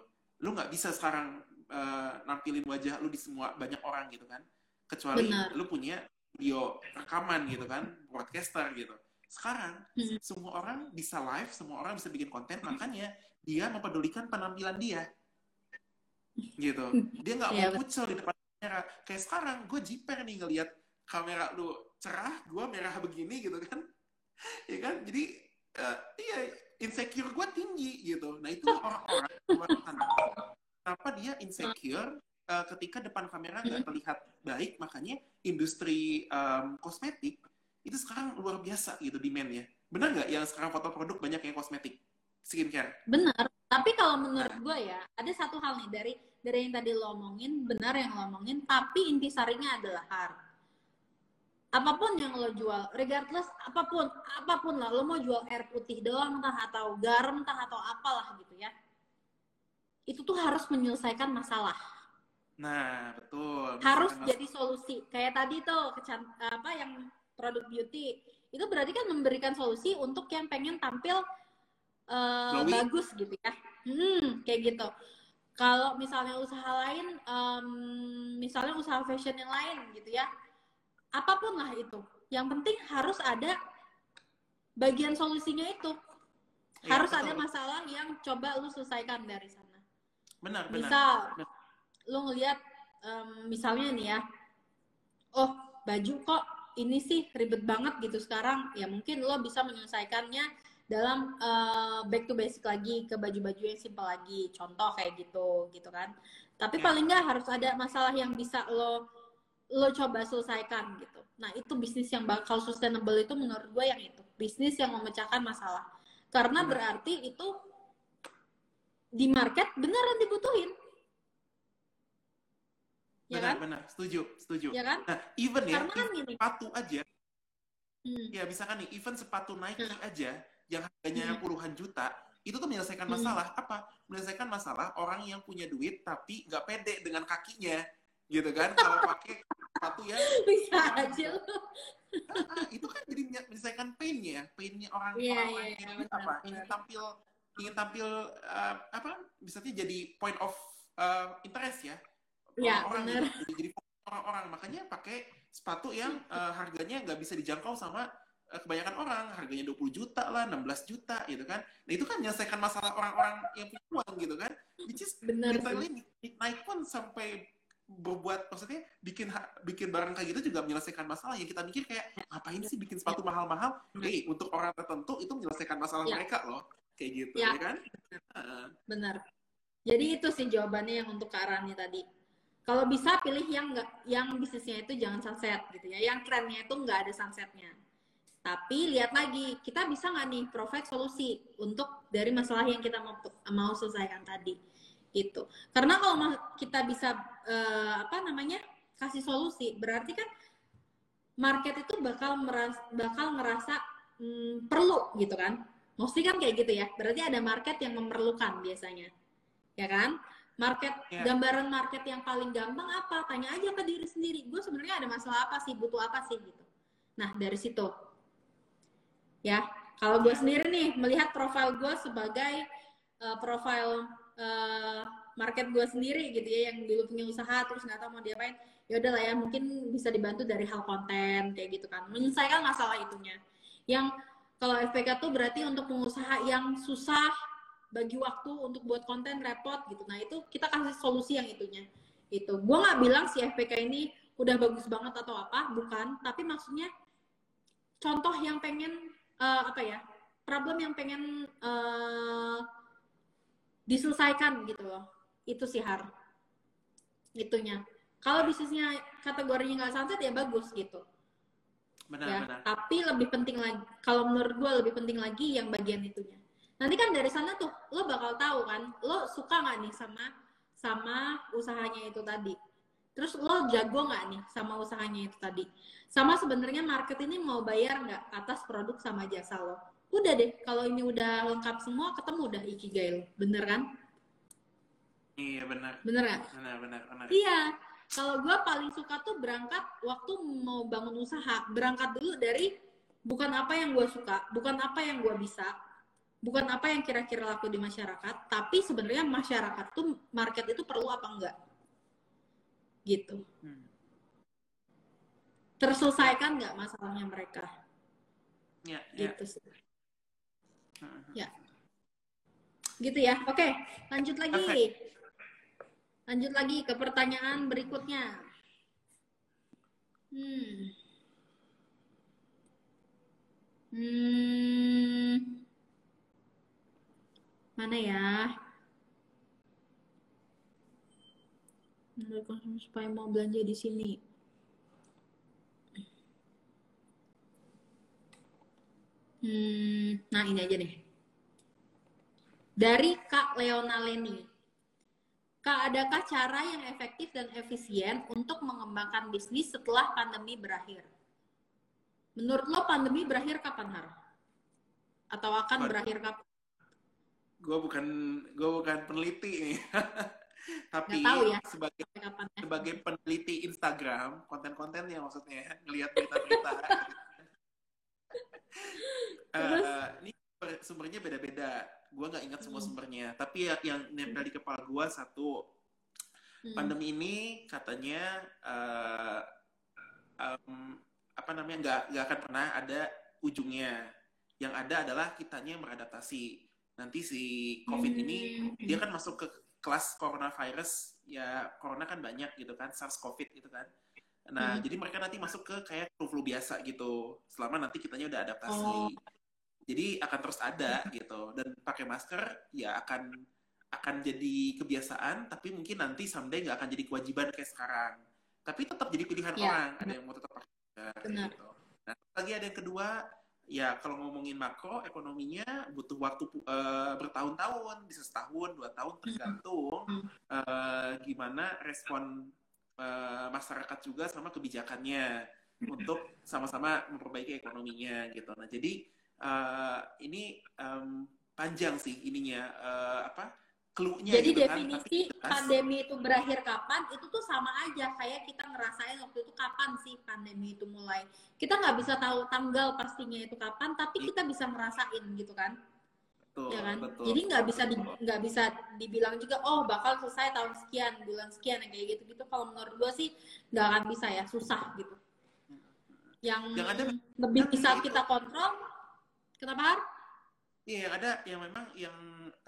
Speaker 2: Lu nggak bisa sekarang uh, nampilin wajah lu di semua banyak orang gitu kan. Kecuali Benar. lu punya video rekaman gitu kan, broadcaster gitu. Sekarang hmm. semua orang bisa live, semua orang bisa bikin konten, makanya dia mempedulikan penampilan dia. Gitu. Dia nggak yeah, mau kucel di depan kamera. Kayak sekarang gue jiper nih ngelihat kamera lu cerah gue merah begini gitu kan. Ya kan? Jadi uh, iya insecure gue tinggi gitu. Nah itu orang-orang kenapa dia insecure uh, ketika depan kamera nggak terlihat baik? Makanya industri um, kosmetik itu sekarang luar biasa gitu demandnya. Benar nggak yang sekarang foto produk banyak yang kosmetik? Skincare.
Speaker 1: Benar. Tapi kalau menurut gue ya ada satu hal nih dari dari yang tadi lo omongin benar yang lo omongin tapi intisarinya adalah har apa pun yang lo jual regardless apa pun apa pun lah lo mau jual air putih doang entah atau garam entah atau apalah gitu ya itu tuh harus menyelesaikan masalah.
Speaker 2: Nah betul.
Speaker 1: Harus jadi solusi. Kayak tadi tuh kecan apa yang produk beauty itu berarti kan memberikan solusi untuk yang pengen tampil uh, bagus gitu ya. Hmm kayak gitu. Kalau misalnya usaha lain um, misalnya usaha fashion yang lain gitu ya apa pun lah itu. Yang penting harus ada bagian solusinya itu. Ya, harus betul. ada masalah yang coba lu selesaikan dari sana.
Speaker 2: Benar
Speaker 1: benar. Misal benar. lu ngelihat um, misalnya nih ya oh baju kok ini sih ribet banget gitu sekarang ya mungkin lo bisa menyelesaikannya dalam uh, back to basic lagi ke baju-baju yang simpel lagi contoh kayak gitu gitu kan tapi ya. paling nggak harus ada masalah yang bisa lo lo coba selesaikan gitu. Nah itu bisnis yang bakal sustainable itu menurut gue yang itu bisnis yang memecahkan masalah. Karena berarti itu di market beneran dibutuhin.
Speaker 2: Ya benar, kan? benar, setuju, setuju.
Speaker 1: Ya kan?
Speaker 2: Nah, even ya, Karena kan gini. sepatu aja, hmm. ya bisa kan nih, even sepatu Nike hmm. aja, yang harganya hmm. puluhan juta, itu tuh menyelesaikan hmm. masalah. Apa? Menyelesaikan masalah orang yang punya duit tapi nggak pede dengan kakinya gitu kan kalau pakai sepatu ya
Speaker 1: bisa aja
Speaker 2: nah, itu kan jadi menyelesaikan painnya painnya orang yeah, orang yeah, yeah, apa ingin tampil ingin tampil uh, apa misalnya jadi point of uh, interest ya
Speaker 1: yeah, orang
Speaker 2: orang jadi, jadi orang-orang. Makanya pakai sepatu yang uh, harganya nggak bisa dijangkau sama kebanyakan orang. Harganya 20 juta lah 16 juta gitu kan. Nah itu kan menyelesaikan masalah orang-orang yang punya uang gitu kan. Which is
Speaker 1: benar
Speaker 2: naik pun sampai berbuat maksudnya bikin bikin barang kayak gitu juga menyelesaikan masalah. Yang kita mikir kayak ngapain sih bikin sepatu mahal-mahal? Hey, untuk orang tertentu itu menyelesaikan masalah ya. mereka loh, kayak gitu ya, ya kan?
Speaker 1: Benar. Jadi itu sih jawabannya yang untuk Karani tadi. Kalau bisa pilih yang enggak, yang bisnisnya itu jangan sunset gitu ya, yang trennya itu nggak ada sunsetnya. Tapi lihat lagi, kita bisa nggak nih provide solusi untuk dari masalah yang kita mau mau selesaikan tadi gitu. Karena kalau kita bisa uh, apa namanya kasih solusi berarti kan market itu bakal meras bakal ngerasa mm, perlu gitu kan. Mesti kan kayak gitu ya berarti ada market yang memerlukan biasanya ya kan market yeah. gambaran market yang paling gampang apa? Tanya aja ke diri sendiri. Gue sebenarnya ada masalah apa sih? Butuh apa sih? Gitu. Nah dari situ. Ya kalau gue sendiri nih melihat profil gue sebagai uh, profil uh, market gue sendiri gitu ya yang dulu punya usaha terus nggak tahu mau diapain ya udah lah ya mungkin bisa dibantu dari hal konten kayak gitu kan. Menyelesaikan masalah itunya. Yang kalau FPK tuh berarti untuk pengusaha yang susah bagi waktu untuk buat konten repot gitu. Nah itu kita kasih solusi yang itunya. Itu. Gue nggak bilang si FPK ini udah bagus banget atau apa bukan. Tapi maksudnya contoh yang pengen uh, apa ya problem yang pengen uh, diselesaikan gitu loh. Itu sih har. Itunya. Kalau bisnisnya kategorinya nggak sunset ya bagus gitu.
Speaker 2: Benar,
Speaker 1: ya
Speaker 2: benar.
Speaker 1: tapi lebih penting lagi kalau menurut gue lebih penting lagi yang bagian itunya nanti kan dari sana tuh lo bakal tahu kan lo suka nggak nih sama sama usahanya itu tadi? Terus lo jago nggak nih sama usahanya itu tadi? Sama sebenarnya market ini mau bayar nggak atas produk sama jasa lo? Udah deh kalau ini udah lengkap semua ketemu udah ikigai lo. Bener kan?
Speaker 2: Iya benar
Speaker 1: bener kan
Speaker 2: benar benar benar
Speaker 1: iya. Kalau gue paling suka tuh berangkat waktu mau bangun usaha. Berangkat dulu dari bukan apa yang gue suka bukan apa yang gue bisa bukan apa yang kira-kira laku di masyarakat tapi sebenarnya masyarakat tuh market itu perlu apa enggak gitu hmm. terselesaikan nggak masalahnya mereka
Speaker 2: ya, ya.
Speaker 1: gitu sih Ya. Gitu ya. Oke, lanjut lagi. Lanjut lagi ke pertanyaan berikutnya. Hmm. Hmm. Mana ya? Menurut konsumen supaya mau belanja di sini. Hmm, nah ini aja deh. Dari Kak Leona Leni. Kak, adakah cara yang efektif dan efisien untuk mengembangkan bisnis setelah pandemi berakhir? Menurut lo pandemi berakhir kapan Har? Atau akan berakhir kapan?
Speaker 2: Gue bukan gue bukan peneliti nih. Tapi
Speaker 1: tahu ya.
Speaker 2: sebagai
Speaker 1: kapan ya?
Speaker 2: sebagai peneliti Instagram, konten-konten yang maksudnya ngelihat berita-berita. Eh, ini sumber- sumbernya beda-beda. Gue nggak ingat semua
Speaker 1: Hmm.
Speaker 2: sumbernya. Tapi ya, yang nempel di kepala gue satu,
Speaker 1: Hmm.
Speaker 2: pandemi ini katanya eh, em, apa namanya nggak nggak akan pernah ada ujungnya. Yang ada adalah kitanya yang beradaptasi. Nanti si COVID ini
Speaker 1: Hmm.
Speaker 2: dia kan masuk ke kelas coronavirus. Ya corona kan banyak gitu kan SARS COVID gitu kan. Nah
Speaker 1: Hmm.
Speaker 2: jadi mereka nanti masuk ke kayak flu-flu biasa gitu. Selama nanti kitanya udah adaptasi.
Speaker 1: Oh.
Speaker 2: jadi akan terus ada gitu. Dan pakai masker ya akan akan jadi kebiasaan. Tapi mungkin nanti someday nggak akan jadi kewajiban kayak sekarang. Tapi tetap jadi pilihan
Speaker 1: Ya,
Speaker 2: orang. Ada yang mau tetap pakai masker
Speaker 1: Benar.
Speaker 2: gitu. Nah lagi ada yang kedua ya kalau ngomongin makro ekonominya butuh waktu eh, bertahun-tahun bisa setahun dua tahun tergantung
Speaker 1: Hmm.
Speaker 2: eh, gimana respon eh, masyarakat juga sama kebijakannya untuk sama-sama memperbaiki ekonominya gitu. Nah jadi eh, ini em, panjang sih ininya eh, apa clue-nya
Speaker 1: Jadi
Speaker 2: gitu kan, tapi
Speaker 1: definisi
Speaker 2: jelas.
Speaker 1: pandemi itu berakhir kapan itu tuh sama aja kayak kita ngerasain waktu itu kapan sih pandemi itu mulai. Kita nggak bisa tahu tanggal pastinya itu kapan, tapi kita bisa ngerasain gitu kan,
Speaker 2: betul,
Speaker 1: ya kan?
Speaker 2: betul.
Speaker 1: Jadi nggak bisa di- nggak bisa dibilang juga oh bakal selesai tahun sekian, bulan sekian yang kayak gitu gitu. Kalau menurut gua sih nggak akan bisa ya, susah gitu. Yang
Speaker 2: Yang ada
Speaker 1: lebih
Speaker 2: tapi
Speaker 1: bisa kita kontrol, kenapa?
Speaker 2: Iya, yang ada yang memang yang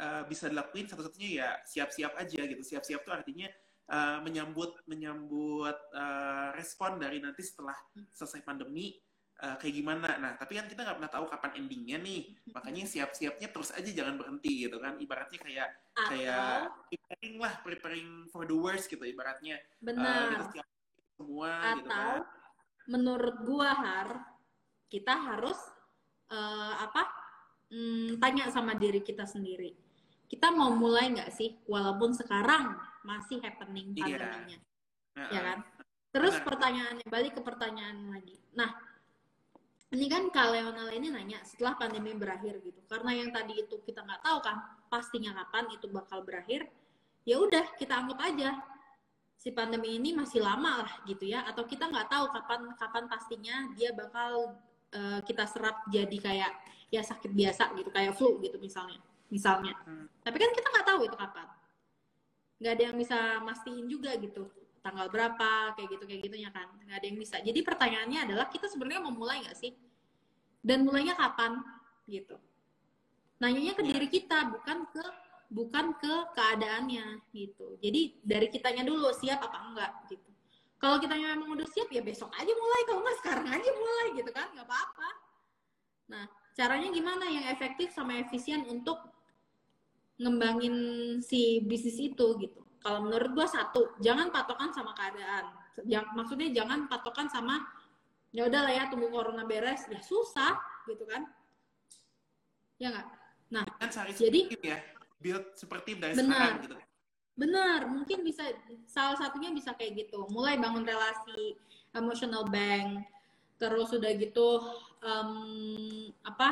Speaker 2: uh, bisa dilakuin satu-satunya ya siap-siap aja gitu. Siap-siap tuh artinya uh, menyambut menyambut uh, respon dari nanti setelah selesai pandemi uh, kayak gimana. Nah, tapi kan kita nggak pernah tahu kapan endingnya nih. Makanya siap-siapnya terus aja jangan berhenti gitu kan. Ibaratnya kayak kayak
Speaker 1: Atau
Speaker 2: preparing lah, preparing for the worst gitu ibaratnya. Uh,
Speaker 1: benar.
Speaker 2: kita siap semua gitu
Speaker 1: atau
Speaker 2: kan.
Speaker 1: menurut gua har kita harus eh, apa mm, tanya sama diri kita sendiri kita mau mulai nggak sih? Walaupun sekarang masih happening
Speaker 2: Iya.
Speaker 1: pandeminya.
Speaker 2: Nah,
Speaker 1: ya kan? Terus pertanyaannya balik ke pertanyaan lagi. Nah ini kan Kak Leonel ini nanya setelah pandemi berakhir gitu. Karena yang tadi itu kita nggak tahu kan pastinya kapan itu bakal berakhir ya udah kita anggap aja si pandemi ini masih lama lah gitu ya. Atau kita nggak tahu kapan kapan pastinya dia bakal eh, kita serap jadi kayak ya sakit biasa gitu kayak flu gitu misalnya misalnya.
Speaker 2: Hmm.
Speaker 1: tapi kan kita nggak tahu itu kapan. Nggak ada yang bisa mastiin juga gitu tanggal berapa kayak gitu kayak gitunya kan. Nggak ada yang bisa. Jadi pertanyaannya adalah kita sebenarnya mau mulai nggak sih? Dan mulainya kapan? Gitu. Nanyanya ke
Speaker 2: Ya.
Speaker 1: diri kita bukan ke bukan ke keadaannya gitu. Jadi dari kitanya dulu siap apa enggak gitu. Kalau kita memang udah siap ya besok aja mulai. Kalau nggak sekarang aja mulai gitu kan. Nggak apa-apa. Nah caranya gimana yang efektif sama efisien untuk ngembangin si bisnis itu gitu kalau menurut gua satu jangan patokan sama keadaan yang maksudnya jangan patokan sama ya udah lah ya tunggu corona beres ya susah gitu kan ya nggak nah
Speaker 2: kan
Speaker 1: Jadi-
Speaker 2: ya build seperti dari
Speaker 1: Benar.
Speaker 2: sekarang gitu
Speaker 1: Benar, mungkin bisa salah satunya bisa kayak gitu. Mulai bangun relasi emotional bank, terus udah gitu em, apa?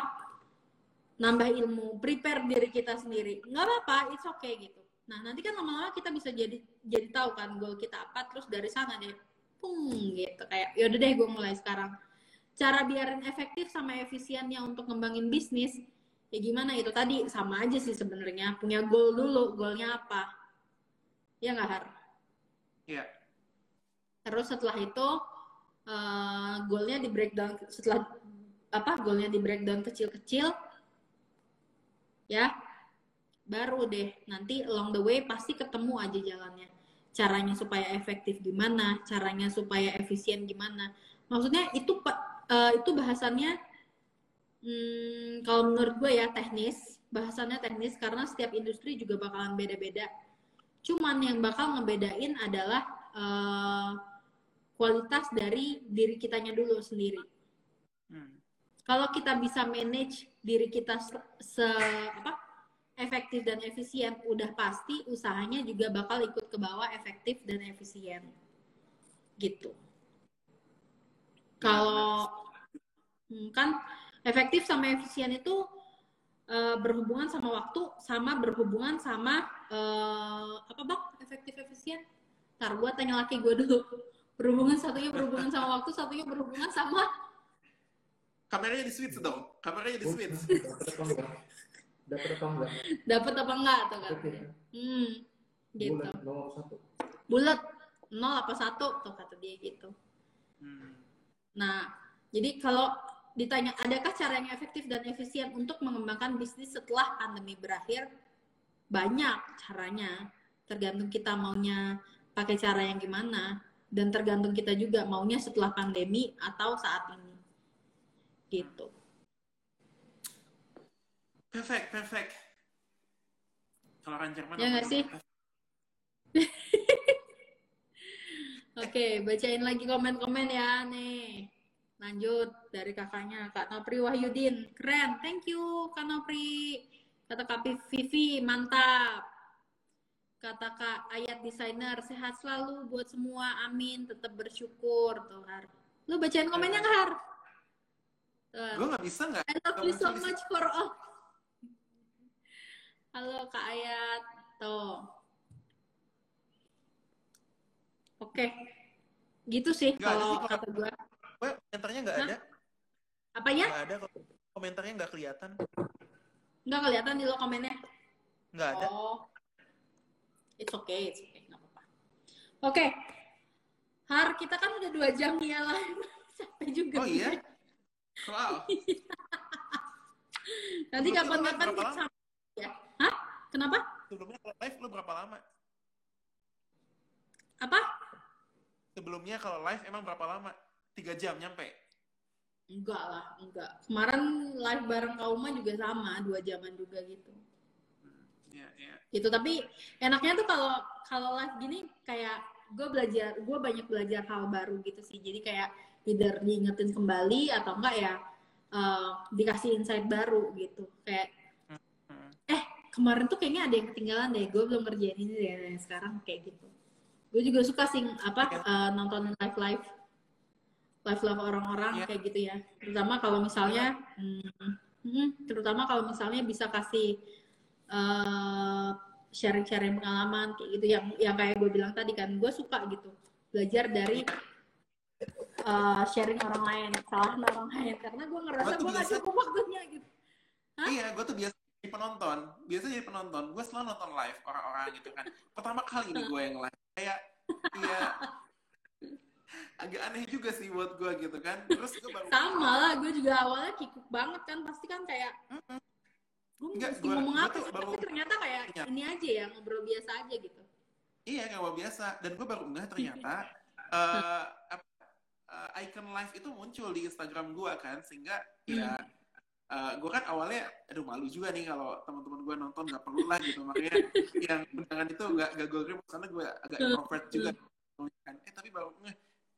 Speaker 1: Nambah ilmu, prepare diri kita sendiri. Nggak apa-apa, it's okay gitu. Nah, nanti kan lama-lama kita bisa jadi jadi tahu kan goal kita apa, terus dari sana deh pung gitu kayak yaudah deh gue mulai sekarang. Cara biarin efektif sama efisiennya untuk ngembangin bisnis ya gimana itu tadi sama aja sih sebenarnya punya goal dulu goalnya apa ya nggak har
Speaker 2: Iya.
Speaker 1: terus setelah itu eh, goalnya di breakdown setelah apa goalnya di breakdown kecil-kecil ya baru deh nanti along the way pasti ketemu aja jalannya caranya supaya efektif gimana, caranya supaya efisien gimana. Maksudnya itu uh, itu bahasannya hmm, kalau menurut gue ya teknis, bahasannya teknis karena setiap industri juga bakalan beda-beda. Cuman yang bakal ngebedain adalah uh, kualitas dari diri kitanya dulu sendiri. Hmm. Kalau kita bisa manage diri kita se, se apa efektif dan efisien, udah pasti usahanya juga bakal ikut ke bawah efektif dan efisien. Gitu. Kalau hmm, kan efektif sama efisien itu uh, berhubungan sama waktu, sama berhubungan sama uh, apa bang? Efektif efisien. Ntar gue tanya laki gue dulu berhubungan satunya berhubungan sama waktu satunya berhubungan sama
Speaker 2: kameranya di switch dong. Kameranya di switch.
Speaker 3: dapat apa enggak?
Speaker 1: Dapat apa enggak tuh kan hmm gitu. Bulat nol satu? Bulat. Nol apa satu tuh kata dia gitu. Hmm. nah jadi kalau ditanya adakah cara yang efektif dan efisien untuk mengembangkan bisnis setelah pandemi berakhir? Banyak caranya. Tergantung kita maunya pakai cara yang gimana. Dan tergantung kita juga maunya setelah pandemi atau saat ini gitu.
Speaker 2: Perfect perfect. Kalau rancang mana
Speaker 1: ya nggak sih? Oke, bacain lagi komen-komen ya nih. Lanjut dari kakaknya, Kak Nopri Wahyudin. Keren, thank you Kak Nopri. Kata Kak Vivi, mantap. Kata Kak Ayat Desainer sehat selalu buat semua amin. Tetap bersyukur tuh Har lu bacain komennya nggak Har
Speaker 2: gue nggak bisa nggak?
Speaker 1: I love you so much for all. Halo Kak Ayat. Tuh. Oke. Okay. gitu sih kalau kata gue
Speaker 2: gue komentarnya nggak ada?
Speaker 1: Apa ya
Speaker 2: nggak ada komentarnya nggak kelihatan.
Speaker 1: Nggak kelihatan di lo komennya.
Speaker 2: Nggak ada.
Speaker 1: Oh. It's okay it's okay. Nggak apa-apa. Oke. Okay. Har kita kan udah dua jam nih ya lah capek juga
Speaker 2: oh iya wow.
Speaker 1: Nanti kapan-kapan kita sama ya. Hah? Kenapa?
Speaker 2: Sebelumnya kalau live lu berapa lama?
Speaker 1: Apa?
Speaker 2: Sebelumnya kalau live emang berapa lama? Tiga jam nyampe?
Speaker 1: Enggak lah enggak. Kemarin live bareng kauma juga sama dua jaman juga gitu.
Speaker 2: Yeah, yeah.
Speaker 1: gitu tapi enaknya tuh kalau kalau live gini kayak gue belajar gue banyak belajar hal baru gitu sih. Jadi kayak either diingetin kembali atau enggak ya uh, dikasih insight baru gitu. Kayak hmm. eh kemarin tuh kayaknya ada yang ketinggalan deh gue belum kerjain ini deh sekarang kayak gitu. Gue juga suka sih apa uh, nontonin live live live live orang-orang yeah. kayak gitu ya. Terutama kalau misalnya hmm, hmm, terutama kalau misalnya bisa kasih uh, sharing-sharing pengalaman kayak gitu yang yang kayak gue bilang tadi kan gue suka gitu belajar dari uh, sharing orang lain salah orang lain. Karena gue ngerasa gue gak cukup waktunya gitu.
Speaker 2: Hah? iya gue tuh biasa jadi penonton. Biasa jadi penonton. Gue selalu nonton live orang-orang gitu kan. Pertama kali ini gue yang live. Kayak iya. Agak aneh juga sih buat gue gitu kan. Terus gue baru
Speaker 1: sama lah gue juga awalnya kikuk banget kan. Pasti kan kayak mm -mm gue mesti gua, ngomong apa sih? tapi ternyata kayak ya. ini aja ya ngobrol biasa aja gitu.
Speaker 2: Iya ngobrol biasa. Dan gue baru nggak ternyata uh, uh, icon live itu muncul di Instagram gue kan sehingga ya uh, hmm. eh, gue kan awalnya aduh malu juga nih kalau teman-teman gue nonton nggak perlu lah gitu makanya yang undangan itu nggak gak gue kirim karena gue agak introvert juga kan eh tapi baru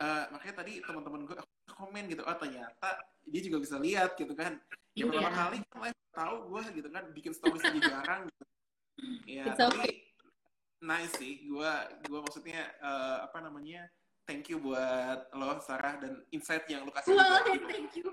Speaker 2: uh, makanya tadi teman-teman gue komen gitu oh ternyata dia juga bisa lihat gitu kan ya pertama yeah. kali kan live tahu gue gitu kan bikin story aja jarang gitu ya It's tapi okay. nice sih gue gue maksudnya uh, apa namanya thank you buat lo Sarah dan insight yang lo kasih
Speaker 1: well, thank you.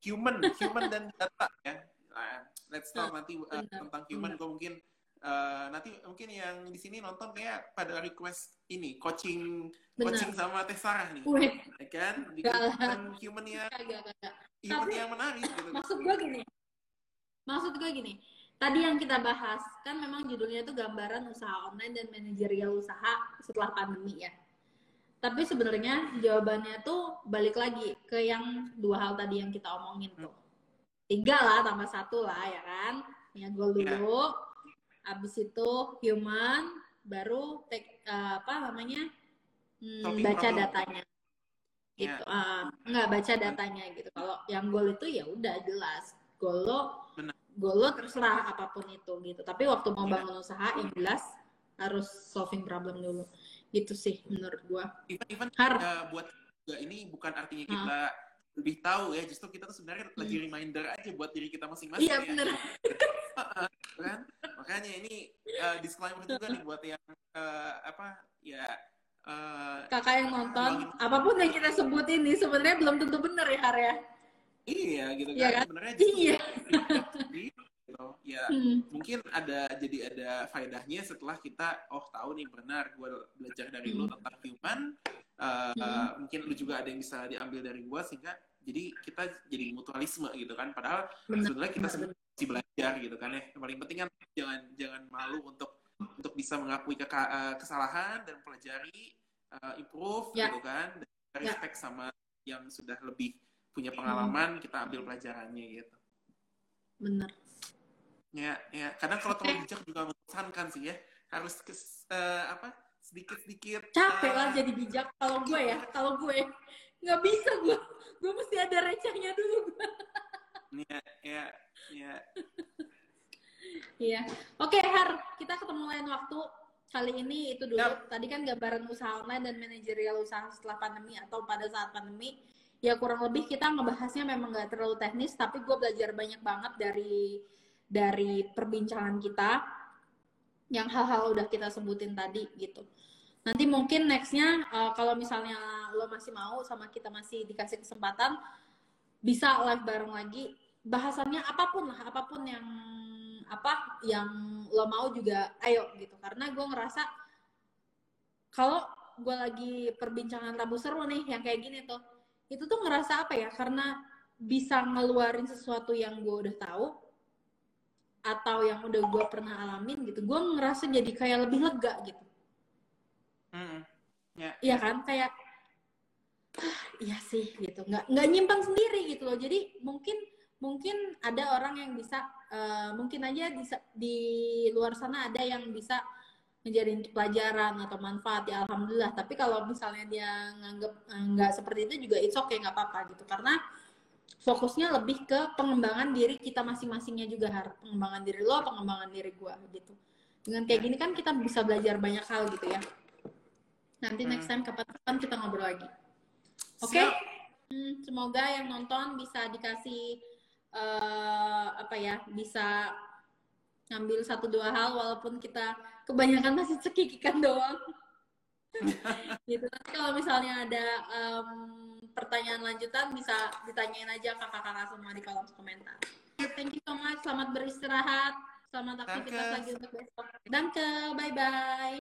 Speaker 2: Human human dan data ya. Nah, let's talk nanti uh, tentang human. Gue mungkin Uh, nanti mungkin yang di sini nonton kayak pada request ini coaching Bener. coaching sama Teh Sarah nih, Wih. ya kan? Bikin human yang human Tapi, yang menarik gitu.
Speaker 1: Maksud gue gini, maksud gue gini, tadi yang kita bahas kan memang judulnya itu gambaran usaha online dan manajerial usaha setelah pandemi ya. Tapi sebenarnya jawabannya tuh balik lagi ke yang dua hal tadi yang kita omongin tuh. Tiga lah tambah satu lah ya kan. Ya gue dulu. Yeah abis itu human baru take, uh, apa namanya hmm,
Speaker 2: Solving
Speaker 1: baca
Speaker 2: problem.
Speaker 1: datanya
Speaker 2: Iya.
Speaker 1: gitu Ah, nggak baca datanya gitu kalau yang goal itu ya udah jelas goal lo
Speaker 2: Benar.
Speaker 1: goal lo terserah apa pun itu gitu tapi waktu mau
Speaker 2: Iya.
Speaker 1: bangun usaha yang jelas harus solving problem dulu gitu sih menurut gua
Speaker 2: even even
Speaker 1: Har.
Speaker 2: uh, buat juga ini bukan artinya kita lebih tahu ya justru kita tuh sebenarnya lagi reminder aja buat diri kita masing-masing
Speaker 1: Hmm. iya
Speaker 2: ya
Speaker 1: bener
Speaker 2: kan makanya ini uh, disclaimer juga nih buat yang uh, apa ya uh,
Speaker 1: kakak yang nonton apa pun yang kita sebut ini sebenarnya belum tentu bener ya Har ya
Speaker 2: iya gitu
Speaker 1: Iya
Speaker 2: kan
Speaker 1: kan?
Speaker 2: sebenarnya
Speaker 1: Iya.
Speaker 2: gitu ya
Speaker 1: Hmm.
Speaker 2: mungkin ada jadi ada faedahnya setelah kita oh tahu nih benar gue belajar dari lu
Speaker 1: Hmm.
Speaker 2: tentang human uh,
Speaker 1: Hmm.
Speaker 2: mungkin lu juga ada yang bisa diambil dari gue sehingga jadi kita jadi mutualisme gitu kan padahal
Speaker 1: Benar,
Speaker 2: sebenarnya kita
Speaker 1: benar,
Speaker 2: semua masih belajar gitu kan ya yang paling penting kan jangan jangan malu untuk untuk bisa mengakui keka- uh, kesalahan dan pelajari uh, improve
Speaker 1: Ya.
Speaker 2: gitu kan dan
Speaker 1: Ya.
Speaker 2: respect sama yang sudah lebih punya pengalaman kita ambil pelajarannya gitu
Speaker 1: bener
Speaker 2: Ya, ya. Kadang kalau terlalu bijak juga membosankan sih ya. Harus kes, eh, apa? Sedikit-sedikit.
Speaker 1: capek lah jadi bijak kalau gue ya kalau gue nggak bisa gue gue mesti ada recehnya dulu gue
Speaker 2: Ya, ya, ya.
Speaker 1: Iya. Oke, Har, kita ketemu lain waktu. Kali ini itu dulu.
Speaker 2: Yap.
Speaker 1: Tadi kan gambaran usaha online dan manajerial usaha setelah pandemi atau pada saat pandemi. Ya kurang lebih kita ngebahasnya memang nggak terlalu teknis, tapi gue belajar banyak banget dari dari perbincangan kita yang hal-hal udah kita sebutin tadi gitu. Nanti mungkin nextnya uh, kalau misalnya lo masih mau sama kita masih dikasih kesempatan bisa live bareng lagi. Bahasannya apa pun lah apa pun yang apa yang lo mau juga ayo gitu. Karena gue ngerasa kalau gue lagi perbincangan tabu seru nih yang kayak gini tuh itu tuh ngerasa apa ya? Karena bisa ngeluarin sesuatu yang gue udah tahu atau yang udah gue pernah alamin gitu gue ngerasa jadi kayak lebih lega gitu.
Speaker 2: Mm,
Speaker 1: Iya kan? Kayak "Ah, iya sih gitu. Nggak nggak nyimpang sendiri gitu loh. Jadi mungkin mungkin ada orang yang bisa eh, mungkin aja di, di luar sana ada yang bisa menjadi pelajaran atau manfaat ya alhamdulillah. Tapi kalau misalnya dia nganggap eh, nggak seperti itu juga it's okay nggak apa-apa gitu. Karena fokusnya lebih ke pengembangan diri kita masing-masingnya juga har. Pengembangan diri lo pengembangan diri gua gitu. Dengan kayak gini kan kita bisa belajar banyak hal gitu ya. Nanti next time kapan-kapan kita ngobrol lagi. Oke?
Speaker 2: Siap.
Speaker 1: Hmm, semoga yang nonton bisa dikasih eh, apa ya bisa ngambil satu dua hal walaupun kita kebanyakan masih cekikikan doang gitu. Nanti kalau misalnya ada em, pertanyaan lanjutan bisa ditanyain aja kakak-kakak semua di kolom komentar. Thank you so much. Selamat beristirahat. Selamat aktivitas
Speaker 2: Danke.
Speaker 1: lagi untuk besok. Danke bye bye